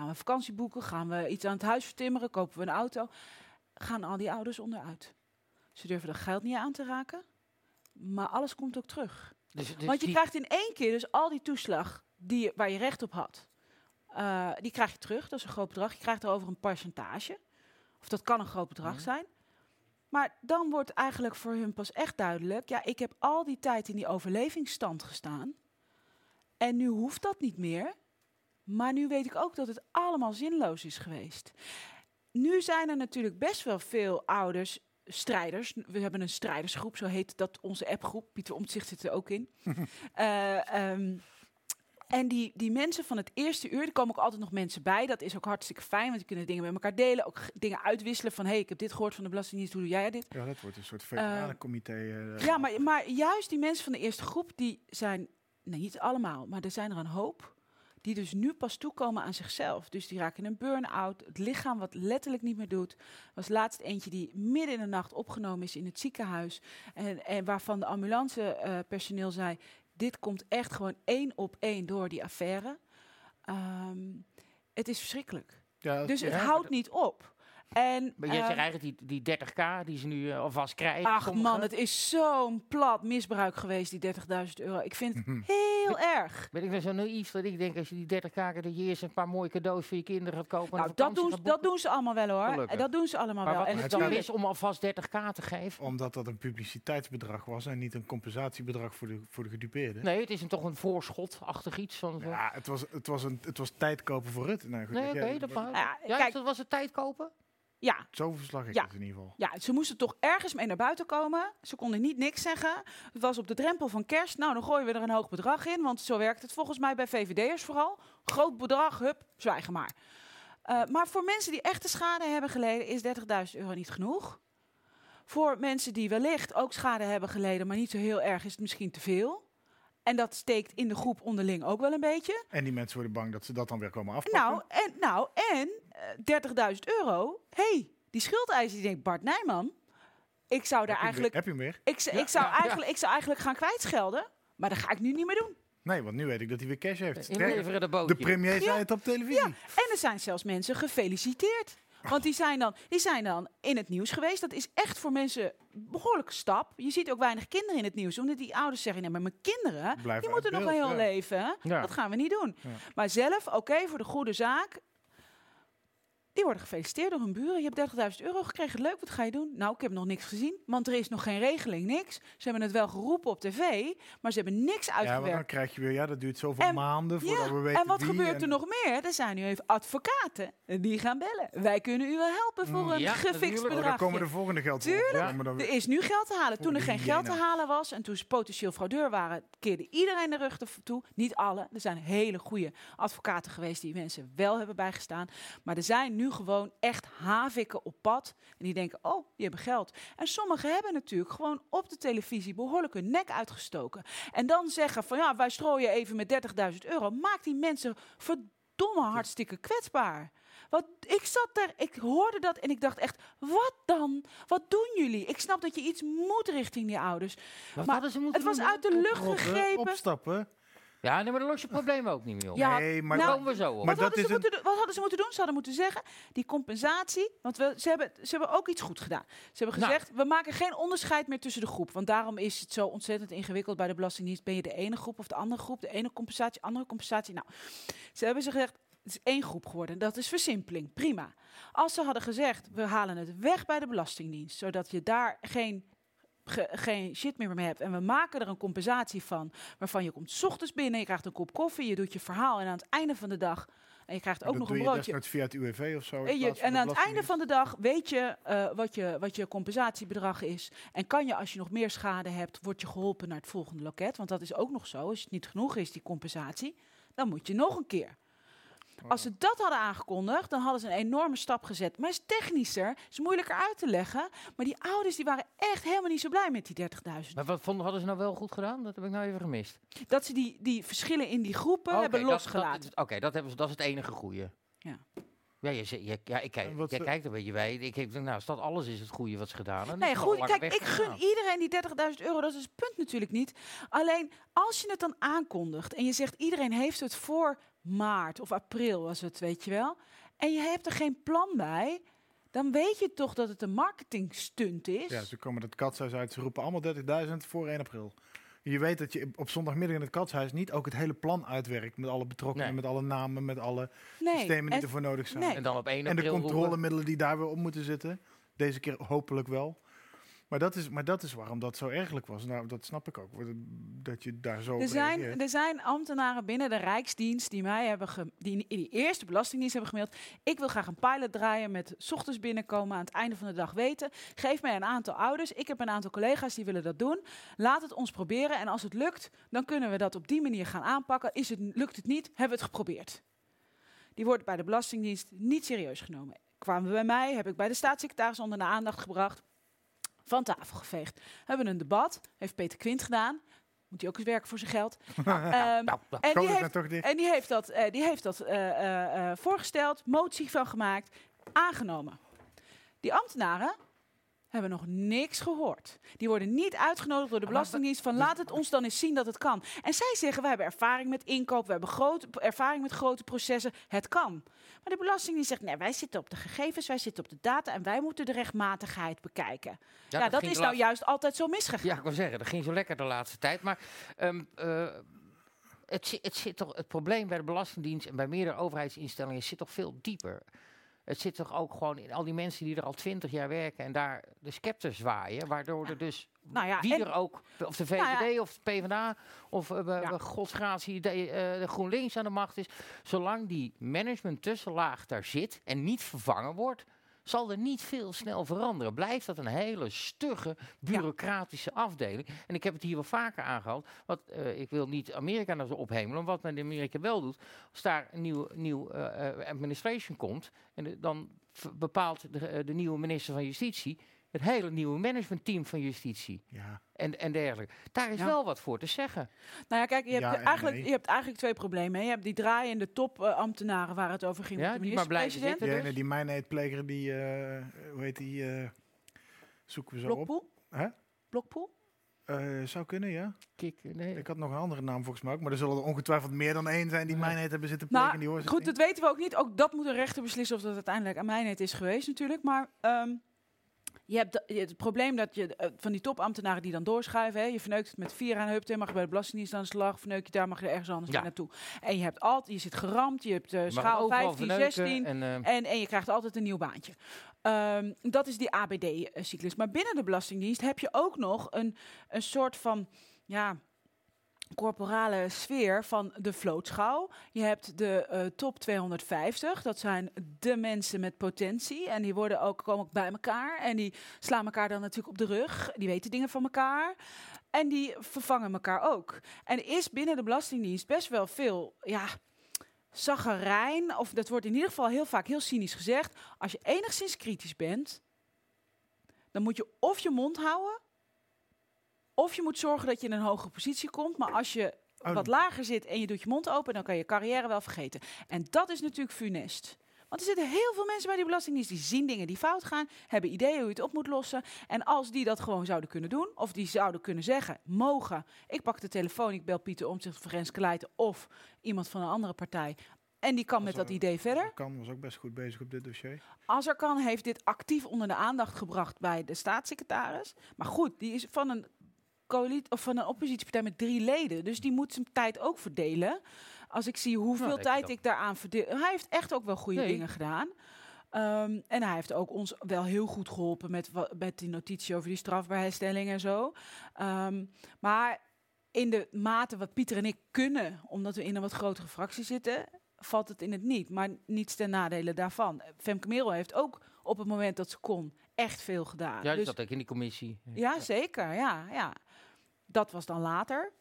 Gaan we vakantie boeken? Gaan we iets aan het huis vertimmeren? Kopen we een auto? Gaan al die ouders onderuit. Ze durven dat geld niet aan te raken, maar alles komt ook terug. Dus- dus Want je krijgt in één keer dus al die toeslag die, je- waar je recht op had. eh, die krijg je terug, dat is een groot bedrag. Je krijgt erover een percentage. Of dat kan een groot bedrag zijn. Maar dan wordt eigenlijk voor hun pas echt duidelijk... ja, ik heb al die tijd in die overlevingsstand gestaan... en nu hoeft dat niet meer... maar nu weet ik ook dat het allemaal zinloos is geweest. Nu zijn er natuurlijk best wel veel ouders, strijders. We hebben een strijdersgroep, zo heet dat onze appgroep. Pieter Omtzigt zit er ook in. Eh, ehm, en die, die mensen van het eerste uur, er komen ook altijd nog mensen bij. Dat is ook hartstikke fijn, want die kunnen dingen met elkaar delen. Ook dingen uitwisselen van, hé, hey, ik heb dit gehoord van de Belastingdienst, hoe doe jij dit? Ja, dat wordt een soort veteranencomité. eh, Ja, maar, maar juist die mensen van de eerste groep, die zijn, niet allemaal, maar er zijn er een hoop, die dus nu pas toekomen aan zichzelf. Dus die raken in een burn-out, het lichaam wat letterlijk niet meer doet. Er was laatst eentje die midden in de nacht opgenomen is in het ziekenhuis. En, en waarvan de ambulancepersoneel personeel zei, dit komt echt gewoon één op één door die affaire. Ehm, het is verschrikkelijk. Ja, dus het houdt niet op. En, Maar jij eh, zegt eigenlijk die, die 30k die ze nu eh, alvast krijgen. Ach sommigen. man, het is zo'n plat misbruik geweest, die 30.000 euro. Ik vind het heel erg. Ben ik dan zo naïef dat ik denk als je die 30 kaken dat je eerst een paar mooie cadeaus voor je kinderen gaat kopen. en Nou, dat doen, gaat dat doen ze allemaal wel hoor. Gelukkig. Dat doen ze allemaal Maar wel. wat En is het dan mis om alvast 30k te geven? Omdat dat een publiciteitsbedrag was en niet een compensatiebedrag voor de, voor de gedupeerden. Nee, het is een, toch een voorschotachtig iets. Van, Ja, het was, het was, een, het was tijd kopen voor Rutte. Nou, goed, nee, dat oké, dat. Ja, Ja, kijk- dat was het tijd kopen? Ja, Zo verslag ik Ja. het in ieder geval. ja, ze moesten toch ergens mee naar buiten komen. Ze konden niet niks zeggen. Het was op de drempel van kerst. Nou, dan gooien we er een hoog bedrag in. Want zo werkt het volgens mij bij VVD'ers vooral. Groot bedrag, hup, zwijgen maar. Eh, maar voor mensen die echte schade hebben geleden... is 30.000 euro niet genoeg. Voor mensen die wellicht ook schade hebben geleden... maar niet zo heel erg, is het misschien te veel. En dat steekt in de groep onderling ook wel een beetje. En die mensen worden bang dat ze dat dan weer komen afpakken. Nou, en, nou, en eh, 30.000 euro. hey, die schuldeiser die denkt, Bart Nijman, ik zou daar heb, eigenlijk... weer, heb je hem weer? Ik, Ja, ik, zou ja, ja. eigenlijk, ik zou eigenlijk gaan kwijtschelden, maar dat ga ik nu niet meer doen. Nee, want nu weet ik dat hij weer cash heeft. Inleveren de de premier zei Ja. het op televisie. En er zijn zelfs mensen gefeliciteerd. Want die zijn, dan, die zijn dan in het nieuws geweest. Dat is echt voor mensen een behoorlijke stap. Je ziet ook weinig kinderen in het nieuws. Omdat die ouders zeggen, nee, maar mijn kinderen, Blijven die moeten nog een beeld, heel ja. leven. Ja. Dat gaan we niet doen. Ja. Maar zelf, oké, voor de goede zaak. Die worden gefeliciteerd door hun buren. Je hebt 30.000 euro gekregen. Leuk, wat ga je doen? Nou, ik heb nog niks gezien. Want er is nog geen regeling, niks. Ze hebben het wel geroepen op tv, maar ze hebben niks Ja, want dan uitgewerkt. krijg je weer, ja, dat duurt zoveel En- maanden voordat we weten en wat wie gebeurt en- er nog meer? Er zijn nu even advocaten en die gaan bellen. Wij kunnen u wel helpen voor Mm. een Ja, gefixt natuurlijk. Oh, dan bedrag. komen de volgende geld Tuurlijk. dan Er is nu geld te halen. Toen er geen geld te halen was en toen ze potentieel fraudeur waren, keerde iedereen de rug toe. Niet alle. Er zijn hele goede advocaten geweest die mensen wel hebben bijgestaan. Maar er zijn nu gewoon echt havikken op pad. En die denken, oh, die hebben geld. En sommigen hebben natuurlijk gewoon op de televisie behoorlijk hun nek uitgestoken. En dan zeggen van, ja, wij strooien even met 30.000 euro. Maak die mensen verdomme hartstikke kwetsbaar. Wat, ik zat daar, ik hoorde dat en ik dacht echt, wat dan? Wat doen jullie? Ik snap dat je iets moet richting die ouders. Wat maar hadden ze moeten het was uit de lucht gegrepen. Opstappen. Ja, nee, maar dan los je het probleem ook niet meer op. Ja, Nee, maar nou, komen we zo op. maar wat, dat hadden is ze een- moeten doen, wat hadden ze moeten doen? Ze hadden moeten zeggen, die compensatie, want we, ze, hebben, ze hebben ook iets goed gedaan. Ze hebben Nou. gezegd, we maken geen onderscheid meer tussen de groep. Want daarom is het zo ontzettend ingewikkeld bij de Belastingdienst. Ben je de ene groep of de andere groep? De ene compensatie, andere compensatie. Nou, ze hebben ze gezegd, het is één groep geworden. Dat is versimpeling, prima. Als ze hadden gezegd, we halen het weg bij de Belastingdienst, zodat je daar geen ge- geen shit meer mee hebt. En we maken er een compensatie van. Waarvan je komt 's ochtends binnen, je krijgt een kop koffie, je doet je verhaal. En aan het einde van de dag. En je krijgt ook dat nog een je broodje. desnoods via het UWV of zo. En, je- aan het einde van de dag weet je, eh, wat je wat je compensatiebedrag is. En kan je, als je nog meer schade hebt, word je geholpen naar het volgende loket. Want dat is ook nog zo. Als het niet genoeg is, die compensatie, dan moet je nog een keer. Als ze dat hadden aangekondigd, dan hadden ze een enorme stap gezet. Maar het is technischer, is moeilijker uit te leggen. Maar die ouders die waren echt helemaal niet zo blij met die 30.000. Maar wat vonden, hadden ze nou wel goed gedaan? Dat heb ik nou even gemist. Dat ze die, die verschillen in die groepen hebben losgelaten. Oké, dat, hebben ze- dat is het enige goede. Ja. Ja, je, je, ja ik kijk, jij ze- kijkt een beetje bij. Ik denk, nou, als dat alles is het goede wat ze gedaan hebben. Nee, goed. Kijk, ik gun iedereen die 30.000 euro. Dat is het punt natuurlijk niet. Alleen als je het dan aankondigt en je zegt iedereen heeft het voor maart of april, was het, weet je wel. En je hebt er geen plan bij. Dan weet je toch dat het een marketingstunt is. Ja, ze komen het katshuis uit. Ze roepen allemaal 30.000 voor 1 april. Je weet dat je op zondagmiddag in het katshuis niet ook het hele plan uitwerkt. Met alle betrokkenen, Nee. met alle namen, met alle Nee, systemen die en- ervoor nodig zijn. nee. En dan op 1 En de controlemiddelen die daar weer op moeten zitten. Deze keer hopelijk wel. Maar dat is, maar dat is waarom dat zo ergelijk was. Nou, dat snap ik ook. wat- Dat je daar zo Er zijn, reageert. er zijn ambtenaren binnen de Rijksdienst die mij hebben ge, die in die eerste belastingdienst hebben gemaild. Ik wil graag een pilot draaien met 's ochtends binnenkomen aan het einde van de dag weten. Geef mij een aantal ouders. Ik heb een aantal collega's die willen dat doen. Laat het ons proberen. En als het lukt, dan kunnen we dat op die manier gaan aanpakken. Is het, lukt het niet, hebben we het geprobeerd. Die wordt bij de Belastingdienst niet serieus genomen. Kwamen bij mij, heb ik bij de staatssecretaris onder de aandacht gebracht. Van tafel geveegd. Hebben een debat, heeft Peter Quint gedaan. Moet hij ook eens werken voor zijn geld. Ehm, en, die is nou heeft, toch dicht. en die heeft dat, eh, die heeft dat eh, eh, voorgesteld, motie van gemaakt, aangenomen. Die ambtenaren hebben nog niks gehoord. Die worden niet uitgenodigd door de Belastingdienst van laat het ons dan eens zien dat het kan. En zij zeggen we hebben ervaring met inkoop, we hebben grote, ervaring met grote processen, het kan. Maar de Belastingdienst zegt nee, wij zitten op de gegevens, wij zitten op de data en wij moeten de rechtmatigheid bekijken. Ja, dat is nou laatste- juist altijd zo misgegaan. Ja, ik wil zeggen, dat ging zo lekker de laatste tijd. Maar ehm, eh, het, het, zit toch, het probleem bij de Belastingdienst en bij meerdere overheidsinstellingen zit toch veel dieper. Het zit toch ook gewoon in al die mensen die er al twintig jaar werken en daar de scepter zwaaien, waardoor er dus Nou ja, wie en- er ook, of de Nou VVD ja. of de PvdA of uh, Ja. godsgratie de, eh, de GroenLinks aan de macht is, zolang die management tussenlaag daar zit en niet vervangen wordt, zal er niet veel snel veranderen. Blijft dat een hele stugge, bureaucratische afdeling. En ik heb het hier wel vaker aangehaald. Wat, eh, ik wil niet Amerika nou zo ophemelen. Wat men in Amerika wel doet. Als daar een nieuw, nieuw eh, eh, administration komt. En de- dan bepaalt de, de nieuwe minister van Justitie. Het hele nieuwe managementteam van justitie. Ja. En, en dergelijke. Daar is Ja. wel wat voor te zeggen. Nou ja, kijk, je hebt, Ja en eigenlijk, nee. je hebt eigenlijk twee problemen. hè. Je hebt die draaiende topambtenaren waar het over ging Ja, met de die maar blijven minister-president. zitten. Die ene, die mijneetpleger, die, eh, hoe heet die, eh, zoeken we zo op. Blokpoel? Hè? Blokpoel? Eh, zou kunnen, ja. Kik, nee. Ik had nog een andere naam volgens mij ook. Maar er zullen er ongetwijfeld meer dan één zijn die mijnheid hebben zitten plegen. Nou, die hoor goed, dat weten we ook niet. Ook dat moet een rechter beslissen of dat uiteindelijk aan mij net is geweest natuurlijk. Maar ehm, je hebt het probleem dat je eh, van die topambtenaren die dan doorschuiven. Hè, je verneukt het met vier aan heup, mag je bij de Belastingdienst aan de slag. Verneuk je daar, mag je er ergens anders Ja. naartoe. En je hebt altijd, je zit geramd, je hebt mag schaal overal 15, verneuken 16. en, eh, En, en je krijgt altijd een nieuw baantje. Ehm, dat is die ABD-cyclus. Maar binnen de Belastingdienst heb je ook nog een, een soort van... Ja, corporale sfeer van de vlootschouw. Je hebt de eh, top 250. Dat zijn de mensen met potentie. En die worden ook, komen ook bij elkaar. En die slaan elkaar dan natuurlijk op de rug. Die weten dingen van elkaar. En die vervangen elkaar ook. En is binnen de Belastingdienst best wel veel... Ja, zaggerijn, of dat wordt in ieder geval heel vaak heel cynisch gezegd. Als je enigszins kritisch bent, dan moet je of je mond houden, of je moet zorgen dat je in een hogere positie komt. Maar als je Oh, wat lager zit en je doet je mond open, dan kan je carrière wel vergeten. En dat is natuurlijk funest. Want er zitten heel veel mensen bij die Belastingdienst die zien dingen die fout gaan, hebben ideeën hoe je het op moet lossen. En als die dat gewoon zouden kunnen doen, of die zouden kunnen zeggen, mogen, ik pak de telefoon, ik bel Pieter Omtzigt of Renske Leijten of iemand van een andere partij. En die kan met dat idee verder. Kan was ook best goed bezig op dit dossier. Als er kan, heeft dit actief onder de aandacht gebracht bij de staatssecretaris. Maar goed, die is van een, coalitie of van een oppositiepartij met drie leden. Dus die moet zijn tijd ook verdelen. Als ik zie hoeveel Nou, tijd ik ik daaraan verdeel. Hij heeft echt ook wel goede Nee. dingen gedaan. Ehm, en hij heeft ook ons wel heel goed geholpen met, met die notitie over die strafbaarheidstelling en zo. Ehm, maar in de mate wat Pieter en ik kunnen, omdat we in een wat grotere fractie zitten, valt het in het niet. Maar niets ten nadele daarvan. Femke Merel heeft ook op het moment dat ze kon echt veel gedaan. ja, die Dus- zat ook in die commissie. ja, zeker. Ja, ja. Dat was dan later.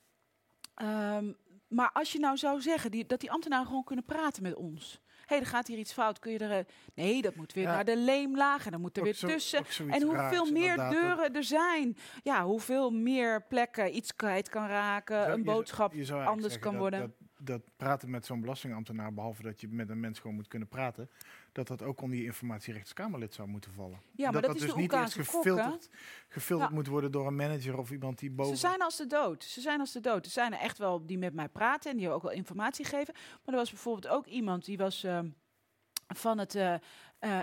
Ehm, maar als je nou zou zeggen die, dat die ambtenaren gewoon kunnen praten met ons. Hé, hey, er gaat hier iets fout. Kun je er. eh, Nee, dat moet weer Ja. naar de leemlaag en dan moet er Ook weer zo- tussen. En hoeveel raars, meer deuren er zijn. Ja, hoeveel meer plekken iets kwijt kan raken. Zou- een je zou- boodschap je zou eigenlijk anders kan dat- worden. Dat, dat praten met zo'n belastingambtenaar, behalve dat je met een mens gewoon moet kunnen praten, dat dat ook onder je informatierechtskamerlid zou moeten vallen. Ja, maar dat is dus niet eerst Oekase kok, hè? gefilterd, gefilterd Ja. moet worden door een manager of iemand die boven. Ze zijn als de dood. Ze zijn als de dood. Er zijn er echt wel die met mij praten en die ook wel informatie geven. Maar er was bijvoorbeeld ook iemand die was ehm, van het eh,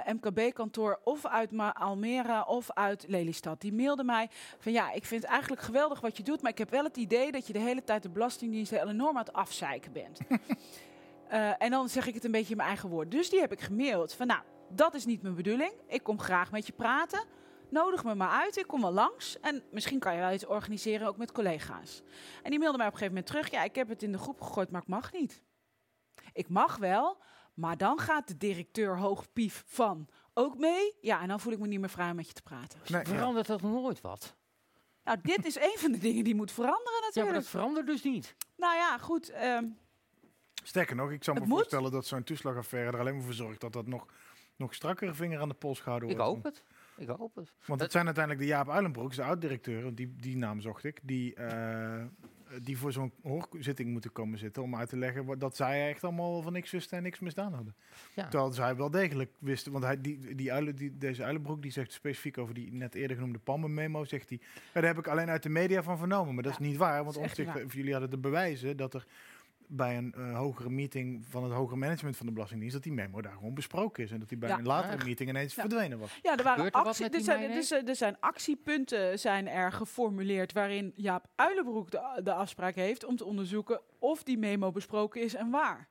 MKB-kantoor of uit Ma- Almere of uit Lelystad. Die mailde mij van ja, ik vind het eigenlijk geweldig wat je doet, maar ik heb wel het idee dat je de hele tijd de Belastingdienst heel enorm aan het afzeiken bent. Eh, en dan zeg ik het een beetje in mijn eigen woord. Dus die heb ik gemaild van nou, dat is niet mijn bedoeling. Ik kom graag met je praten. Nodig me maar uit, ik kom wel langs. En misschien kan je wel iets organiseren, ook met collega's. En die mailde mij op een gegeven moment terug. Ja, ik heb het in de groep gegooid, maar ik mag niet. Ik mag wel, maar dan gaat de directeur hoogpief van ook mee. Ja, en dan voel ik me niet meer vrij om met je te praten. Verandert dat nooit wat? Nou, dit is een van de dingen die moet veranderen Ja, natuurlijk. maar dat verandert dus niet. Nou ja, goed. ehm, Sterker nog, ik zou me moet. voorstellen dat zo'n toeslagaffaire er alleen maar voor zorgt dat dat nog, nog strakker vinger aan de pols gehouden Ik wordt. hoop het. Ik hoop het. Want het zijn uiteindelijk de Jaap Uilenbroeks, de oud-directeur, die, die naam zocht ik, die, eh, die voor zo'n hoorzitting moeten komen zitten om uit te leggen wat, dat zij echt allemaal van niks wisten en niks misdaan hadden. Ja. Terwijl zij wel degelijk wisten, want hij, die, die, Uilen, die, deze Uilenbroek die zegt specifiek over die net eerder genoemde Palmen-memo, zegt hij, daar heb ik alleen uit de media van vernomen, maar dat is niet waar, want of jullie hadden de bewijzen dat er bij een eh, hogere meeting van het hogere management van de Belastingdienst, dat die memo daar gewoon besproken is en dat die bij Ja. een latere Echt? meeting ineens Ja. verdwenen was. Ja, er waren er actie, er, zijn, dus, eh, er zijn actiepunten zijn er geformuleerd waarin Jaap Uilenbroek de, de afspraak heeft om te onderzoeken of die memo besproken is en waar.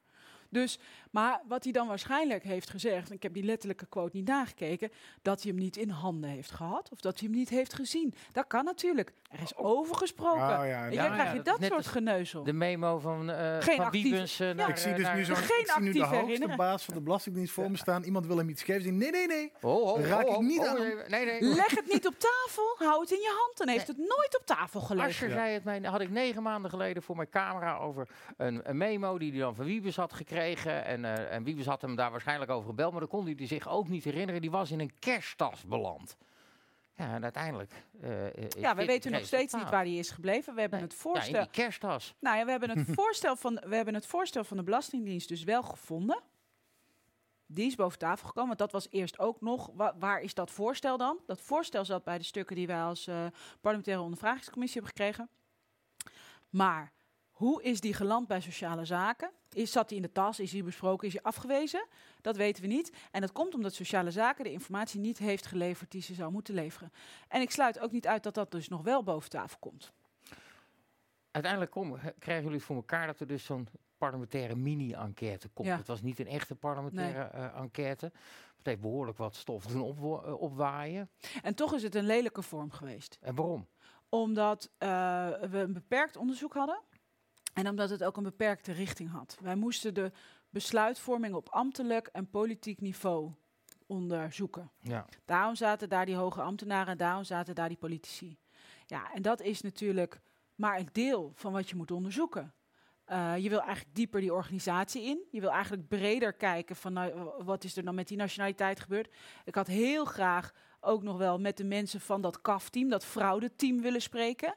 Dus, maar wat hij dan waarschijnlijk heeft gezegd, en ik heb die letterlijke quote niet nagekeken, dat hij hem niet in handen heeft gehad of dat hij hem niet heeft gezien. Dat kan natuurlijk. Er is over gesproken. Oh ja, en ja, dan krijg je dat net soort geneuzel. De memo van, eh Geen van Wiebens eh, naar... ik zie dus nu zo'n, Geen ik zie nu de hoogste herinneren. baas van de Belastingdienst voor me staan. Iemand wil hem iets geven. Nee, nee, nee. Oh, oh, Raak oh, ik oh, niet oh, aan. nee, Nee, nee. Leg het niet op tafel, hou het in je hand. Dan heeft het nooit op tafel gelegen. Asscher zei het mij, had ik negen maanden geleden voor mijn camera over een, een memo die hij dan van Wiebes had gekregen. En, eh en Wiebes had hem daar waarschijnlijk over gebeld, maar dan kon hij die zich ook niet herinneren. Die was in een kersttas beland. Ja, en uiteindelijk. eh, eh, Ja, we weten nog steeds niet waar die is gebleven. We hebben Nee. het Ja, in voorstel. die kersttas. Nou ja, we hebben, het voorstel van, we hebben het voorstel van de Belastingdienst dus wel gevonden. Die is boven tafel gekomen, want dat was eerst ook nog. wa- waar is dat voorstel dan? Dat voorstel zat bij de stukken die wij als parlementaire ondervragingscommissie hebben gekregen. Maar hoe is die geland bij sociale zaken? Is, zat hij in de tas? Is hij besproken? Is hij afgewezen? Dat weten we niet. En dat komt omdat sociale zaken de informatie niet heeft geleverd die ze zou moeten leveren. En ik sluit ook niet uit dat dat dus nog wel boven tafel komt. Uiteindelijk kom, krijgen jullie voor elkaar dat er dus zo'n parlementaire mini-enquête komt. Ja. Het was niet een echte parlementaire eh, enquête. Het heeft behoorlijk wat stof doen eh, opwaaien. En toch is het een lelijke vorm geweest. En waarom? Omdat eh, we een beperkt onderzoek hadden. En omdat het ook een beperkte richting had. Wij moesten de besluitvorming op ambtelijk en politiek niveau onderzoeken. Ja. Daarom zaten daar die hoge ambtenaren en daarom zaten daar die politici. Ja, en dat is natuurlijk maar een deel van wat je moet onderzoeken. Eh, je wil eigenlijk dieper die organisatie in. Je wil eigenlijk breder kijken van nou, wat is er dan met die nationaliteit gebeurd. Ik had heel graag ook nog wel met de mensen van dat CAF-team, dat fraudeteam willen spreken.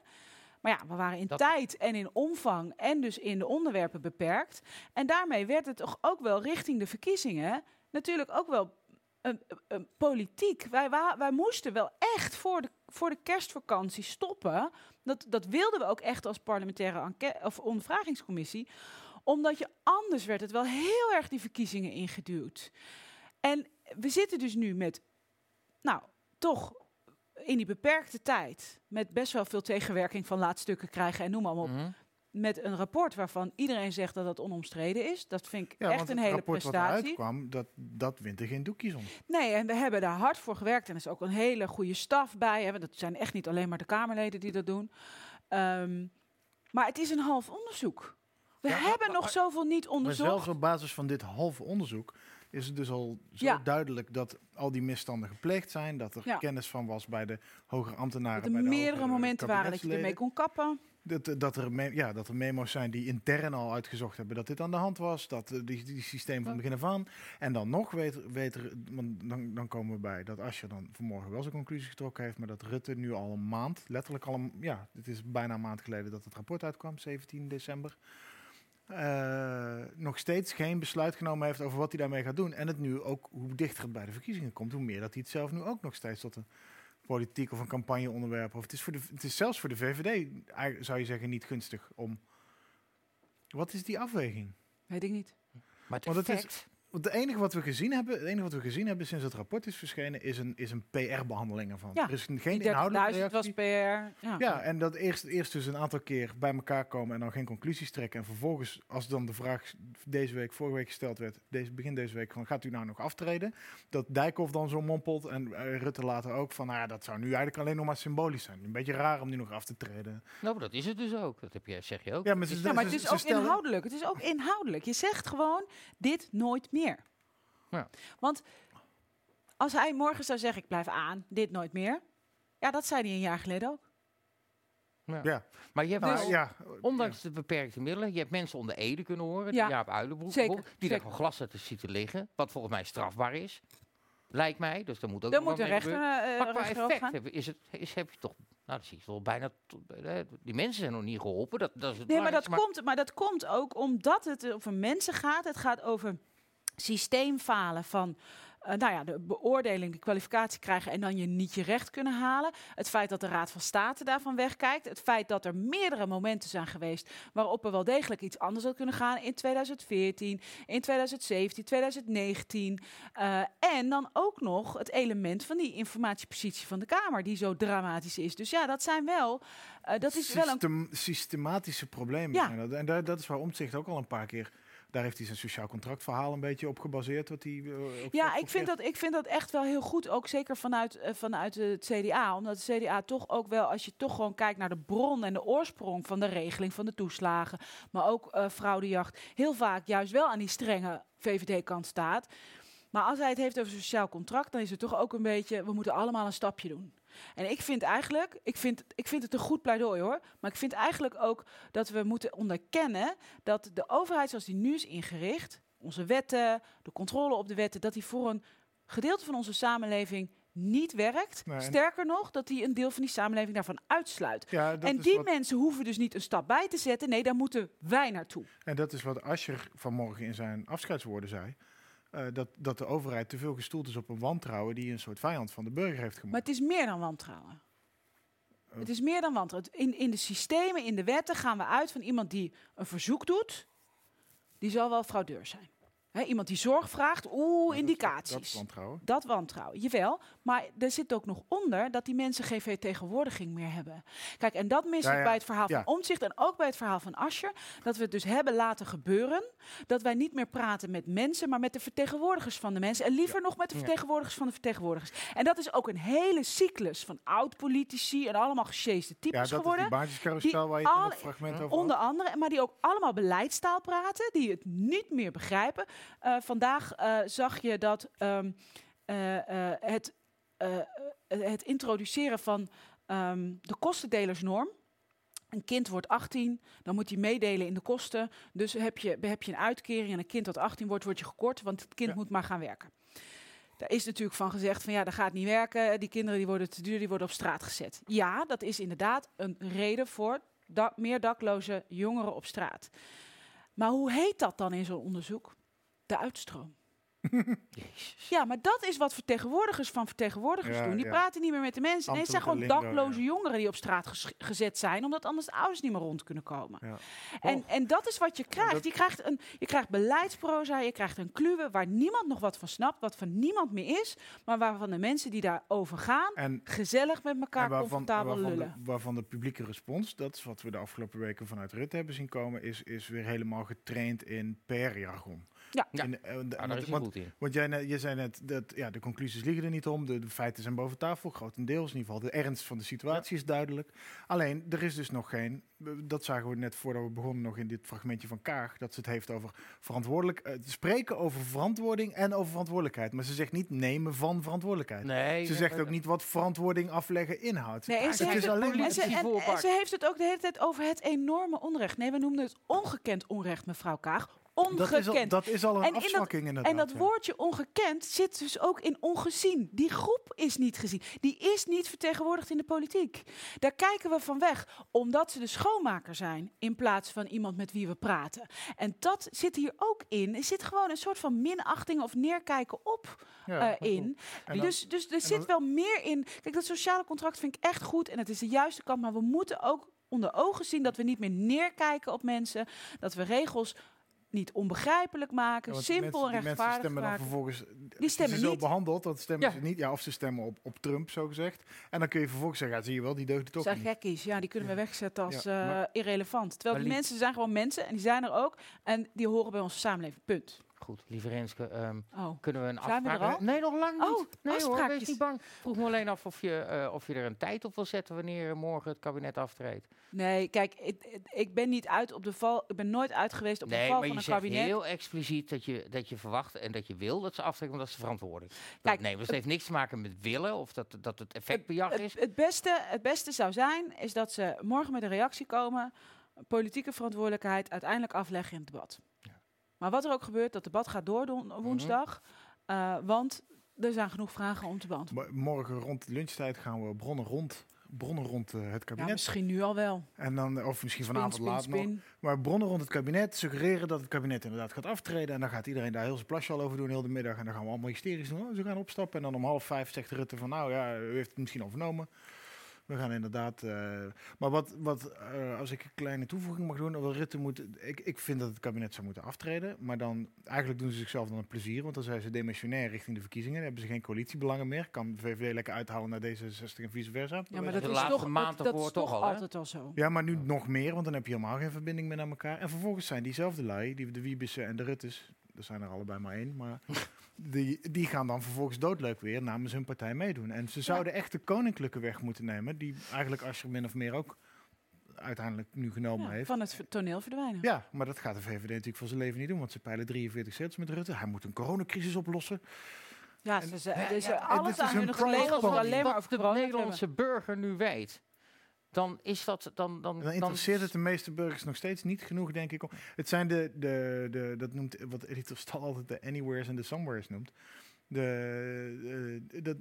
Maar ja, we waren in Dat- tijd en in omvang en dus in de onderwerpen beperkt. En daarmee werd het toch ook wel richting de verkiezingen natuurlijk ook wel een, een politiek. Wij, wij moesten wel echt voor de, voor de kerstvakantie stoppen. Dat, dat wilden we ook echt als parlementaire enquête of ondervragingscommissie. Omdat je anders werd het wel heel erg die verkiezingen ingeduwd. En we zitten dus nu met, nou, toch in die beperkte tijd, met best wel veel tegenwerking van laatstukken krijgen en noem maar op. Mhm. Met een rapport waarvan iedereen zegt dat het onomstreden is. Dat vind ik Ja, echt want een het hele rapport wat prestatie. eruit kwam, dat, dat wint er geen doekjes om. Nee, en we hebben daar hard voor gewerkt. En er is ook een hele goede staf bij. Hè. want Dat zijn echt niet alleen maar de Kamerleden die dat doen. Ehm, maar het is een half onderzoek. We Ja, maar- hebben maar- nog zoveel niet Maar onderzocht. zelfs op basis van dit halve onderzoek is het dus al zo Ja. duidelijk dat al die misstanden gepleegd zijn, dat er Ja. kennis van was bij de hogere ambtenaren. dat er bij de meerdere momenten waren dat je ermee kon kappen. Dat, dat, er me- ja, dat er memo's zijn die intern al uitgezocht hebben dat dit aan de hand was. Dat eh, die, die systeem van begin af aan. En dan nog weet, weet er, want dan, dan komen we bij dat Asscher dan vanmorgen wel zijn conclusies getrokken heeft. Maar dat Rutte nu al een maand, letterlijk al een, ja, het is bijna een maand geleden dat het rapport uitkwam, 17 december. Eh, nog steeds geen besluit genomen heeft over wat hij daarmee gaat doen. En het nu ook, hoe dichter het bij de verkiezingen komt, hoe meer dat hij het zelf nu ook nog steeds tot een politiek of een campagneonderwerp. Of het is, voor de, het is zelfs voor de VVD, eigenlijk zou je zeggen, niet gunstig om. Wat is die afweging? Weet ik niet. Maar het Want het is, effect- want het enige wat we gezien hebben, het enige wat we gezien hebben sinds het rapport is verschenen, is een, is een PR-behandeling ervan. Ja, er is geen Die inhoudelijke 30.000 was reactie. PR. Ja. Ja, en dat eerst, eerst dus een aantal keer bij elkaar komen en dan geen conclusies trekken. En vervolgens, als dan de vraag deze week, vorige week gesteld werd, deze, begin deze week, van gaat u nou nog aftreden? Dat Dijkhoff dan zo mompelt en eh, Rutte later ook van, nou ja, dat zou nu eigenlijk alleen nog maar symbolisch zijn. Een beetje raar om nu nog af te treden. Nou, maar dat is het dus ook. Dat heb je, zeg je ook. Ja, maar ze, Ja, maar ze- het is ze ook stellen- inhoudelijk. Het is ook inhoudelijk. Je zegt gewoon dit nooit meer. Ja. Want als hij morgen zou zeggen, ik blijf aan, dit nooit meer. Ja, dat zei hij een jaar geleden ook. Ja. Ja. Maar je hebt ja, ondanks de beperkte middelen, je hebt mensen onder Ede kunnen horen, Ja. die Jaap Uilenbroek, Zeker, die daar gewoon glas ziet te liggen, wat volgens mij strafbaar is. Lijkt mij, dus daar moet ook Dan moet een rechter, eh, maar qua rechter over effect gaan. heb, is het, is, heb je toch, nou dat zie je toch bijna, eh, die mensen zijn nog niet geholpen. Dat, dat is het Nee, maar dat, komt, maar dat komt ook omdat het over mensen gaat. Het gaat over systeemfalen van... eh, nou ja, de beoordeling, de kwalificatie krijgen en dan je niet je recht kunnen halen. Het feit dat de Raad van State daarvan wegkijkt. Het feit dat er meerdere momenten zijn geweest waarop er wel degelijk iets anders had kunnen gaan. In 2014, in 2017, 2019. eh, en dan ook nog het element van die informatiepositie van de Kamer, die zo dramatisch is. Dus ja, dat zijn wel... eh, dat is wel een System- systematische problemen. Ja. zijn dat. En dat is waar Omtzigt ook al een paar keer. Daar heeft hij zijn sociaal contractverhaal een beetje op gebaseerd. Wat hij, eh, Ja, ik vind, dat, ik vind dat echt wel heel goed. Ook zeker vanuit, eh, vanuit het CDA. Omdat het CDA toch ook wel, als je toch gewoon kijkt naar de bron en de oorsprong van de regeling van de toeslagen. Maar ook eh fraudejacht. Heel vaak juist wel aan die strenge VVD-kant staat. Maar als hij het heeft over sociaal contract, dan is het toch ook een beetje, we moeten allemaal een stapje doen. En ik vind eigenlijk, ik vind, ik vind het een goed pleidooi hoor, maar ik vind eigenlijk ook dat we moeten onderkennen dat de overheid zoals die nu is ingericht, onze wetten, de controle op de wetten, dat die voor een gedeelte van onze samenleving niet werkt. Nee, Sterker nog, dat die een deel van die samenleving daarvan uitsluit. Ja, en die wat- mensen hoeven dus niet een stap bij te zetten. Nee, daar moeten wij naartoe. En dat is wat Ascher vanmorgen in zijn afscheidswoorden zei. Eh, dat, dat de overheid te veel gestoeld is op een wantrouwen die een soort vijand van de burger heeft gemaakt. Maar het is meer dan wantrouwen. Oh. Het is meer dan wantrouwen. In, in de systemen, in de wetten gaan we uit van iemand die een verzoek doet. Die zal wel fraudeur zijn. Iemand die zorg vraagt, oeh, indicaties. Dat wantrouwen. Dat wantrouwen, jawel. Maar er zit ook nog onder dat die mensen geen vertegenwoordiging meer hebben. Kijk, en dat mis Ja, ik ja, bij het verhaal ja. van Omtzigt en ook bij het verhaal van Ascher. Dat we het dus hebben laten gebeuren. Dat wij niet meer praten met mensen, maar met de vertegenwoordigers van de mensen. En liever nog met de Ja. vertegenwoordigers van de vertegenwoordigers. En dat is ook een hele cyclus van oud-politici en allemaal gesjeeste Ja, types dat is geworden. die baantjescarousel waar je het fragment over Onder had. andere, maar die ook allemaal beleidstaal praten, die het niet meer begrijpen. Eh, vandaag eh, zag je dat ehm, eh, het, het introduceren van ehm, de kostendelersnorm. Een kind wordt 18, dan moet hij meedelen in de kosten. Dus heb je, heb je een uitkering en een kind dat 18 wordt, wordt je gekort, want het kind moet maar gaan werken. Daar is natuurlijk van gezegd van ja, dat gaat niet werken. Die kinderen die worden te duur, die worden op straat gezet. Ja, dat is inderdaad een reden voor da- meer dakloze jongeren op straat. Maar hoe heet dat dan in zo'n onderzoek? De uitstroom. Ja, maar dat is wat vertegenwoordigers van vertegenwoordigers Ja, doen. Die ja. praten niet meer met de mensen. Nee, het zijn gewoon dakloze jongeren die op straat ges- gezet zijn, omdat anders de ouders niet meer rond kunnen komen. Ja. En, en dat is wat je krijgt. Je krijgt, een, je krijgt beleidsproza, je krijgt een kluwe waar niemand nog wat van snapt, wat van niemand meer is, maar waarvan de mensen die daarover gaan, En- gezellig met elkaar waarvan, comfortabel waarvan, lullen. de, waarvan de publieke respons, dat is wat we de afgelopen weken vanuit Rutte hebben zien komen, is, is weer helemaal getraind in PR-jargon. Ja. En, eh, daar want- is hij want- goed in. Want jij, net- je zei net, dat ja, de conclusies liggen er niet om. De, de feiten zijn boven tafel, grotendeels. In ieder geval de ernst van de situatie is duidelijk. Alleen, er is dus nog geen... Dat zagen we net voordat we begonnen nog in dit fragmentje van Kaag. Dat ze het heeft over verantwoordelijk... eh, spreken over verantwoording en over verantwoordelijkheid. Maar ze zegt niet nemen van verantwoordelijkheid. Nee, ze zegt ook niet wat verantwoording afleggen inhoudt. Nee, en ze, het heeft is het, alleen en, ze, en- en ze heeft het ook de hele tijd over het enorme onrecht. Nee, we noemden het ongekend onrecht, mevrouw Kaag. Ongekend. Dat is al, dat is al een En in dat- afzwakking inderdaad. En dat woordje ongekend zit dus ook in ongezien. Die groep is niet gezien. Die is niet vertegenwoordigd in de politiek. Daar kijken we van weg, omdat ze de schoonmaker zijn in plaats van iemand met wie we praten. En dat zit hier ook in. Er zit gewoon een soort van minachting of neerkijken op Ja, eh, in. Dan- dus dus er zit dan- wel meer in. Kijk, dat sociale contract vind ik echt goed en het is de juiste kant. Maar we moeten ook onder ogen zien dat we niet meer neerkijken op mensen. Dat we regels niet onbegrijpelijk maken, Ja, simpel en die mensen rechtvaardig stemmen dan vervolgens. Die stemmen ze zo niet. behandeld, dat stemmen Ja. ze niet. Ja, of ze stemmen op, op Trump, zo gezegd. En dan kun je vervolgens zeggen, ja, zie je wel, die Dat ook zijn niet. gekkies, ja, die kunnen we wegzetten als eh, irrelevant. Terwijl die mensen zijn gewoon mensen en die zijn er ook. En die horen bij onze samenleving, punt. Goed, lieve Renske, ehm, Oh. kunnen we een Zijn afspraak... Nee, nog lang niet. Oh, nee hoor, wees niet bang. Vroeg me alleen af of je, eh, of je er een tijd op wil zetten wanneer morgen het kabinet aftreedt. Nee, kijk, ik, ik- ben niet uit op de val. Ik ben nooit uit geweest op de Nee, val maar van je een zegt kabinet. heel expliciet dat je, dat je verwacht en dat je wil dat ze aftrekken, omdat ze verantwoordelijk. Dat, Kijk, nee, dus het heeft niks te maken met willen of dat, dat het effectbejag is. Het, het, beste, het beste zou zijn, is dat ze morgen met een reactie komen. Politieke verantwoordelijkheid uiteindelijk afleggen in het debat. Maar wat er ook gebeurt, dat debat gaat door Mhm. woensdag. eh, want er zijn genoeg vragen om te beantwoorden. Maar Morgen rond lunchtijd gaan we bronnen rond, bronnen rond eh, het Ja, kabinet. misschien nu al wel. En dan, of misschien Spin, vanavond laat nog. Maar bronnen rond het kabinet suggereren dat het kabinet inderdaad gaat aftreden. En dan gaat iedereen daar heel zijn plasje al over doen, heel de middag. En dan gaan we allemaal hysterisch doen. Ze gaan opstappen. En dan om half vijf zegt Rutte van, nou ja, u heeft het misschien al vernomen. We gaan inderdaad. eh, maar wat, wat eh, als ik een kleine toevoeging mag doen, wel Rutte moet. Ik, ik vind dat het kabinet zou moeten aftreden. Maar dan eigenlijk doen ze zichzelf dan een plezier. Want dan zijn ze demissionair richting de verkiezingen. Dan hebben ze geen coalitiebelangen meer. Kan de VVD lekker uithalen naar D66 en vice versa. Ja, maar de dat is laatste toch, maand dat, dat ervoor is toch al, altijd al zo. Ja, maar nu nog meer, want dan heb je helemaal geen verbinding meer naar elkaar. En vervolgens zijn diezelfde lui, die, de Wiebussen en de Ruttes, er zijn er allebei maar één, maar die, die gaan dan vervolgens doodleuk weer namens hun partij meedoen. En ze zouden echt de koninklijke weg moeten nemen, die eigenlijk Asscher min of meer ook uiteindelijk nu genomen Ja, heeft. van het toneel verdwijnen. Ja, maar dat gaat de VVD natuurlijk voor zijn leven niet doen, want ze peilen 43 zetels met Rutte. Hij moet een coronacrisis oplossen. Ja, ze, ze, dus ja, alles dit is aan hun gelegen alleen maar over de Nederlandse burger nu weet, dan is dat... Dan, dan, Dan interesseert het de meeste burgers nog steeds niet genoeg, denk ik. Het zijn de, de, de dat noemt wat Edith Stal altijd de anywheres en de somewheres noemt. De, eh,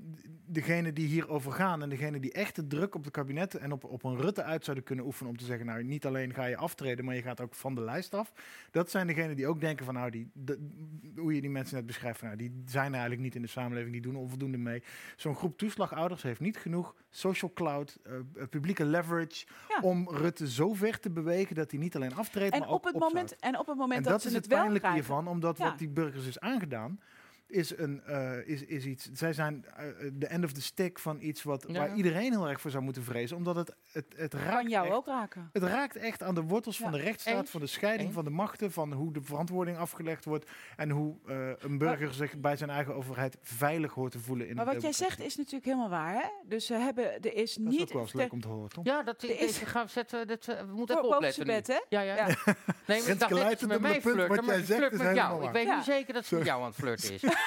degene die hierover gaan en degene die echt de druk op het kabinet en op, op een Rutte uit zouden kunnen oefenen om te zeggen, nou niet alleen ga je aftreden, maar je gaat ook van de lijst af. Dat zijn degenen die ook denken van, nou, die, de- hoe je die mensen net beschrijft, van, nou, die zijn eigenlijk niet in de samenleving, die doen onvoldoende mee. Zo'n groep toeslagouders heeft niet genoeg social cloud, eh, publieke leverage, om Rutte zo ver te bewegen dat hij niet alleen aftreedt, En maar op ook het moment, en op het moment En dat, dat, ze is het, het wel pijnlijke hiervan, omdat Ja. wat die burgers is aangedaan, is, een, eh, is, is iets. Zij zijn eh, de end of the stick van iets wat, Ja. waar iedereen heel erg voor zou moeten vrezen, omdat het, het, het raakt. kan jou echt- ook raken. Het raakt echt aan de wortels van de rechtsstaat, Eens. van de scheiding Eens. van de machten, van hoe de verantwoording afgelegd wordt en hoe eh, een burger zich bij zijn eigen overheid veilig hoort te voelen in Maar wat jij zegt is natuurlijk helemaal waar. Hè? Dus ze hebben, er is Dat is niet... ook wel eens leuk om te horen, toch? Ja, dat Er is, is- deze gaan we zetten. Dat, eh, we moeten Voor- even opletten. bed, hè? Ja, ja. Ja. Nee, maar ik dacht dat met mij flirten, wat maar ze zegt flirt is met jou. helemaal Ik weet nu zeker dat ze met jou aan het flirten is.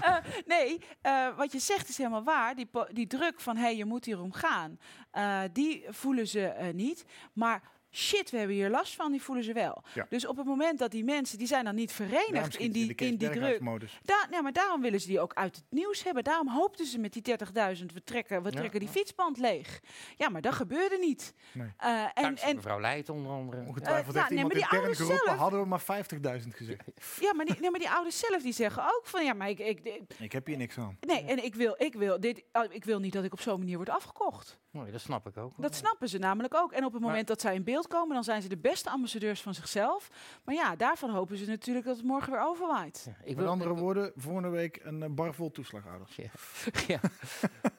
Eh, nee, eh, wat je zegt is helemaal waar. Die, die druk van, hé, hey, je moet hierom gaan, eh, die voelen ze niet. Maar shit, we hebben hier last van, die voelen ze wel. Ja. Dus op het moment dat die mensen, die zijn dan niet verenigd in die, in die druk. Ja, maar daarom willen ze die ook uit het nieuws hebben. Daarom hoopten ze met die 30.000, we trekken, we Ja, trekken die ja. fietsband leeg. Ja, maar dat gebeurde niet. Nee. Eh, en, mevrouw Leijt onder andere. Ongetwijfeld ja, heeft nee, iemand maar die intern geroepen, zelf- hadden we maar 50.000 gezegd. ja, maar die, nee, maar die ouders zelf die zeggen ook van, ja, maar ik, ik, ik- Ik heb hier niks aan. nee, en ik wil, ik wil dit, oh, ik wil niet dat ik op zo'n manier word afgekocht. Nee, dat snap ik ook. Dat snappen ze namelijk ook. En op het moment dat zij in beeld beeld komen, dan zijn ze de beste ambassadeurs van zichzelf. Maar ja, daarvan hopen ze natuurlijk dat het morgen weer overwaait. Ik Met andere woorden, volgende week een eh, bar vol toeslagouders. Ja. ja.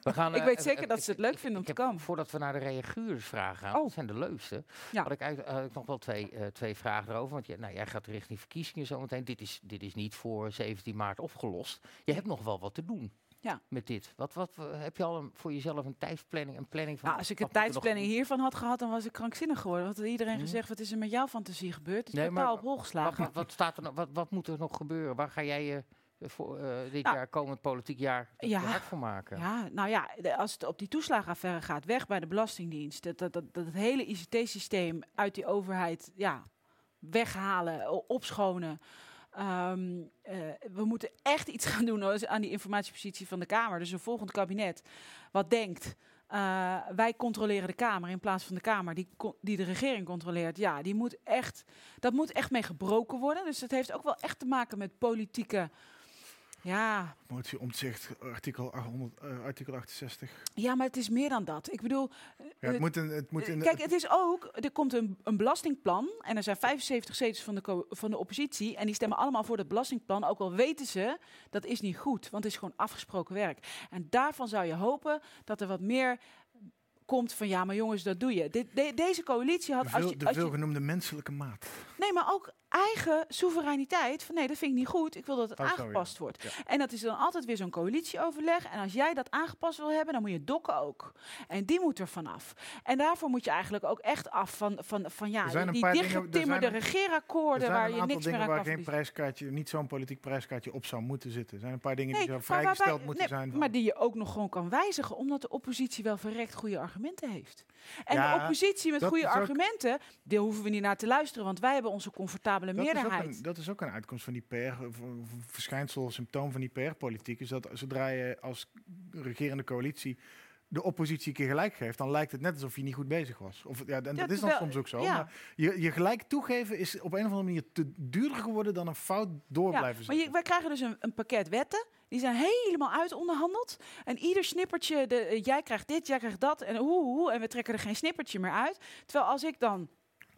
We gaan, Ik eh, weet eh, zeker dat ze het leuk ik- vinden om ik te heb- komen. Voordat we naar de reaguursvragen gaan, Oh. dat zijn de leukste. Ja. Had ik eigenlijk nog wel twee, eh, twee vragen erover. Want je, nou, jij gaat richting verkiezingen zometeen. Dit is, dit is niet voor 17 maart opgelost. Je hebt nog wel wat te doen. Ja. Met dit. Wat, wat, eh, heb je al een, voor jezelf een tijdsplanning, een planning van? Nou, als ik een tijdsplanning hiervan had gehad, dan was ik krankzinnig geworden. Want had iedereen Mhm. gezegd, wat is er met jouw fantasie gebeurd? Het is Nee, totaal op hol Wat, geslagen. wat, wat staat er nog, wat, wat moet er nog gebeuren? Waar ga jij je eh, voor eh, dit Nou, jaar, komend politiek jaar, ja. hard voor maken? Ja, nou ja, de- als het op die toeslagenaffaire gaat, weg bij de Belastingdienst. Dat, dat, dat, dat het hele ICT-systeem uit die overheid ja, weghalen, opschonen. Ehm, eh, we moeten echt iets gaan doen aan die informatiepositie van de Kamer. Dus een volgend kabinet wat denkt. eh, wij controleren de Kamer in plaats van de Kamer die, die de regering controleert. Ja, die moet echt, dat moet echt mee gebroken worden. Dus dat heeft ook wel echt te maken met politieke. Ja, Motie omzicht, artikel, 800, eh, artikel 68. ja, maar het is meer dan dat. Ik bedoel. Ja, eh, het moet, een, het moet in de- Kijk, het is ook, er komt een, een belastingplan en er zijn 75 zetels van de, van de oppositie en die stemmen allemaal voor het belastingplan, ook al weten ze dat is niet goed, want het is gewoon afgesproken werk. En daarvan zou je hopen dat er wat meer komt van ja, maar jongens, dat doe je. De- deze coalitie had de, als je, de veelgenoemde menselijke maat. Nee, maar ook eigen soevereiniteit. Van nee, dat vind ik niet goed. Ik wil dat het Oh, zo, ja. aangepast wordt. Ja. En dat is dan altijd weer zo'n coalitieoverleg. En als jij dat aangepast wil hebben, dan moet je dokken ook. En die moet er vanaf. En daarvoor moet je eigenlijk ook echt af van, van, van ja, die, die er dichtgetimmerde Er regeerakkoorden waar je niks meer aan waar kan geen verliezen. prijskaartje, niet zo'n politiek prijskaartje op zou moeten zitten. Er zijn een paar dingen Nee, die zo maar waarbij- vrijgesteld moeten nee, zijn. van- Maar die je ook nog gewoon kan wijzigen, omdat de oppositie wel verrekt goede argumenten heeft. En Ja, de oppositie met goede argumenten, daar hoeven we niet naar te luisteren, want wij hebben onze comfortabele Dat is, ook meerderheid. een, dat is ook een uitkomst van die PR, verschijnsel, symptoom van die PR-politiek. Is dat zodra je als regerende coalitie de oppositie een keer gelijk geeft, dan lijkt het net alsof je niet goed bezig was. Of, ja, en dat is dan soms ook zo. ja. Maar je, je gelijk toegeven is op een of andere manier te duurder geworden dan een fout door Ja, blijven maar je, wij krijgen dus een, een pakket wetten. Die zijn helemaal uitonderhandeld. En ieder snippertje, de, eh, jij krijgt dit, jij krijgt dat. En hoe, hoe, en we trekken er geen snippertje meer uit. Terwijl als ik dan,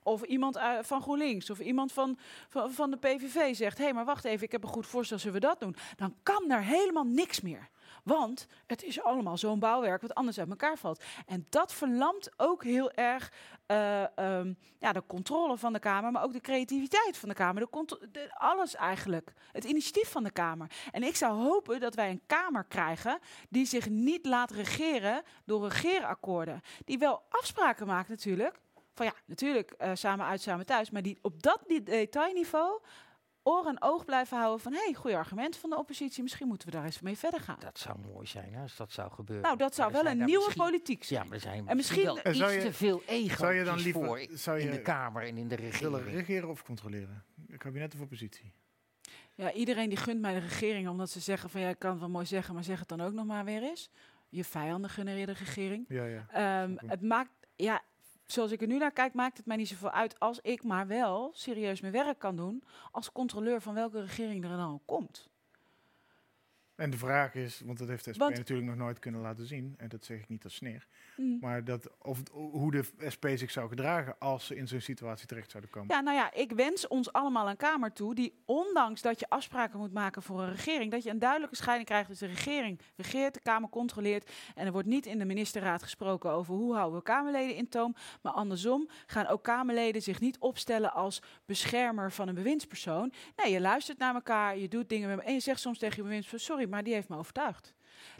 of iemand eh, van GroenLinks, of iemand van, van, van de PVV zegt... hé, hey, maar wacht even, ik heb een goed voorstel, zullen we dat doen? Dan kan er helemaal niks meer. Want het is allemaal zo'n bouwwerk wat anders uit elkaar valt. En dat verlamt ook heel erg eh, ehm, ja, de controle van de Kamer, maar ook de creativiteit van de Kamer. De de, alles eigenlijk. Het initiatief van de Kamer. En ik zou hopen dat wij een Kamer krijgen die zich niet laat regeren door regeerakkoorden. Die wel afspraken maakt natuurlijk. Van ja, natuurlijk eh, samen uit, samen thuis. Maar die op dat detailniveau oor en oog blijven houden van... hé, hey, goede argument van de oppositie. Misschien moeten we daar eens mee verder gaan. Dat zou mooi zijn hè, als dat zou gebeuren. Nou, dat zou wel een nieuwe politiek zijn. Ja, maar er zijn En misschien misschien- wel En iets je- te veel ego zou je dan liever- voor zou in je de Kamer en in de Willen regering. regeren of controleren? Kabinet of oppositie? Ja, iedereen die gunt mij de regering omdat ze zeggen van ja, ik kan het wel mooi zeggen, maar zeg het dan ook nog maar weer eens. Je vijanden gunnen je de regering. Ja, ja. Ehm, het maakt, ja, zoals ik er nu naar kijk, maakt het mij niet zoveel uit als ik maar wel serieus mijn werk kan doen als controleur van welke regering er dan ook komt. En de vraag is, want dat heeft de SP Want- natuurlijk nog nooit kunnen laten zien, en dat zeg ik niet als sneer, Mm. maar dat, of, hoe de SP zich zou gedragen als ze in zo'n situatie terecht zouden komen. Ja, nou ja, ik wens ons allemaal een Kamer toe die, ondanks dat je afspraken moet maken voor een regering, dat je een duidelijke scheiding krijgt tussen de regering regeert, de Kamer controleert. En er wordt niet in de ministerraad gesproken over hoe houden we Kamerleden in toom. Maar andersom gaan ook Kamerleden zich niet opstellen als beschermer van een bewindspersoon. Nee, je luistert naar elkaar, je doet dingen met en je zegt soms tegen je bewindspersoon, sorry, maar die heeft me overtuigd.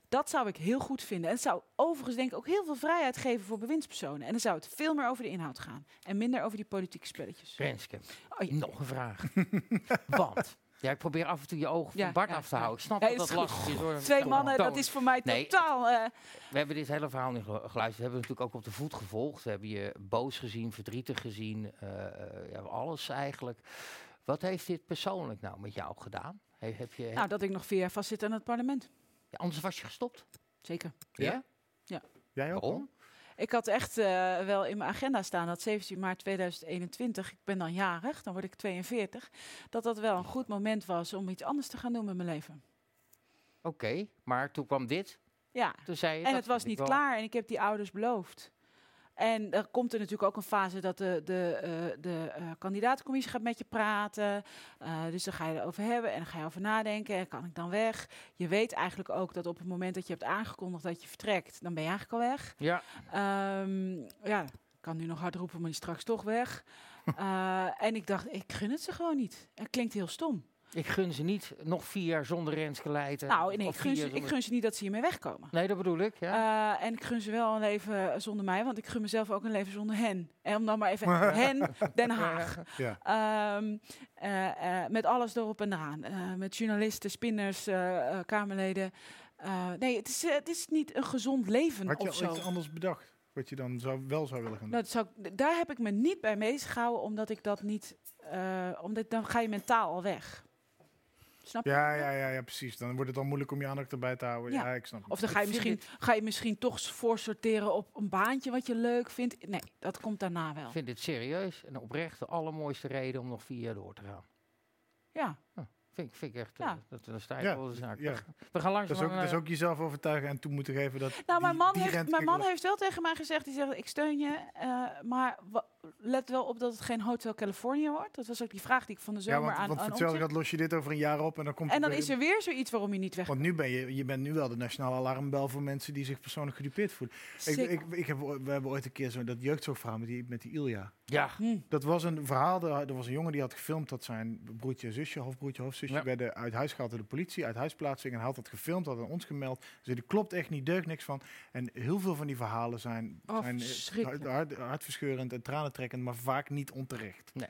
Dat zou ik heel goed vinden. En het zou overigens denk ik ook heel veel vrijheid geven voor bewindspersonen. En dan zou het veel meer over de inhoud gaan. En minder over die politieke spelletjes. Renske, Oh, ja. nog een vraag. Want, ja, ik probeer af en toe je ogen van Ja, Bart ja, af te houden. Ik snap Ja, dat dat lastig is. hoor. Twee mannen, dat is voor mij Nee, totaal... eh, We hebben dit hele verhaal niet gelu- geluisterd. We hebben het natuurlijk ook op de voet gevolgd. We hebben je boos gezien, verdrietig gezien. ja, alles eigenlijk. Wat heeft dit persoonlijk nou met jou gedaan? He- heb je, nou, dat ik nog vier jaar vastzit aan het parlement. Ja, anders was je gestopt. Zeker. Ja? Ja. Jij ook? Waarom? Ik had echt eh, wel in mijn agenda staan dat 17 maart 2021, ik ben dan jarig, dan word ik 42, dat dat wel een goed moment was om iets anders te gaan doen met mijn leven. Oké, maar toen kwam dit. Ja, Toen zei je, en dat het was niet wel- klaar en ik heb die ouders beloofd. En er komt er natuurlijk ook een fase dat de, de, eh, de eh, kandidaatcommissie gaat met je praten. Eh, dus dan ga je erover hebben en dan ga je over nadenken. En kan ik dan weg? Je weet eigenlijk ook dat op het moment dat je hebt aangekondigd dat je vertrekt, dan ben je eigenlijk al weg. Ja. Ehm, ja, ik kan nu nog hard roepen, maar die is straks toch weg. En ik dacht, ik gun het ze gewoon niet. Het klinkt heel stom. Ik gun ze niet nog vier jaar zonder Renske Leijten. Nou, nee, ik gun, ze, ik gun ze niet dat ze hiermee wegkomen. Nee, dat bedoel ik, ja. Eh, en ik gun ze wel een leven zonder mij, want ik gun mezelf ook een leven zonder hen. En om dan maar even hen, Den Haag. Ja. Ehm, eh, eh, met alles erop en eraan. Eh, met journalisten, spinners, eh, eh, Kamerleden. Eh, nee, het is, eh, het is niet een gezond leven Had je of al zo. iets anders bedacht? Wat je dan zou, wel zou willen gaan doen? Nou, dat zou, daar heb ik me niet bij bezig gehouden, omdat ik dat niet... eh, omdat dan ga je mentaal al weg. Snap je? Ja, ja, ja, ja, precies. Dan wordt het al moeilijk om je aandacht erbij te houden. Ja, Ja. ik snap het. Of dan ga je, misschien, ga je misschien toch voorsorteren op een baantje wat je leuk vindt. Nee, dat komt daarna wel. Ik vind dit serieus en oprecht de allermooiste reden om nog vier jaar door te gaan. Ja. Vind, ik- vind ik echt, eh, Ja. dat, dat sta ik Ja, wel de zaak. ja. We, gaan langzaam. Dat is, ook, dat is ook jezelf overtuigen en toe moeten geven dat. Nou, mijn man, die heeft, mijn man heeft wel tegen mij gezegd, die zegt, ik steun je, eh, maar wa- let wel op dat het geen Hotel California wordt. Dat was ook die vraag die ik van de Ja, zomer want, aan, want aan voor hetzelfde omzet. gaat los je dit over een jaar op en dan komt En dan weer- is er weer zoiets waarom je niet weg Want nu ben je, je bent nu wel de nationale alarmbel voor mensen die zich persoonlijk gedupeerd voelen. Ik, Zeker. ik, ik heb, we hebben ooit een keer zo dat jeugdzorgverhaal met die, met die Ilja. Ja. Dat was een verhaal, er er was een jongen die had gefilmd dat zijn broertje en zusje, halfbroertje, halfzusje, Ja. werden uit huis gehaald door de politie, uit huisplaatsing. En hij had dat gefilmd, had aan ons gemeld. Ze die klopt echt niet, deugt niks van. En heel veel van die verhalen zijn, Oh, zijn eh, hart, hartverscheurend en tranentrekkend, maar vaak niet onterecht. Nee.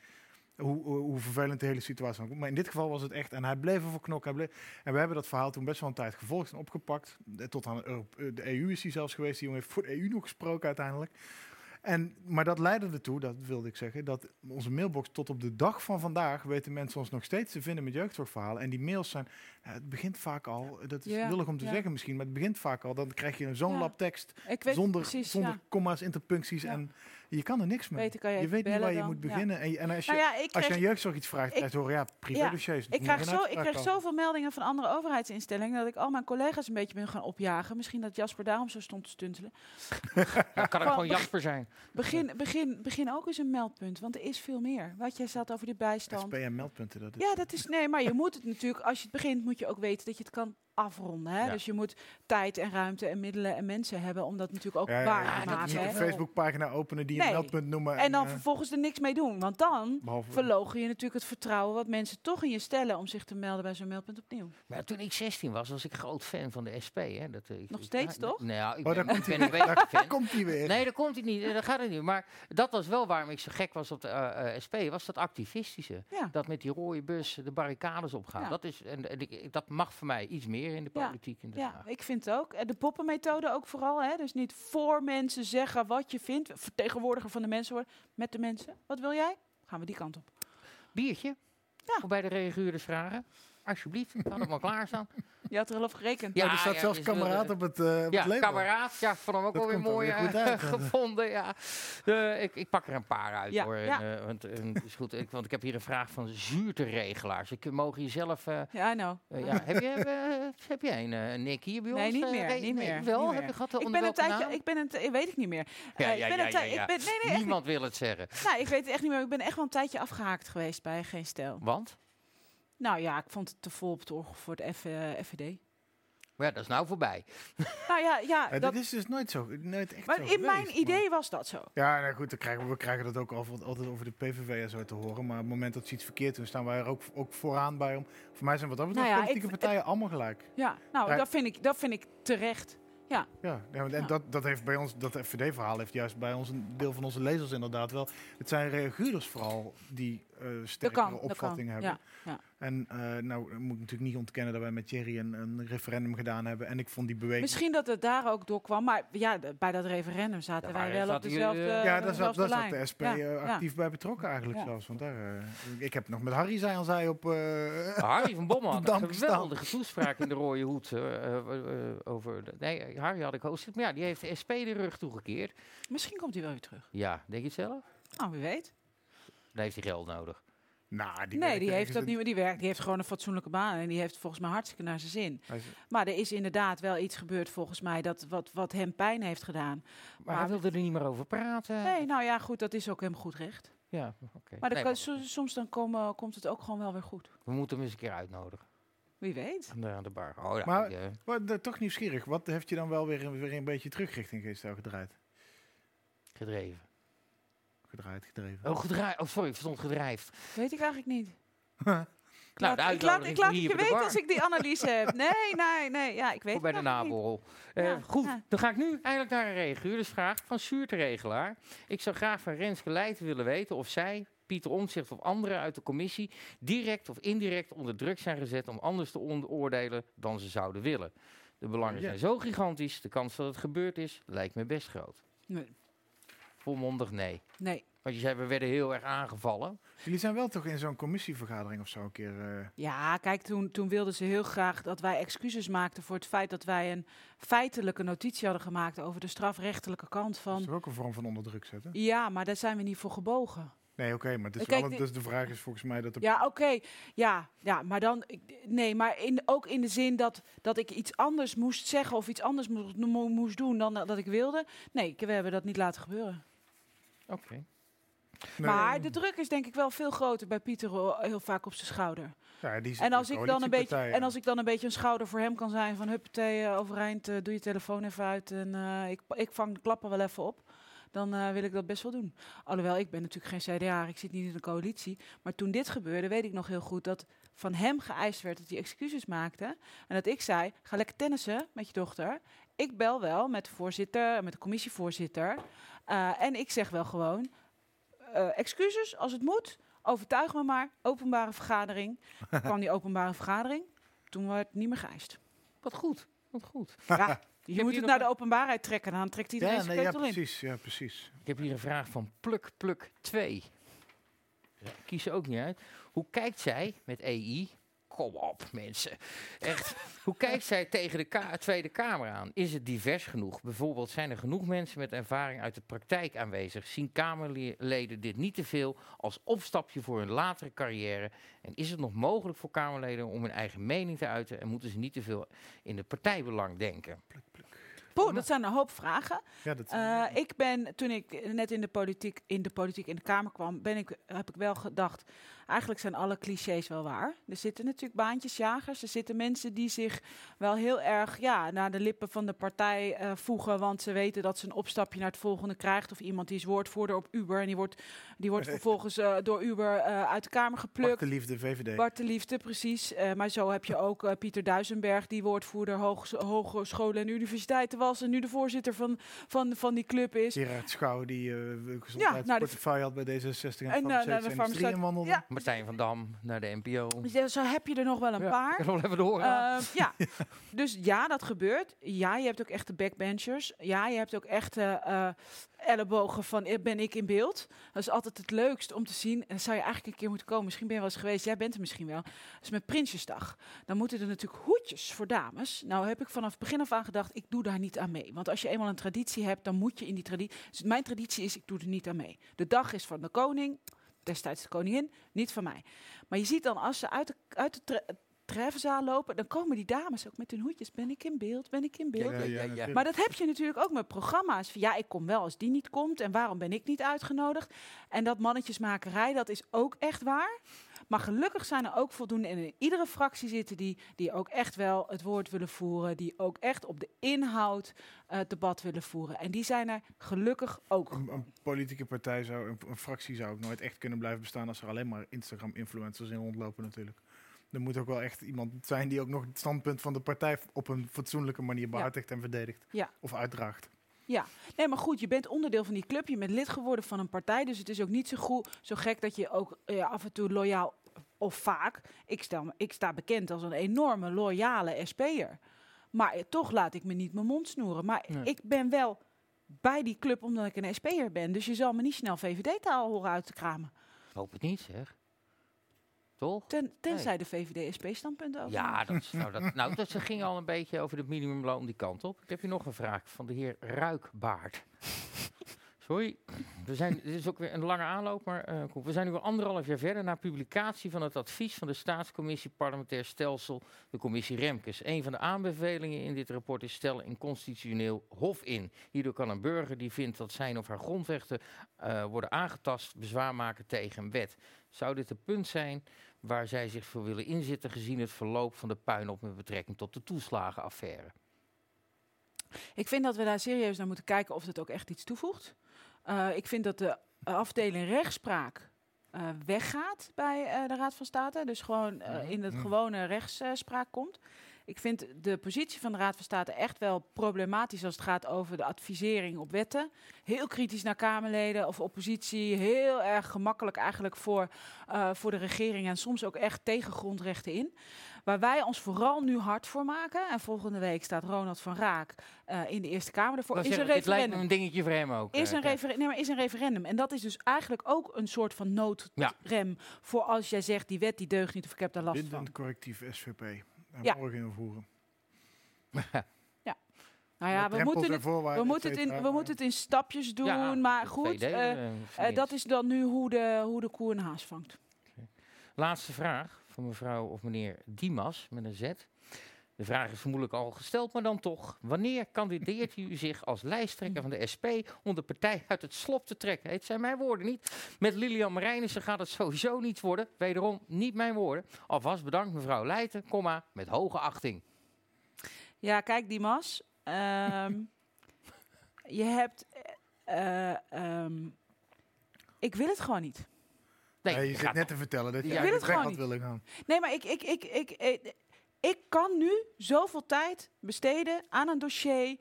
Hoe, hoe, hoe vervelend de hele situatie was. Maar in dit geval was het echt. En hij bleef ervoor knokken. Bleef, en we hebben dat verhaal toen best wel een tijd gevolgd en opgepakt. Tot aan eh, de EU is hij zelfs geweest. Die jongen heeft voor de EU nog gesproken uiteindelijk. En, maar dat leidde ertoe, dat wilde ik zeggen, dat onze mailbox tot op de dag van vandaag weten mensen ons nog steeds te vinden met jeugdzorgverhalen. En die mails zijn, het begint vaak al, dat is Ja, om te ja. zeggen misschien, maar het begint vaak al. Dan krijg je zo'n Ja. lap tekst zonder, precies, zonder comma's, interpuncties en je kan er niks mee. Beter kan je weet niet waar je dan, moet ja. beginnen. En, je- en als je, Nou ja, ik als je aan jeugdzorg iets vraagt, ik- krijg je horen, ja, privédossiers. Ik krijg, zo, ik krijg zoveel meldingen van andere overheidsinstellingen dat ik al mijn collega's een beetje ben gaan opjagen. Misschien dat Jasper daarom zo stond te stuntelen. Ja, kan ook Van- gewoon Jasper zijn. Begin, begin, begin ook eens een meldpunt, want er is veel meer. Wat jij zat over de bijstand. SPM meldpunten. Dat is, Ja, dat is nee, maar je moet het natuurlijk, als je het begint, moet je ook weten dat je het kan afronden. Hè? Ja. Dus je moet tijd en ruimte en middelen en mensen hebben om dat natuurlijk ook Ja, ja, waar ja, te niet maken. een hè. Facebookpagina openen die een Nee. meldpunt noemen. En dan eh, vervolgens er niks mee doen. Want dan Behalve- verlogen je natuurlijk het vertrouwen wat mensen toch in je stellen om zich te melden bij zo'n meldpunt opnieuw. Maar toen ik 16 was, was ik groot fan van de SP. Hè. Dat, eh, ik- Nog steeds, toch? Nee, ja, ik Oh, ben, daar ik komt ben hij een weer. beetje Daar fan. komt hij weer. Nee, dat komt hij niet. Dat gaat het niet. Maar dat was wel waarom ik zo gek was op de eh, eh, SP. Was dat activistische. Ja. Dat met die rode bus de barricades opgaan. Ja. Dat, is, en, en dat mag voor mij iets meer in de Ja. politiek. In Ja, Haag. ik vind het ook. En de poppenmethode ook vooral. Hè? Dus niet voor mensen zeggen wat je vindt. Vertegenwoordiger van de mensen worden. Met de mensen. Wat wil jij? Gaan we die kant op. Biertje? Voor bij de reaguurders vragen. Alsjeblieft, ik had het maar klaarstaan. Je had er al op gerekend. Ja, er staat zelfs dus, eh, kameraad op het, eh op ja, het label. kameraad. Ja, vond hem ook Dat wel weer mooi weer eh, uit, gevonden. Ja. Eh, ik, ik pak er een paar uit Ja, hoor. En, ja. eh, want, en het is goed, ik, want ik heb hier een vraag van zuurteregelaars. Ik mogen je zelf. eh, Ja, I know. eh, ja, heb, je, heb jij een Nick hier bij ons? Nee, niet meer. niet nee, meer. Wel? niet heb meer. je gehad? Ik ben een tijdje. Ik ben een. weet ik niet meer. Ja, ja, ik ben ja, een ja, tij- ja. Ik ben, nee, nee, echt Niemand wil het zeggen. Nou, ik weet het echt niet meer. Ik ben echt wel een tijdje afgehaakt geweest bij Geen Stijl. Want? Nou ja, ik vond het te vol op het oog voor de F, eh, FVD. Maar ja, dat is nou voorbij. Nou ja, ja dat, dat is dus nooit zo. Nooit echt maar zo in mijn idee was dat zo. Ja, nou goed, dan krijgen we, we krijgen dat ook al- altijd over de PVV en zo te horen. Maar op het moment dat ze iets verkeerd doen, staan wij er ook, ook vooraan bij. Om, voor mij zijn wat dat betreft Nou ja, politieke ik- partijen allemaal gelijk. Ja, nou, dat, vind ik, dat vind ik terecht. Ja. Ja, en Ja. Dat, dat heeft bij ons, dat FVD-verhaal heeft juist bij ons een deel van onze lezers inderdaad wel. Het zijn reaguurders vooral die eh sterkere kan, opvattingen kan, hebben. ja, ja. En eh, nou moet ik natuurlijk niet ontkennen dat wij met Thierry een, een referendum gedaan hebben. En ik vond die beweging. Misschien dat het daar ook door kwam. Maar ja, bij dat referendum zaten wij wel op dezelfde eh, ja, daar zat, daar de SP Ja, eh, ja. actief bij betrokken eigenlijk Ja. zelfs. Want daar, eh, ik heb nog met Harry zei al zei op... eh, Harry van Bommel had een geweldige toespraak in de Rode Hoed. over de- nee, Harry had ik host. Maar ja, die heeft de SP de rug toegekeerd. Misschien komt hij wel weer terug. Ja, denk je het zelf? Nou, wie weet. Dan heeft hij geld nodig. Nou, die nee, die heeft dat niet meer. Die werkt, die heeft gewoon een fatsoenlijke baan en die heeft volgens mij hartstikke naar zijn zin. Is- Maar er is inderdaad wel iets gebeurd volgens mij dat wat, wat hem pijn heeft gedaan. Maar hij wilde er niet meer over praten. Nee, nou ja, goed, dat is ook hem goed recht. Ja, oké. Maar, Nee, soms dan komen, komt het ook gewoon wel weer goed. We moeten hem eens een keer uitnodigen. Wie weet. Aan de, aan de bar. Oh, ja, maar die, eh, wat, eh, toch nieuwsgierig. Wat heeft je dan wel weer, weer een beetje terug richting Geestel gedraaid? gedreven. Gedraaid, gedreven. Oh, gedraaid. Oh, sorry, ik verstond gedrijfd. Weet ik eigenlijk niet. Nou, de ik laat, ik laat je weten als ik die analyse heb. Nee, nee, nee. Ja, ik weet Voor bij de niet. naborrel. Eh, Ja, goed, ja. dan ga ik nu eigenlijk naar een reaguurdersvraag van Sjoerd de Regelaar. Ik zou graag van Renske Leijten willen weten of zij, Pieter Omtzigt of anderen uit de commissie... direct of indirect onder druk zijn gezet om anders te oordelen dan ze zouden willen. De belangen Ja. zijn zo gigantisch, de kans dat het gebeurd is, lijkt me best groot. Nee. Volmondig nee. Nee. Want je zei, we werden heel erg aangevallen. Jullie zijn wel toch in zo'n commissievergadering of zo een keer... eh, Ja, kijk, toen, toen wilden ze heel graag dat wij excuses maakten voor het feit dat wij een feitelijke notitie hadden gemaakt over de strafrechtelijke kant Dat is van. toch ook een vorm van onder druk zetten? Ja, maar daar zijn we niet voor gebogen. Nee, oké, maar het is Kijk, wel, dus de vraag is volgens mij dat de Ja, oké. Ja, ja, maar dan. ik- Nee, maar in, ook in de zin dat, dat ik iets anders moest zeggen of iets anders moest, mo- moest doen dan dat ik wilde. Nee, we hebben dat niet laten gebeuren. Oké. Maar de druk is denk ik wel veel groter bij Pieter heel vaak op zijn schouder. Ja, die En als, ik dan een beetje, en als ik dan een beetje een schouder voor hem kan zijn van huppatee, eh, overeind, eh, doe je telefoon even uit en eh, ik, ik vang de klappen wel even op. Dan eh, wil ik dat best wel doen. Alhoewel, ik ben natuurlijk geen CDA, ik zit niet in de coalitie. Maar toen dit gebeurde, weet ik nog heel goed dat van hem geëist werd dat hij excuses maakte. En dat ik zei, ga lekker tennissen met je dochter. Ik bel wel met de voorzitter, met de commissievoorzitter. Eh, en ik zeg wel gewoon, eh, excuses als het moet. Overtuig me maar. Openbare vergadering. kwam die openbare vergadering. Toen werd het niet meer geëist. Wat goed. Wat goed. Ja, je moet het nog naar de openbaarheid trekken. Dan trekt iedereen Ja, zijn nee, ja, in. precies. Ja, precies. Ik heb hier een vraag van Pluk Pluk 2. Ja, kies ze ook niet uit. Hoe kijkt zij met EI? Kom op, mensen. Echt. Hoe kijkt zij tegen de ka- Tweede Kamer aan? Is het divers genoeg? Bijvoorbeeld, zijn er genoeg mensen met ervaring uit de praktijk aanwezig? Zien Kamerleden dit niet te veel als opstapje voor hun latere carrière? En is het nog mogelijk voor Kamerleden om hun eigen mening te uiten? En moeten ze niet te veel in het partijbelang denken? Poeh, dat zijn een hoop vragen. Ja, dat Eh, ik ben, toen ik net in de politiek in de, politiek in de Kamer kwam, ben ik, heb ik wel gedacht, eigenlijk zijn alle clichés wel waar. Er zitten natuurlijk baantjesjagers, er zitten mensen die zich wel heel erg ja, naar de lippen van de partij eh, voegen, want ze weten dat ze een opstapje naar het volgende krijgt. Of iemand die is woordvoerder op Uber en die wordt, die wordt vervolgens eh, door Uber eh, uit de Kamer geplukt. Bart de Liefde, VVD. Bart de Liefde, precies. Maar zo heb je ook Pieter Duisenberg, die woordvoerder hoog, hogescholen en universiteiten was. En nu de voorzitter van, van, van die club is. Gerard Schouw, die uh, nou, gezondheidsportefeuille had bij D66 en, En, naar de farmaceutische industrie farmaceut- inwandelde. Ja. Martijn van Dam naar de NPO. Dus zo heb je er nog wel een Ja, paar. ik wil even door. Eh, ja, dus ja, dat gebeurt. Ja, je hebt ook echte backbenchers. Ja, je hebt ook echte eh, ellebogen van eh, ben ik in beeld. Dat is altijd het leukst om te zien. En dan zou je eigenlijk een keer moeten komen. Misschien ben je wel eens geweest. Jij bent er misschien wel. Dat is met Prinsjesdag. Dan moeten er natuurlijk hoedjes voor dames. Nou heb ik vanaf het begin af aan gedacht, ik doe daar niet aan mee. Want als je eenmaal een traditie hebt, dan moet je in die traditie... Dus mijn traditie is, ik doe er niet aan mee. De dag is van de koning, destijds de koningin, niet van mij. Maar je ziet dan als ze uit de, uit de tre- treffenzaal lopen, dan komen die dames ook met hun hoedjes. Ben ik in beeld? Ben ik in beeld? Ja, ja, ja. Maar dat heb je natuurlijk ook met programma's. Van, ja, ik kom wel als die niet komt. En waarom ben ik niet uitgenodigd? En dat mannetjesmakerij, dat is ook echt waar. Maar gelukkig zijn er ook voldoende. En in iedere fractie zitten die, die ook echt wel het woord willen voeren. Die ook echt op de inhoud het debat willen voeren. En die zijn er gelukkig ook. Een, een politieke partij zou, een, een fractie zou ook nooit echt kunnen blijven bestaan als er alleen maar Instagram-influencers in rondlopen natuurlijk. Er moet ook wel echt iemand zijn die ook nog het standpunt van de partij op een fatsoenlijke manier behartigt en verdedigt. Ja. Of uitdraagt. Ja, nee, maar goed, je bent onderdeel van die club. Je bent lid geworden van een partij. Dus het is ook niet zo, goed, zo gek dat je ook eh, af en toe loyaal, of vaak, ik sta, ik sta bekend als een enorme loyale SP'er. Maar eh, toch laat ik me niet mijn mond snoeren. Maar Nee. ik ben wel bij die club omdat ik een SP'er ben. Dus je zal me niet snel VVD-taal horen uit te kramen. Ik hoop het niet, zeg. Toch? Ten, tenzij de VVD-SP-standpunten ook. Ja, dat, is- nou, dat, nou, dat ze ging al een beetje over het minimumloon die kant op. Ik heb hier nog een vraag van de heer Ruikbaard. Sorry, we zijn, dit is ook weer een lange aanloop, maar eh, Koen, we zijn nu weer anderhalf jaar verder na publicatie van het advies van de Staatscommissie Parlementair Stelsel, de commissie Remkes. Een van de aanbevelingen in dit rapport is stellen een constitutioneel hof in. Hierdoor kan een burger die vindt dat zijn of haar grondrechten eh, worden aangetast, bezwaar maken tegen een wet. Zou dit een punt zijn waar zij zich voor willen inzetten gezien het verloop van de puinhoop met betrekking tot de toeslagenaffaire? Ik vind dat we daar serieus naar moeten kijken of het ook echt iets toevoegt. Uh, ik vind dat de afdeling rechtspraak uh, weggaat bij uh, de Raad van State. Dus gewoon in het gewone rechtsspraak komt. Ik vind de positie van de Raad van State echt wel problematisch als het gaat over de advisering op wetten. Heel kritisch naar Kamerleden of oppositie. Heel erg gemakkelijk eigenlijk voor, uh, voor de regering en soms ook echt tegen grondrechten in. Waar wij ons vooral nu hard voor maken, en volgende week staat Ronald van Raak uh, in de Eerste Kamer ervoor, is een referendum. lijkt me een dingetje voor hem ook. Is uh, een, referen nee, maar is een referendum. En dat is dus eigenlijk ook een soort van noodrem ja. voor als jij zegt die wet die deugt niet of ik heb daar last Bindend van. correctief SVP. Daar Ja. morgen invoeren. ja. Nou ja, we moeten, en het, we, moeten et het in, cetera, we moeten het in stapjes doen. Ja, maar goed, eh, eh, eh, dat is dan nu hoe de, hoe de koe een haas vangt. Laatste vraag van mevrouw of meneer Dimas met een Z. De vraag is vermoedelijk al gesteld, maar dan toch. Wanneer kandideert u zich als lijsttrekker van de SP om de partij uit het slop te trekken? Het zijn mijn woorden niet. Met Lilian Marijnissen gaat het sowieso niet worden. Wederom niet mijn woorden. Alvast bedankt mevrouw Leijten, komma, met hoge achting. Ja, kijk, Dimas. ehm, je hebt. eh, ehm, ik wil het gewoon niet. Nee, Ja, je gaat zit net te vertellen dat je Ik wil het eigenlijk weg gewoon had willen gaan. Nee, maar ik, ik, ik, ik, ik, ik kan nu zoveel tijd besteden aan een dossier,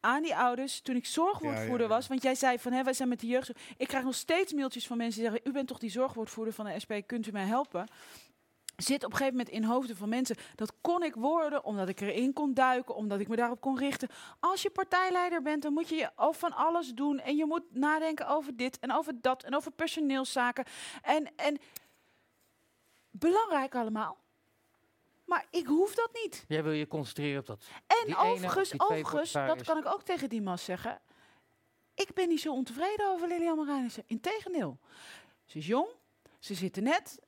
aan die ouders. Toen ik zorgwoordvoerder Ja, ja, ja. was, want jij zei van, hè, wij zijn met de jeugd. Ik krijg nog steeds mailtjes van mensen die zeggen, u bent toch die zorgwoordvoerder van de SP, kunt u mij helpen? Zit op een gegeven moment in hoofden van mensen. Dat kon ik worden omdat ik erin kon duiken, omdat ik me daarop kon richten. Als je partijleider bent, dan moet je je van alles doen. En je moet nadenken over dit en over dat en over personeelszaken. En, en belangrijk allemaal. Maar ik hoef dat niet. Jij wil je concentreren op dat. En die overigens, die overigens dat kan ik ook tegen Dimas zeggen. Ik ben niet zo ontevreden over Lilian Marijnissen. Integendeel. Ze is jong, ze zit er net,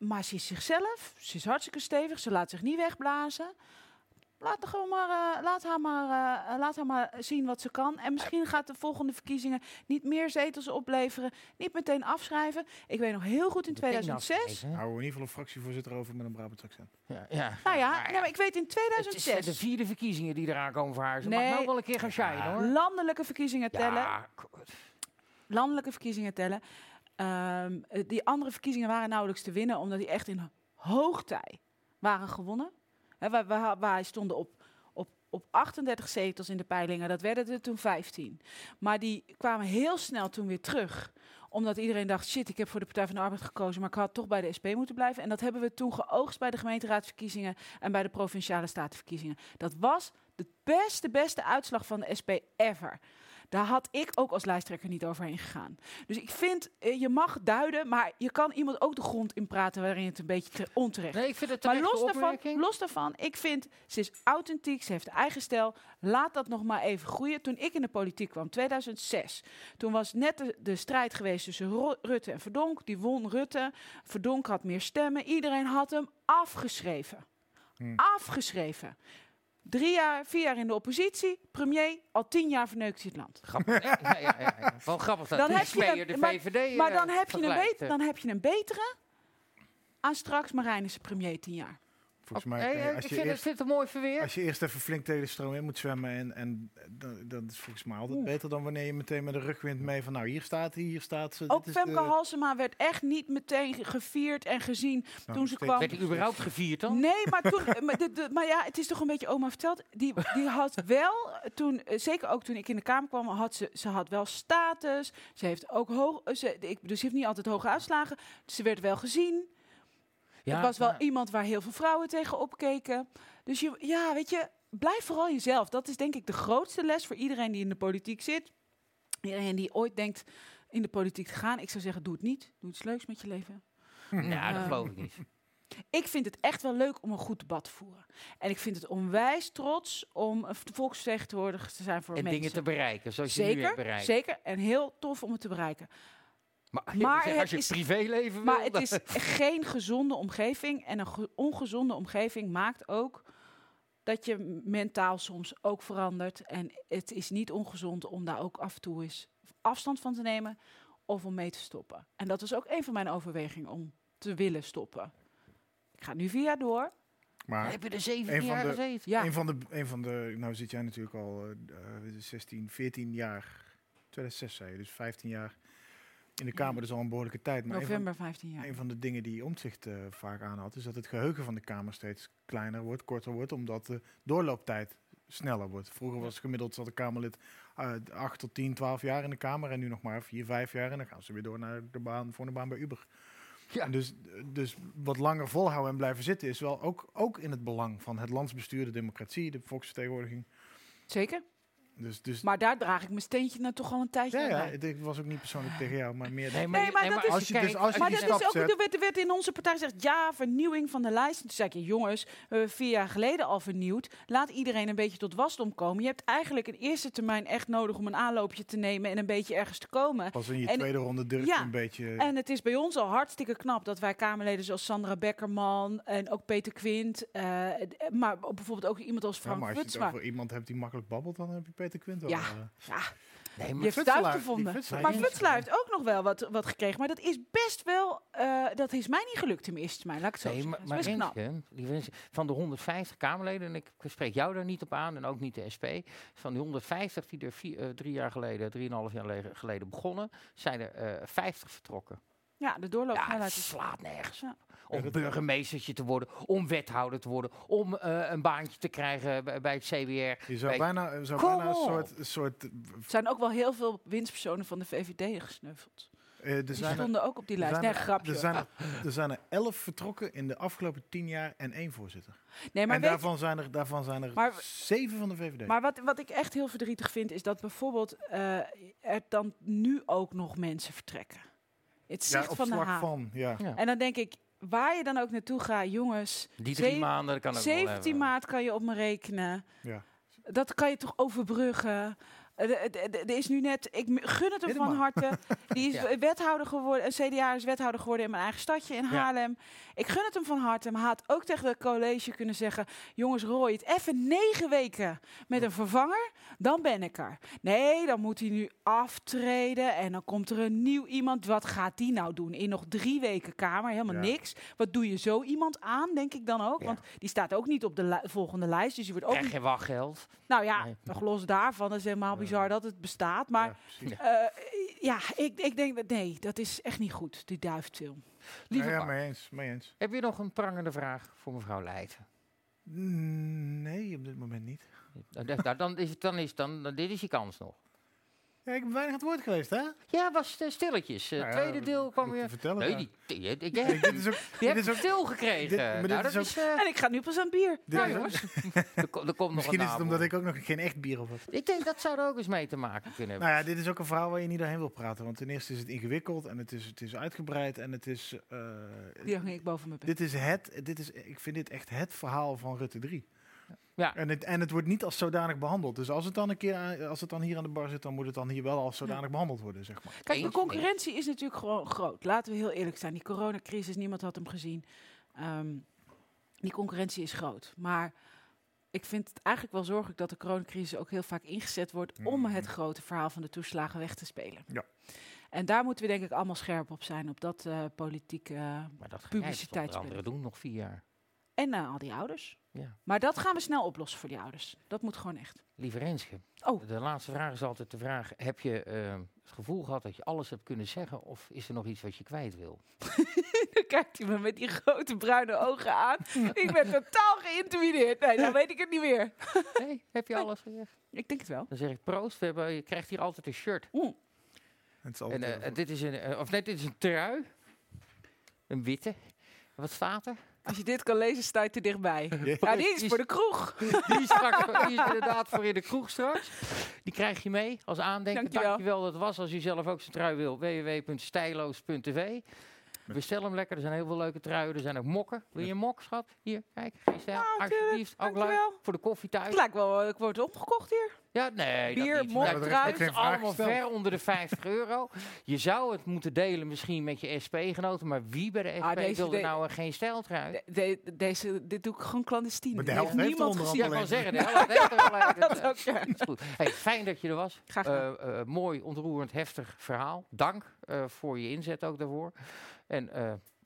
maar ze is zichzelf. Ze is hartstikke stevig, ze laat zich niet wegblazen. Laat, haar gewoon maar, eh, laat, haar maar, eh, laat haar maar zien wat ze kan. En misschien gaat de volgende verkiezingen niet meer zetels opleveren. Niet meteen afschrijven. Ik weet nog heel goed in 2006. Houden we in ieder geval een fractievoorzitter over met een Brabants accent. Ja, ja. Nou ja, nee, maar ik weet in Het is de 2006. vierde verkiezingen die eraan komen voor haar. Ze mag Nee. nou wel een keer gaan shinen hoor. Landelijke verkiezingen tellen. Ja, landelijke verkiezingen tellen. Ehm, eh, die andere verkiezingen waren nauwelijks te winnen, omdat die echt in hoogtij waren gewonnen. Wij, wij, wij stonden op, op, op 38 zetels in de peilingen, dat werden er toen 15. Maar die kwamen heel snel toen weer terug omdat iedereen dacht, shit, ik heb voor de Partij van de Arbeid gekozen, maar ik had toch bij de SP moeten blijven. En dat hebben we toen geoogst bij de gemeenteraadsverkiezingen en bij de provinciale statenverkiezingen. Dat was de beste, beste uitslag van de SP ever. Daar had ik ook als lijsttrekker niet overheen gegaan. Dus ik vind, eh, je mag duiden, maar je kan iemand ook de grond in praten waarin het een beetje te- onterecht Nee, ik vind het maar los daarvan, los daarvan, ik vind, ze is authentiek, ze heeft eigen stijl. Laat dat nog maar even groeien. Toen ik in de politiek kwam, 2006, toen was net de, de strijd geweest tussen Ro- Rutte en Verdonk. Die won Rutte. Verdonk had meer stemmen. Iedereen had hem afgeschreven. Afgeschreven. Drie jaar, vier jaar in de oppositie. Premier, al tien jaar verneukt hij het land. Grappig. Ja, ja, ja, ja. Wel grappig dat Dan heb je de maar, VVD maar eh, dan, heb je een beter, eh. dan heb je een betere aan straks Marijnissen premier tien jaar. Volgens mij, eh, eh, ik als je vind eerst- vind het een mooi verweer. Als je eerst even flink tegen de stroom in moet zwemmen, en, en dan, dan is volgens mij altijd beter dan wanneer je meteen met de rugwind mee van, nou hier staat hij, hier staat ze. Ook dit is Femke de- Halsema werd echt niet meteen ge- gevierd en gezien toen ze kwam. Werd hij überhaupt gevierd dan? Nee, maar, toen, eh, maar, de, de- maar ja, het is toch een beetje oma verteld. Die, die had wel, toen, eh, zeker ook toen ik in de Kamer kwam, had ze, ze had wel status. Ze heeft ook hoog, ze, ik, dus ze heeft niet altijd hoge uitslagen. Ze werd wel gezien. Ja, het was wel maar- iemand waar heel veel vrouwen tegen opkeken. Dus je, ja, weet je, blijf vooral jezelf. Dat is denk ik de grootste les voor iedereen die in de politiek zit. Iedereen die ooit denkt in de politiek te gaan. Ik zou zeggen, doe het niet. Doe iets leuks met je leven. Ja, dat Eh, geloof ik niet. Ik vind het echt wel leuk om een goed debat te voeren. En ik vind het onwijs trots om een volksvertegenwoordiger te zijn voor En mensen. dingen te bereiken, zoals je nu hebt bereikt. Zeker, en heel tof om het te bereiken. Maar, Maar zeg, het als je is- privéleven Maar wil, het is geen gezonde omgeving. En een ge- ongezonde omgeving maakt ook dat je mentaal soms ook verandert. En het is niet ongezond om daar ook af en toe eens afstand van te nemen of om mee te stoppen. En dat was ook een van mijn overwegingen om te willen stoppen. Ik ga nu vier jaar door. Maar heb je er 17 een van jaar gezeten? Ja. Een van de, een van de, nou zit jij natuurlijk al eh, eh, 16, 14 jaar, 2006 zei je, dus 15 jaar in de Kamer, dat is al een behoorlijke tijd. Maar een van- November 15 jaar. Een van de dingen die Omtzigt eh vaak aanhad, is dat het geheugen van de Kamer steeds kleiner wordt, korter wordt, omdat de doorlooptijd sneller wordt. Vroeger was gemiddeld zat een Kamerlid eh 8 tot 10, 12 jaar in de Kamer en nu nog maar 4, 5 jaar en dan gaan ze weer door naar de baan voor de baan bij Uber. Ja. En dus, dus wat langer volhouden en blijven zitten is wel ook, ook in het belang van het landsbestuur, de democratie, de volksvertegenwoordiging. Zeker. Dus, dus Maar daar draag ik mijn steentje nou toch al een tijdje ja, aan ja, het was ook niet persoonlijk tegen jou, maar meer. Nee, Nee, maar dat is, als je dus als je maar dat is ook, er werd, er werd in onze partij gezegd, ja, vernieuwing van de lijst. En toen zei ik, ja, jongens, we hebben vier jaar geleden al vernieuwd. Laat iedereen een beetje tot wasdom komen. Je hebt eigenlijk een eerste termijn echt nodig om een aanloopje te nemen en een beetje ergens te komen. pas in je En- tweede ronde durf ja, een beetje. En het is bij ons al hartstikke knap dat wij Kamerleden zoals Sandra Beckerman en ook Peter Quint, eh, maar bijvoorbeeld ook iemand als Ja, Frank maar als je het over iemand hebt die makkelijk babbelt, dan heb je Peter Quint wel. Ja, eh. ja. Nee, Je maar die uitgevonden. Futselaar, Maar Futselaar heeft ook nog wel wat, wat gekregen. Maar dat is best wel... eh, dat is mij niet gelukt eerste termijn. Laat ik het zo Nee, zeggen. maar, maar knap. Renske, van de 150 Kamerleden, en ik spreek jou daar niet op aan en ook niet de SP, van die 150 die er vier, eh, drie jaar geleden, drieënhalf jaar le- geleden begonnen, zijn er eh 50 vertrokken. Ja, de Ja, doorloopsnelheid het slaat nergens Ja. Om burgemeestertje te worden, om wethouder te worden, om eh, een baantje te krijgen bij, bij het CBR. Je zou bij- bijna, je zou Kom bijna een soort. een soort Er zijn ook wel heel veel winstpersonen van de VVD gesneuveld. eh, er Die zijn er- stonden ook op die lijst. Nee, er- grapje. Er zijn er, er zijn er elf vertrokken in de afgelopen tien jaar en één voorzitter. Nee, maar en je- daarvan zijn er, daarvan zijn er Maar- zeven van de VVD. Maar wat, wat ik echt heel verdrietig vind, is dat bijvoorbeeld eh, er dan nu ook nog mensen vertrekken. Het ja, zicht op van de van. Ja. Ja. En dan denk ik, waar je dan ook naartoe gaat, jongens. Die drie zeven- maanden, kan ook wel 17 hebben. maart kan je op me rekenen. Ja. Dat kan je toch overbruggen. Eh, Er is nu net, ik gun het hem van harte. Die is Ja. wethouder geworden, een CDA is wethouder geworden in mijn eigen stadje in Ja. Haarlem. Ik gun het hem van harte, maar had ook tegen het college kunnen zeggen: Jongens, rooi het even negen weken met een vervanger, dan ben ik er. Nee, dan moet hij nu aftreden en dan komt er een nieuw iemand. Wat gaat die nou doen? In nog drie weken Kamer, helemaal Ja. niks. Wat doe je zo iemand aan, denk ik dan ook? Want die staat ook niet op de volgende lijst, dus die wordt ook Krijg je wachtgeld? nou ja, Nee. nog los daarvan, dat is helemaal bizar dat het bestaat. Maar Ja, precies. ja, ik, ik denk dat nee, dat is echt niet goed, die duiftfilm. Lieve ja, ja, Bart, mee eens, mee eens. heb je nog een prangende vraag voor mevrouw Leijten? Mm, Nee, op dit moment niet. Nou, da- da- dan is het, dan is dan, dan- dit is je kans nog. Ja, ik ben weinig aan het woord geweest, hè? Ja, was eh, stilletjes. Eh, Nou ja, tweede deel kwam weer. vertellen, Nee, ja. die, die, die, die, Kijk, dit is ook, die dit heb is ik ook, stil gekregen. dit- maar nou, dit dat is ook- is, eh, En ik ga nu pas aan het bier. dit nou, jongens. er, ko- er komt nog Misschien een is het omdat ik ook nog geen echt bier op heb. Ik denk dat zou er ook eens mee te maken kunnen hebben. Nou ja, dit is ook een verhaal waar je niet doorheen wil praten. Want ten eerste is het ingewikkeld en het is, het is uitgebreid en het is... eh, Die hang ik boven mijn bed. dit is het, dit is, ik vind dit echt het verhaal van Rutte 3. Ja. En het, en het wordt niet als zodanig behandeld. Dus als het dan een keer aan- als het dan hier aan de bar zit, dan moet het dan hier wel als zodanig behandeld worden, zeg maar. Kijk, de concurrentie is natuurlijk gewoon groot. Laten we heel eerlijk zijn. Die coronacrisis, niemand had hem gezien. Ehm, die concurrentie is groot. Maar ik vind het eigenlijk wel zorgelijk dat de coronacrisis ook heel vaak ingezet wordt om het grote verhaal van de toeslagen weg te spelen. Ja. En daar moeten we denk ik allemaal scherp op zijn, op dat eh politieke maar dat ga jij publiciteit onder andere doen, nog vier jaar. En eh, al die ouders. Ja. Maar dat gaan we snel oplossen voor die ouders. Dat moet gewoon echt. Lieve Renske, Oh. de laatste vraag is altijd de vraag: heb je eh, het gevoel gehad dat je alles hebt kunnen zeggen, of is er nog iets wat je kwijt wil? Dan kijkt hij me met die grote bruine ogen aan. ik ben totaal geïntimideerd. Nee, dan weet ik het niet meer. Nee, heb je alles gezegd? Ik denk het wel. Dan zeg ik proost. We hebben, je krijgt hier altijd een shirt. Het is En, altijd, eh, dit is een, eh, of nee, dit is een trui. Een witte. Wat staat er? Als je dit kan lezen, sta je te dichtbij. Ja, die is voor de kroeg. Die is, straks, die is inderdaad voor in de kroeg straks. Die krijg je mee als aandenken. Dankjewel. Dankjewel dat het was. Als u zelf ook zijn trui wil, www.stijloos.tv. Bestel hem lekker. Er zijn heel veel leuke truien. Er zijn ook mokken. Wil je een mok, schat? Hier, kijk. Geen stijl. Alsjeblieft. Ook leuk. Voor de koffie thuis. Het lijkt wel, ik word opgekocht hier. Ja, nee. dat Bier, Nou, allemaal ver onder de 50 euro. Je zou het moeten delen misschien met je SP-genoten. Maar wie bij de SP Ah, deze wilde de- nou een geen stijltrui? De- de- deze, dit doe ik gewoon clandestien. Maar de helft heeft niemand gezien. Ja, ik wou zeggen, de helft heeft er gelijk. Dat ook, ja. Is goed. Hey, fijn dat je er was. Graag gedaan. Eh, eh, mooi, ontroerend, heftig verhaal. Dank eh, voor je inzet ook daarvoor. En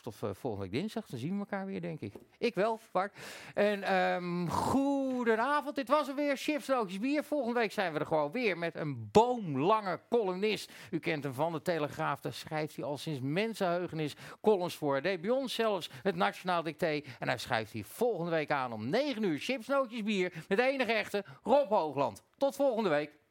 tot eh, volgende week dinsdag. Dan zien we elkaar weer, denk ik. Ik wel, Bart. En ehm goedenavond. Dit was er weer. Loodjes, bier. Volgende week zijn we er gewoon weer met een boomlange columnist. U kent hem van de Telegraaf. Daar schrijft hij al sinds mensenheugenis columns voor. Hij deed bij ons zelfs het Nationaal Dicté. En hij schrijft hier volgende week aan om 9 uur. Chips, bier. Met de enige echte Rob Hoogland. Tot volgende week.